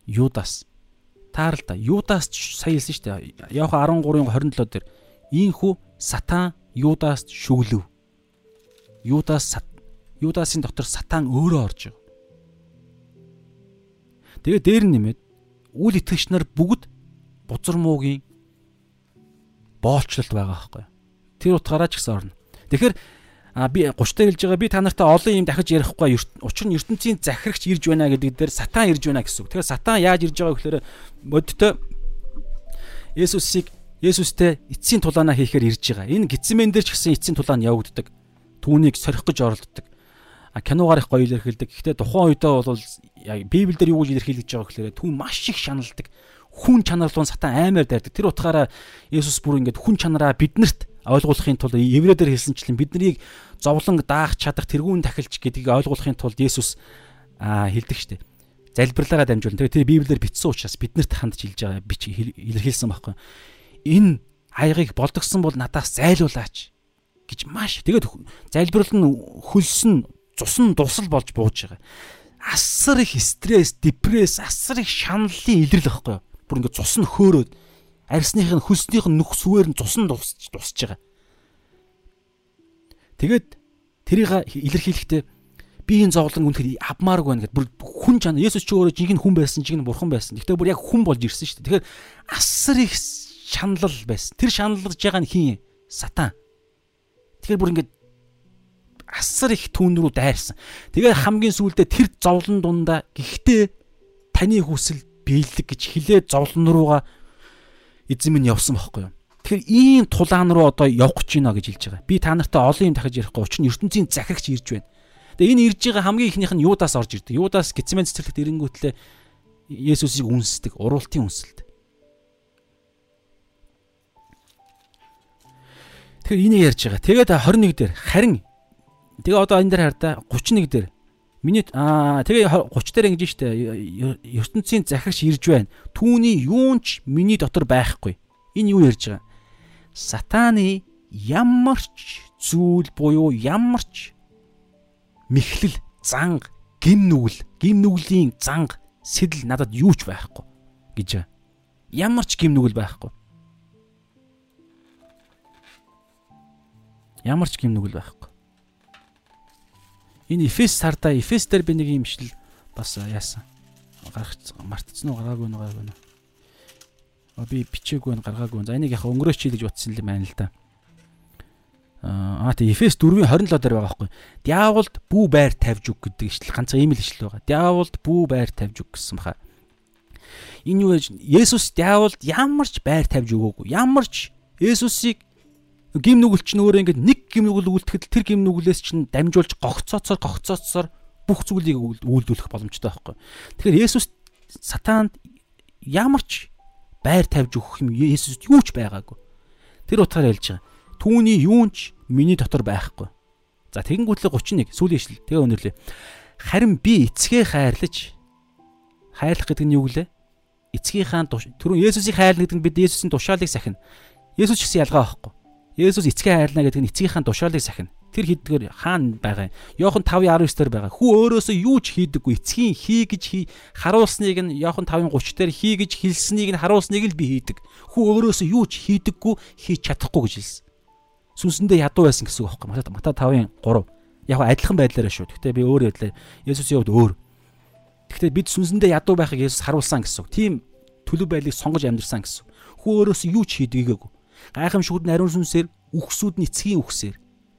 Юдас. Таарал та. Юдас сая хэлсэн шүү дээ. Яохан 13-ын 27 дээр ийхүү сатан Юдас шүглөв. Юдас Юдасын дотор сатан өөрөө орж байгаа. Тэгээ дээр нэмээд үл итгэгч нар бүгд бузар муугийн боолчлолт байгаа байхгүй. Тэр утгаараа ч гэсэн орно. Тэгэхээр а би 30 та хэлж байгаа би та нартай олон юм дахиж ярихгүй учир нь ертөнцийн захирагч ирж байна гэдэг дээр сатан ирж байна гэсэн үг. Тэгэхээр сатан яаж ирж байгаа гэхээр модтой Есүсийг Есүстэй эцсийн тулаанаа хийхээр ирж байгаа. Энэ гитсмэн дээр ч гэсэн эцсийн тулаан явагддаг. Түүнийг сорих гэж оролддог. А киногаар их гоё илэрхийлдэг. Гэхдээ тухайн үедээ бол яг Библиэлд юу гэж илэрхийлж байгаа гэхээр түүн маш их шаналдаг. Хүн чанар руу сатан аймаар дайрдаг. Тэр утгаараа Есүс бүр ингээд хүн чанараа биднэрт ойлгуулахын тулд еврейдэр хэлсэнчлэн биднийг зовлон даах чадах тэрүүн тахилч гэдгийг ойлгуулахын тулд Есүс хэлдэг штеп залбирлаараа дамжуулна. Тэгээ тэр Библиэр бичсэн учраас биднэрт хандж хэлж байгаа бич илэрхийлсэн байхгүй. Энэ аягыг болдгсон бол надаас зайлуулаач гэж маш. Тэгээд залбирал нь хөлсөн, цусн дусал болж бууж байгаа. Асар их стресс, депресс, асар их шаналлын илрэл байхгүй. Бүр ингээд цус нь хөөрөөд арьсных нь хөлснийх нь нүх сүвээр нь цус нь дусж дусж байгаа. Тэгээд тэрийг илэрхийлэхдээ би энэ зовлон үнэхээр авмааргүй байна гэд бүр хүн чана Есүс ч өөрөө жинхэнэ хүн байсан, жинхэнэ бурхан байсан. Гэхдээ бүр яг хүн болж ирсэн шүү дээ. Тэгэхээр асар их шаналл байсан. Тэр шаналлаж байгаа нь хин сатан. Тэгэхээр бүр ингээд асар их түүн рүү дайрсан. Тэгээд хамгийн сүүлдээ тэр зовлон дундаа гэхдээ таны хүсэл биелдэг гэж хилээд зовлон руугаа эзэн минь явсан байхгүй юу? Тэгэхээр ийм тулаан руу одоо явах гэж байна гэж хэлж байгаа. Би та нартай олон юм дахиж ярихгүй. Учир нь ертөнцийн захирагч ирж байна. Тэгээ энэ ирж байгаа хамгийн ихнийх нь Юдаас орж ирдэг. Юдаас Гецмен цэцэрлэгт ирэнгүүтлээ Есүсийг үнсдэг, уруултын үнсэлт. Тэгэхээр энийг ярьж байгаа. Тэгээд 21 дээр харин тэгээ одоо энэ дээр хар та 31 дээр миний аа тэгээ 30 дээр ингэж штэ ертөнцийн захирагч ирж байна. Түүний юунч миний дотор байхгүй. Энэ юу ярьж байгаа? Сатаны ямарч зүйл буюу ямарч мэхлэл занг гим нүгэл гим нүглийн занг сэтэл надад юу ч байхгүй гэж. Ямарч гим нүгэл байхгүй. Ямар ч гимнүгэл байхгүй. Энэ Эфес сарда Эфес дээр би нэг юм шил бас яасан. Гарах мартцсан уу гараагүй нэг гараагүй. Би бичээгүй нь гаргаагүй. За энийг яг өнгөрөөч чи гэж утсан юм байна л да. Аа тий Эфес 4:27 дээр байгаа байхгүй. Диаволд бүү байр тавьж өг гэдэг ишл ганцхан ийм л ишл байгаа. Диаволд бүү байр тавьж өг гэсэн баха. Энэ юу вэ? Есүс диаволд ямар ч байр тавьж өгөөгүй. Ямар ч Есүсийг гим нүгэлч нь өөрөө ингээд нэг гим нүгэл үлдэхэд тэр гим нүглээс чинь дамжуулж гогцооцоор гогцооцоор бүх зүйлийг үйлдвэрлэх боломжтой байхгүй. Тэгэхээр Есүс сатаанд ямар ч байр тавьж өгөх юм Есүст юу ч байгаагүй. Тэр утгаараа хэлж байгаа. Түүний юунч миний дотор байхгүй. За тэгэнгүүтлээ 31 сүүлийн ишл тэгээ өнөрлөө. Харин би эцгээ хайрлаж хайрлах гэдэг нь юу гэлээ? Эцгийнхаа түрүүн Есүсийг хайрлах гэдэг нь бид Есүсийн тушаалыг сахина. Есүс ч гэсэн ялгаа байхгүй. Есүс эцгээ хайрлана гэдэг нь эцгийнхаа тушаалыг сахина. Тэр хийдгээр хаана байгаа юм? Йохан 5:19 дээр байгаа. Хүү өөрөөсөө юу ч хийдэггүй. Эцгийн хий гэж харуулсныг нь Йохан 5:30 дээр хий гэж хэлснийг нь харуулсныг л би хийдэг. Хүү өөрөөсөө юу ч хийдэггүй, хийж чадахгүй гэж хэлсэн. Сүнсэндээ ядуу байсан гэсэн үг байхгүй. Мата 5:3. Яг адилхан байдлаараа шүү. Гэхдээ би өөр байдлаар Есүсийн хувьд өөр. Гэхдээ бид сүнсэндээ ядуу байхыг Есүс харуулсан гэсэн үг. Тийм төлөв байлыг сонгож амьдрсан гэсэн. Хүү өөрөөсөө юу ч хийдэггээгүй гайхамшгууд нь ариун сүнсээр үхсүүд нь эцгийн үхсээр.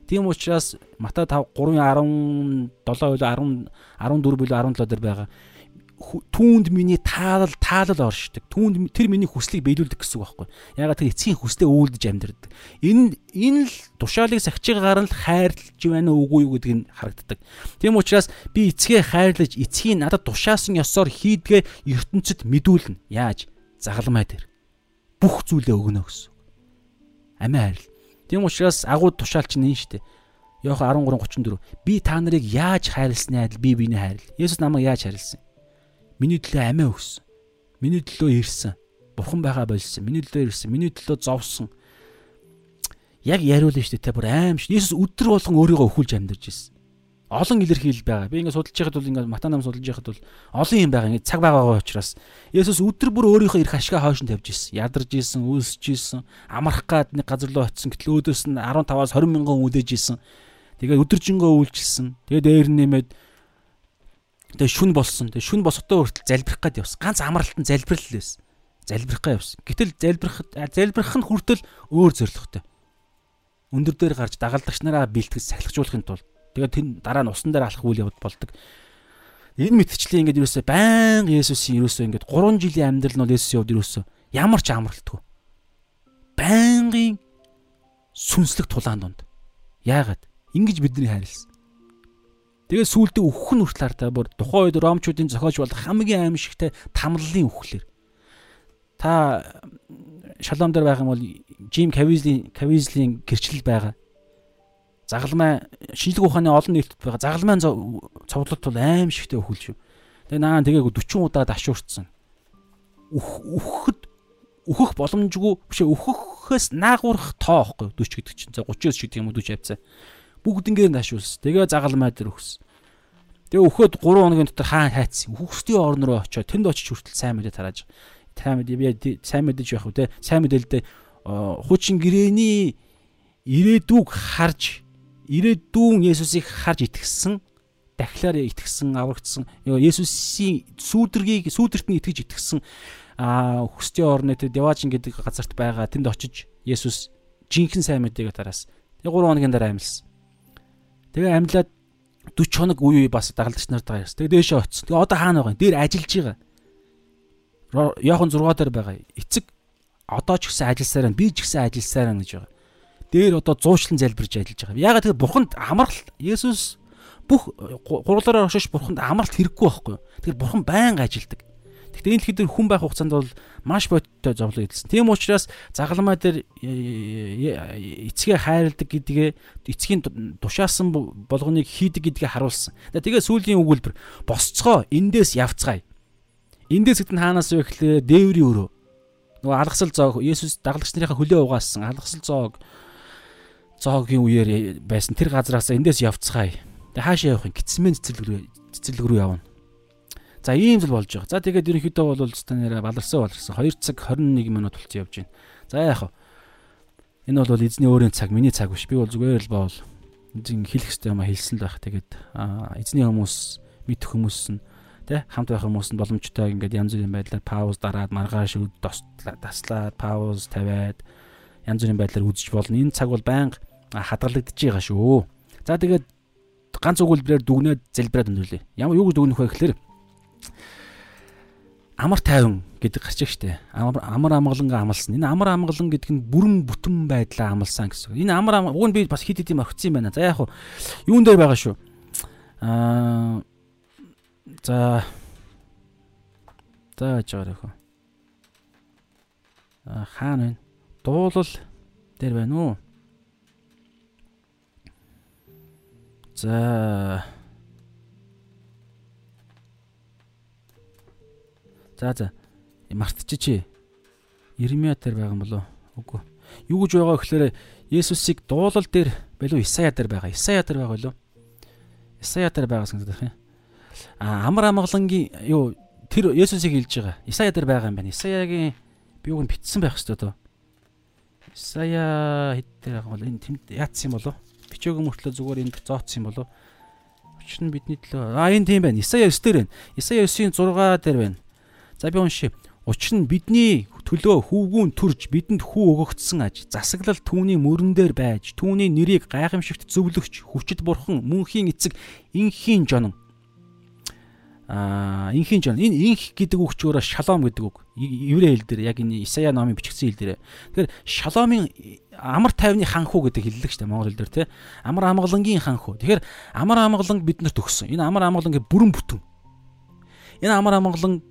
Тийм учраас Матай 5 3:17 болоо 10 14 болоо 17 дээр байгаа түүнд миний таалал таалал оршдог. Түүнд тэр миний хүслийг биелүүлдэг гэсэн үг байхгүй. Ягаад тэр эцгийн хүслээ үүлдэж амьдрдаг. Энэ энэ л тушаалыг сахижгаар нь хайрлж байна уугүй юу гэдг нь харагддаг. Тийм учраас би эцгээ хайрлаж эцгийн надад тушаасан ёсоор хийдгээ ертөнцид мэдүүлнэ. Яаж? Загалмай дээр. Бүх зүйлээ өгнө гэсэн амиа хайрл. Тийм учраас агуу тушаалч нь дээ. Йохан 13:34 би та нарыг яаж хайрлсны адил би биний хайрл. Есүс намайг яаж хайрлсан? Миний төлөө амиа өгсөн. Миний төлөө ирсэн. Бурхан байгаа болсон. Миний төлөө ирсэн. Миний төлөө зовсон. Яг яриулна дээ те бүр аимш. Есүс өдр болгон өөрийгөө өхүүлж амьдарч ирсэн олон илэрхийлэл байгаа. Би ингээд судалж байхад бол ингээд матанам судалж байхад бол олон юм байгаа. Ингээд цаг байгаа учраас Есүс өдөр бүр өөрийнхөө эрх ашгаа хойш нь тавьж ирсэн. Ядарж ирсэн, өөсөж ирсэн, амрах гад нэг газар руу очисон. Гэтэл өөдөөс нь 15-аас 20 мянган үлээж ирсэн. Тэгээд өдөржингөө үйлчилсэн. Тэгээд дээр нэмээд Тэгээ шүн болсон. Тэгээ шүн босгодоо хүртэл залбирах гээд явсан. Ганц амралтанд залбирал байсан. Залбирах гээд явсан. Гэтэл залбирах залбирах нь хүртэл өөр зоригтой. Өндөр дээр гарч дагалдагч нараа бэлтгэж сахилгажуулахын тулд тэгээд тэн дараа нь усан дээр алах үйл явд болдог. Энэ мэтгчлийн ингээд юусоо баян Есүсийн юусоо ингээд 3 жилийн амьдрал нь бол Есүсийн хувьд юусоо ямар ч амралтгүй. Байнгын сүнслэг тулаан донд. Яагаад? Ингиж бидний хайрлсан. Тэгээд сүултээ өөх нь хүртэл хартаа бүр тухайн үед ромчуудын зохиож болох хамгийн аимшигтай тамлалын үхлэр. Та шалом дээр байх юм бол Жим Кавизлийн Кавизлийн гэрчлэл байгаа. Загалмай шинжлэх ухааны олон нийтэд байгаа. Загалмай цовдлолт бол аимшигтай өхөл шүү. Тэгээ наа тэгээ 40 удаа дашуурцсан. Үх үхэхэд өөхөх боломжгүй биш өөхөхөөс наагуурах тоо ихгүй 40 гэдэг чинь. За 30-оос шиг тийм үү 40 авцаа бүгднгээр нь ашуулсан. Тэгээ загалмай дээр өгсөн. Тэгээ өхөөд 3 хоногийн дотор хаан хайцсан. Үхсдийн орн руу очиод тэнд очиж хүртэл сайн мэдээ тарааж. Сайн мэдээ сайн мэдээж явах үү те. Сайн мэдээлэлдээ хуучин гэрээний ирээдүг харж ирээдүүн Есүсийг харж итгэсэн дахлаар итгэсэн аврагдсан Есүсийн сүүдэргийг сүүдэрт нь итгэж итгэсэн хөстийн орны тэр Деважин гэдэг газарт байгаа тэнд очиж Есүс жинхэнэ сайн мэдээгээ тараас. Тэгээ 3 хоногийн дараа амьлсан. Тэгээ амьлаад 40 хоног үе үе бас дагалдагч нарт байгаа юм. Тэгээ дээшээ очсон. Тэгээ одоо хаана байгаа юм? Дээр ажиллаж байгаа. Яохон 6 дээр байгаа. Эцэг одоо ч гэсэн ажилласаар би ч гэсэн ажилласаар гэж байгаа. Дээр одоо зуушлан залбирж ажиллаж байгаа. Ягаад тэгээ бурханд амрал Есүс бүх гурлаараа оршиж бурханд амралт хэрэггүй байхгүй юу? Тэгэхээр бурхан байнга ажилдаг. Гэхдээ энэ дэлхийд хүн байх хугацаанд бол маш бодиттой зовлон эдэлсэн. Тийм учраас загалмай дээр э, э, эцгээ хайрладаг гэдгээ эцгийн тушаасан болгоныг хийдэг гэдгээ харуулсан. Тэгээ сүүлийн өгүүлбэр босцгоо эндээс явцгаая. Эндээс гэдэг нь хаанаас вэ гэхлээр дээврийн өрөө. Нөгөө алгасал зоог Есүс дагалгч нарынхаа хөлөө угаасан алгасал зоог зоогийн үеэр байсан тэр газараас эндээс явцгаая. Тэгээ хаашаа явах юм? Гитсмэн цэцэрлэг цэцэрлэг рүү явна. За ийм зүйл болж байгаа. За тэгээд ерөнхийдөө бол станараа баларсан баларсан 2 цаг 21 минут болцсон явж байна. За яах вэ? Энэ бол эзний өөрийн цаг, миний цаг биш. Би бол зүгээр л боол эзэн хэлэх ёстой юм а хэлсэн л байх. Тэгээд эзний хүмүүс мэдэх хүмүүс нь тэ хамт байх хүмүүс нь боломжтой ингээд янз бүрийн байдлаар пауз дараад маргааш таслаад пауз тавиад янз бүрийн байдлаар үзэж болно. Энэ цаг бол байнга хадгалагдаж байгаа шүү. За тэгээд ганц өгүүлбэрээр дүгнээд залбираад өнгөрлөө. Ямар юу гэж дүгнэх вэ гэхээр амар тайван гэдэг гарч их штэ. Амар амар амгалангаа амлсан. Энэ амар амгалан гэдэг нь бүрэн бүтэн байдлаа амлсан гэсэн. Энэ амар уг нь би бас хит хит юм юм байна. За яг хуу юун дээр байгаа шүү. Аа за за жаарах. Аа хаана вэ? Дуулал дээр байна уу? За За за. Мартчихжээ. Ирмиа дээр байгаа юм болов? Үгүй. Юу гэж байгаа гэхээр Есүсийг дуулал дээр болов Исая дээр байгаа. Исая дээр байгаа болов? Исая дээр байгаа санагдах юм. А амар амгалангийн юу тэр Есүсийг хэлж байгаа. Исая дээр байгаа юм байна. Исаягийн би юуг нь битсэн байх хэвээр дөө. Исая хэд дээр байгаа бол энэ тэнд яатсан юм болов? Бичээгүй мөртлөө зүгээр энд зооцсон юм болов? Учир нь бидний төлөө. А энэ тийм байна. Исая 9 дээр байна. Исая 9-ийн 6 дээр байна. За би уншия. Учир нь бидний төлөө хүүгүүн төрж бидэнд хүү өгөгдсөн аж засаглал түүний мөрөн дээр байж түүний нэрийг гайхамшигт зөвлөгч хүчит бурхан мөнхийн эцэг инхийн жонон аа инхийн жон энэ инх гэдэг үг ч өөрө шалом гэдэг үг. Еврей хэл дээр яг энэ Исая номын бичигдсэн хэл дээр. Тэгэхээр шаломын амар тайвны ханхуу гэдэг хэллэг шүү дээ монгол хэл дээр тий амар амгалангийн ханхуу тэгэхээр амар амгалан биднэрт өгсөн. Энэ амар амгалангийн бүрэн бүтэн энэ амар амгалан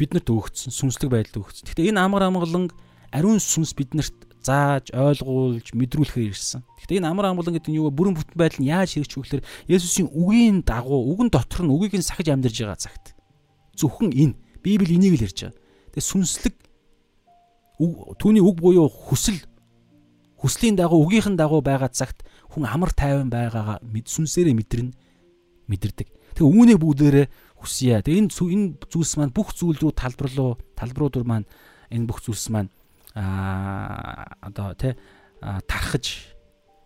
биднэрт өгөгдсөн сүнслэг байдал өгөгдсөн. Гэхдээ энэ амар амгалан ариун сүнс биднэрт зааж, ойлгуулж, мэдрүүлэхээр ирсэн. Гэхдээ энэ амар амгалан гэдэг нь юу вэ? Бүрэн бүтэн байдал нь яаж хэрэгч вэ гэхээр Есүсийн үгийн дагуу, үгэн дотор нь үгийг нь сахиж амьдарж байгаа цагт. Зөвхөн энэ. Библи энийг л ярьж байгаа. Тэгээ сүнслэг түүний үг буюу хүсэл хүслийн дагуу үгийнхэн дагуу байгаа цагт хүн амар тайван байгаагаа сүнсээрээ мэдэрнэ мэдэрдэг. Тэгээ үүнээ бүгдээрээ хүсье. Тэгээ энэ энэ зүйлс маань бүх зүйл рүү талбарлуу талбарууд маань энэ бүх зүйлс маань аа одоо тий тархаж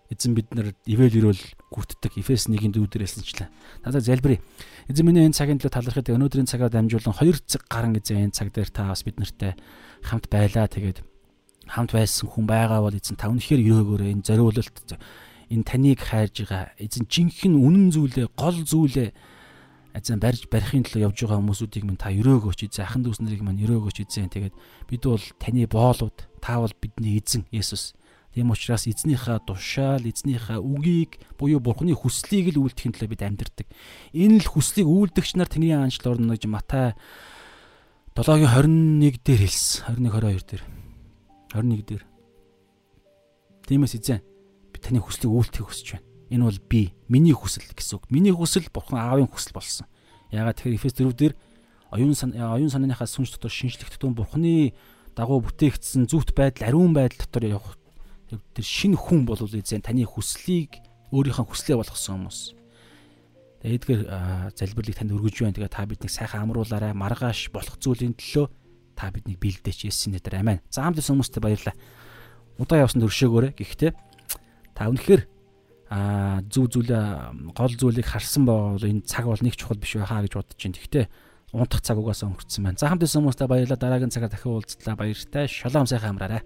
эзэн бид нар ивэл ирүүл гүтдэг Эфес 1-ийн 4 дээр хэлсэнчлээ. Надад залбирая. Эзэн минь энэ цагийн төлөө талархад өнөөдрийн цагаар дамжуулан 2 цаг гарan эзэн энэ цаг дээр та бас бид нартай хамт байлаа. Тэгээд хамт байсан хүн байгаа бол эзэн та үнэхээр өрөөгөөрэй. Энэ зориулалт энэ таныг хайрж байгаа эзэн жинхэнэ үнэн зүйлээ гол зүйлээ эзэн барьж барихын төлөө явж байгаа хүмүүсүүдийг минь та өрөөгөөч эзэн ахын дүүс нарыг минь өрөөгөөч эзэн тэгээд бид бол таны боолууд та бол бидний эзэн Есүс Тийм учраас эзнийхээ тушаал, эзнийхээ үгийг буюу бурхны хүслийг л үйлдэхин төлөө бид амьдэрдэг. Энэ л хүслийг үйлдэгч нар Тэнгэрийн аанчл орно гэж Матай 7-гийн 21 дээр хэлсэн. 21 22 дээр. 21 дээр. Тиймээс эзэн би таны хүслийг үйлдэхийг хүсэж байна. Энэ бол би, миний хүсэл гэсэн үг. Миний хүсэл бурхан аавын хүсэл болсон. Яагаад тэгэхээр Эфес 4 дээр оюун сан оюун санааныхаа сүнж дотор шинжлэхдэгтэн бурханы дагуу бүтээгдсэн зүвт байдал, ариун байдал дотор явах тэр шинэ хүн бол эзэн таны хүслийг өөрийнхөө хүслээ болгосон хүмүүс. Тэгээ эдгээр залбирлыг танд өргөж байна. Тэгээ та биднийг сайхан амруулаарай. Маргааш болох зүйлийн төлөө та биднийг бэлдээч. Есүсийн нэрээр амин. За хамт хүмүүстээ баярлалаа. Удаа явсан төршөөгөөрэй. Гэхдээ та үнэхээр а зүв зүйлээ гол зүйлийг харсан бол энэ цаг бол нэг чухал биш байхаа гэж бодож байна. Гэхдээ унтах цаг угаасаа өнгөрцөн байна. За хамт хүмүүс хүмүүстээ баярлалаа. Дараагийн цагаар дахин уулзлаа. Баяртай. Шалом сайхан амраарай.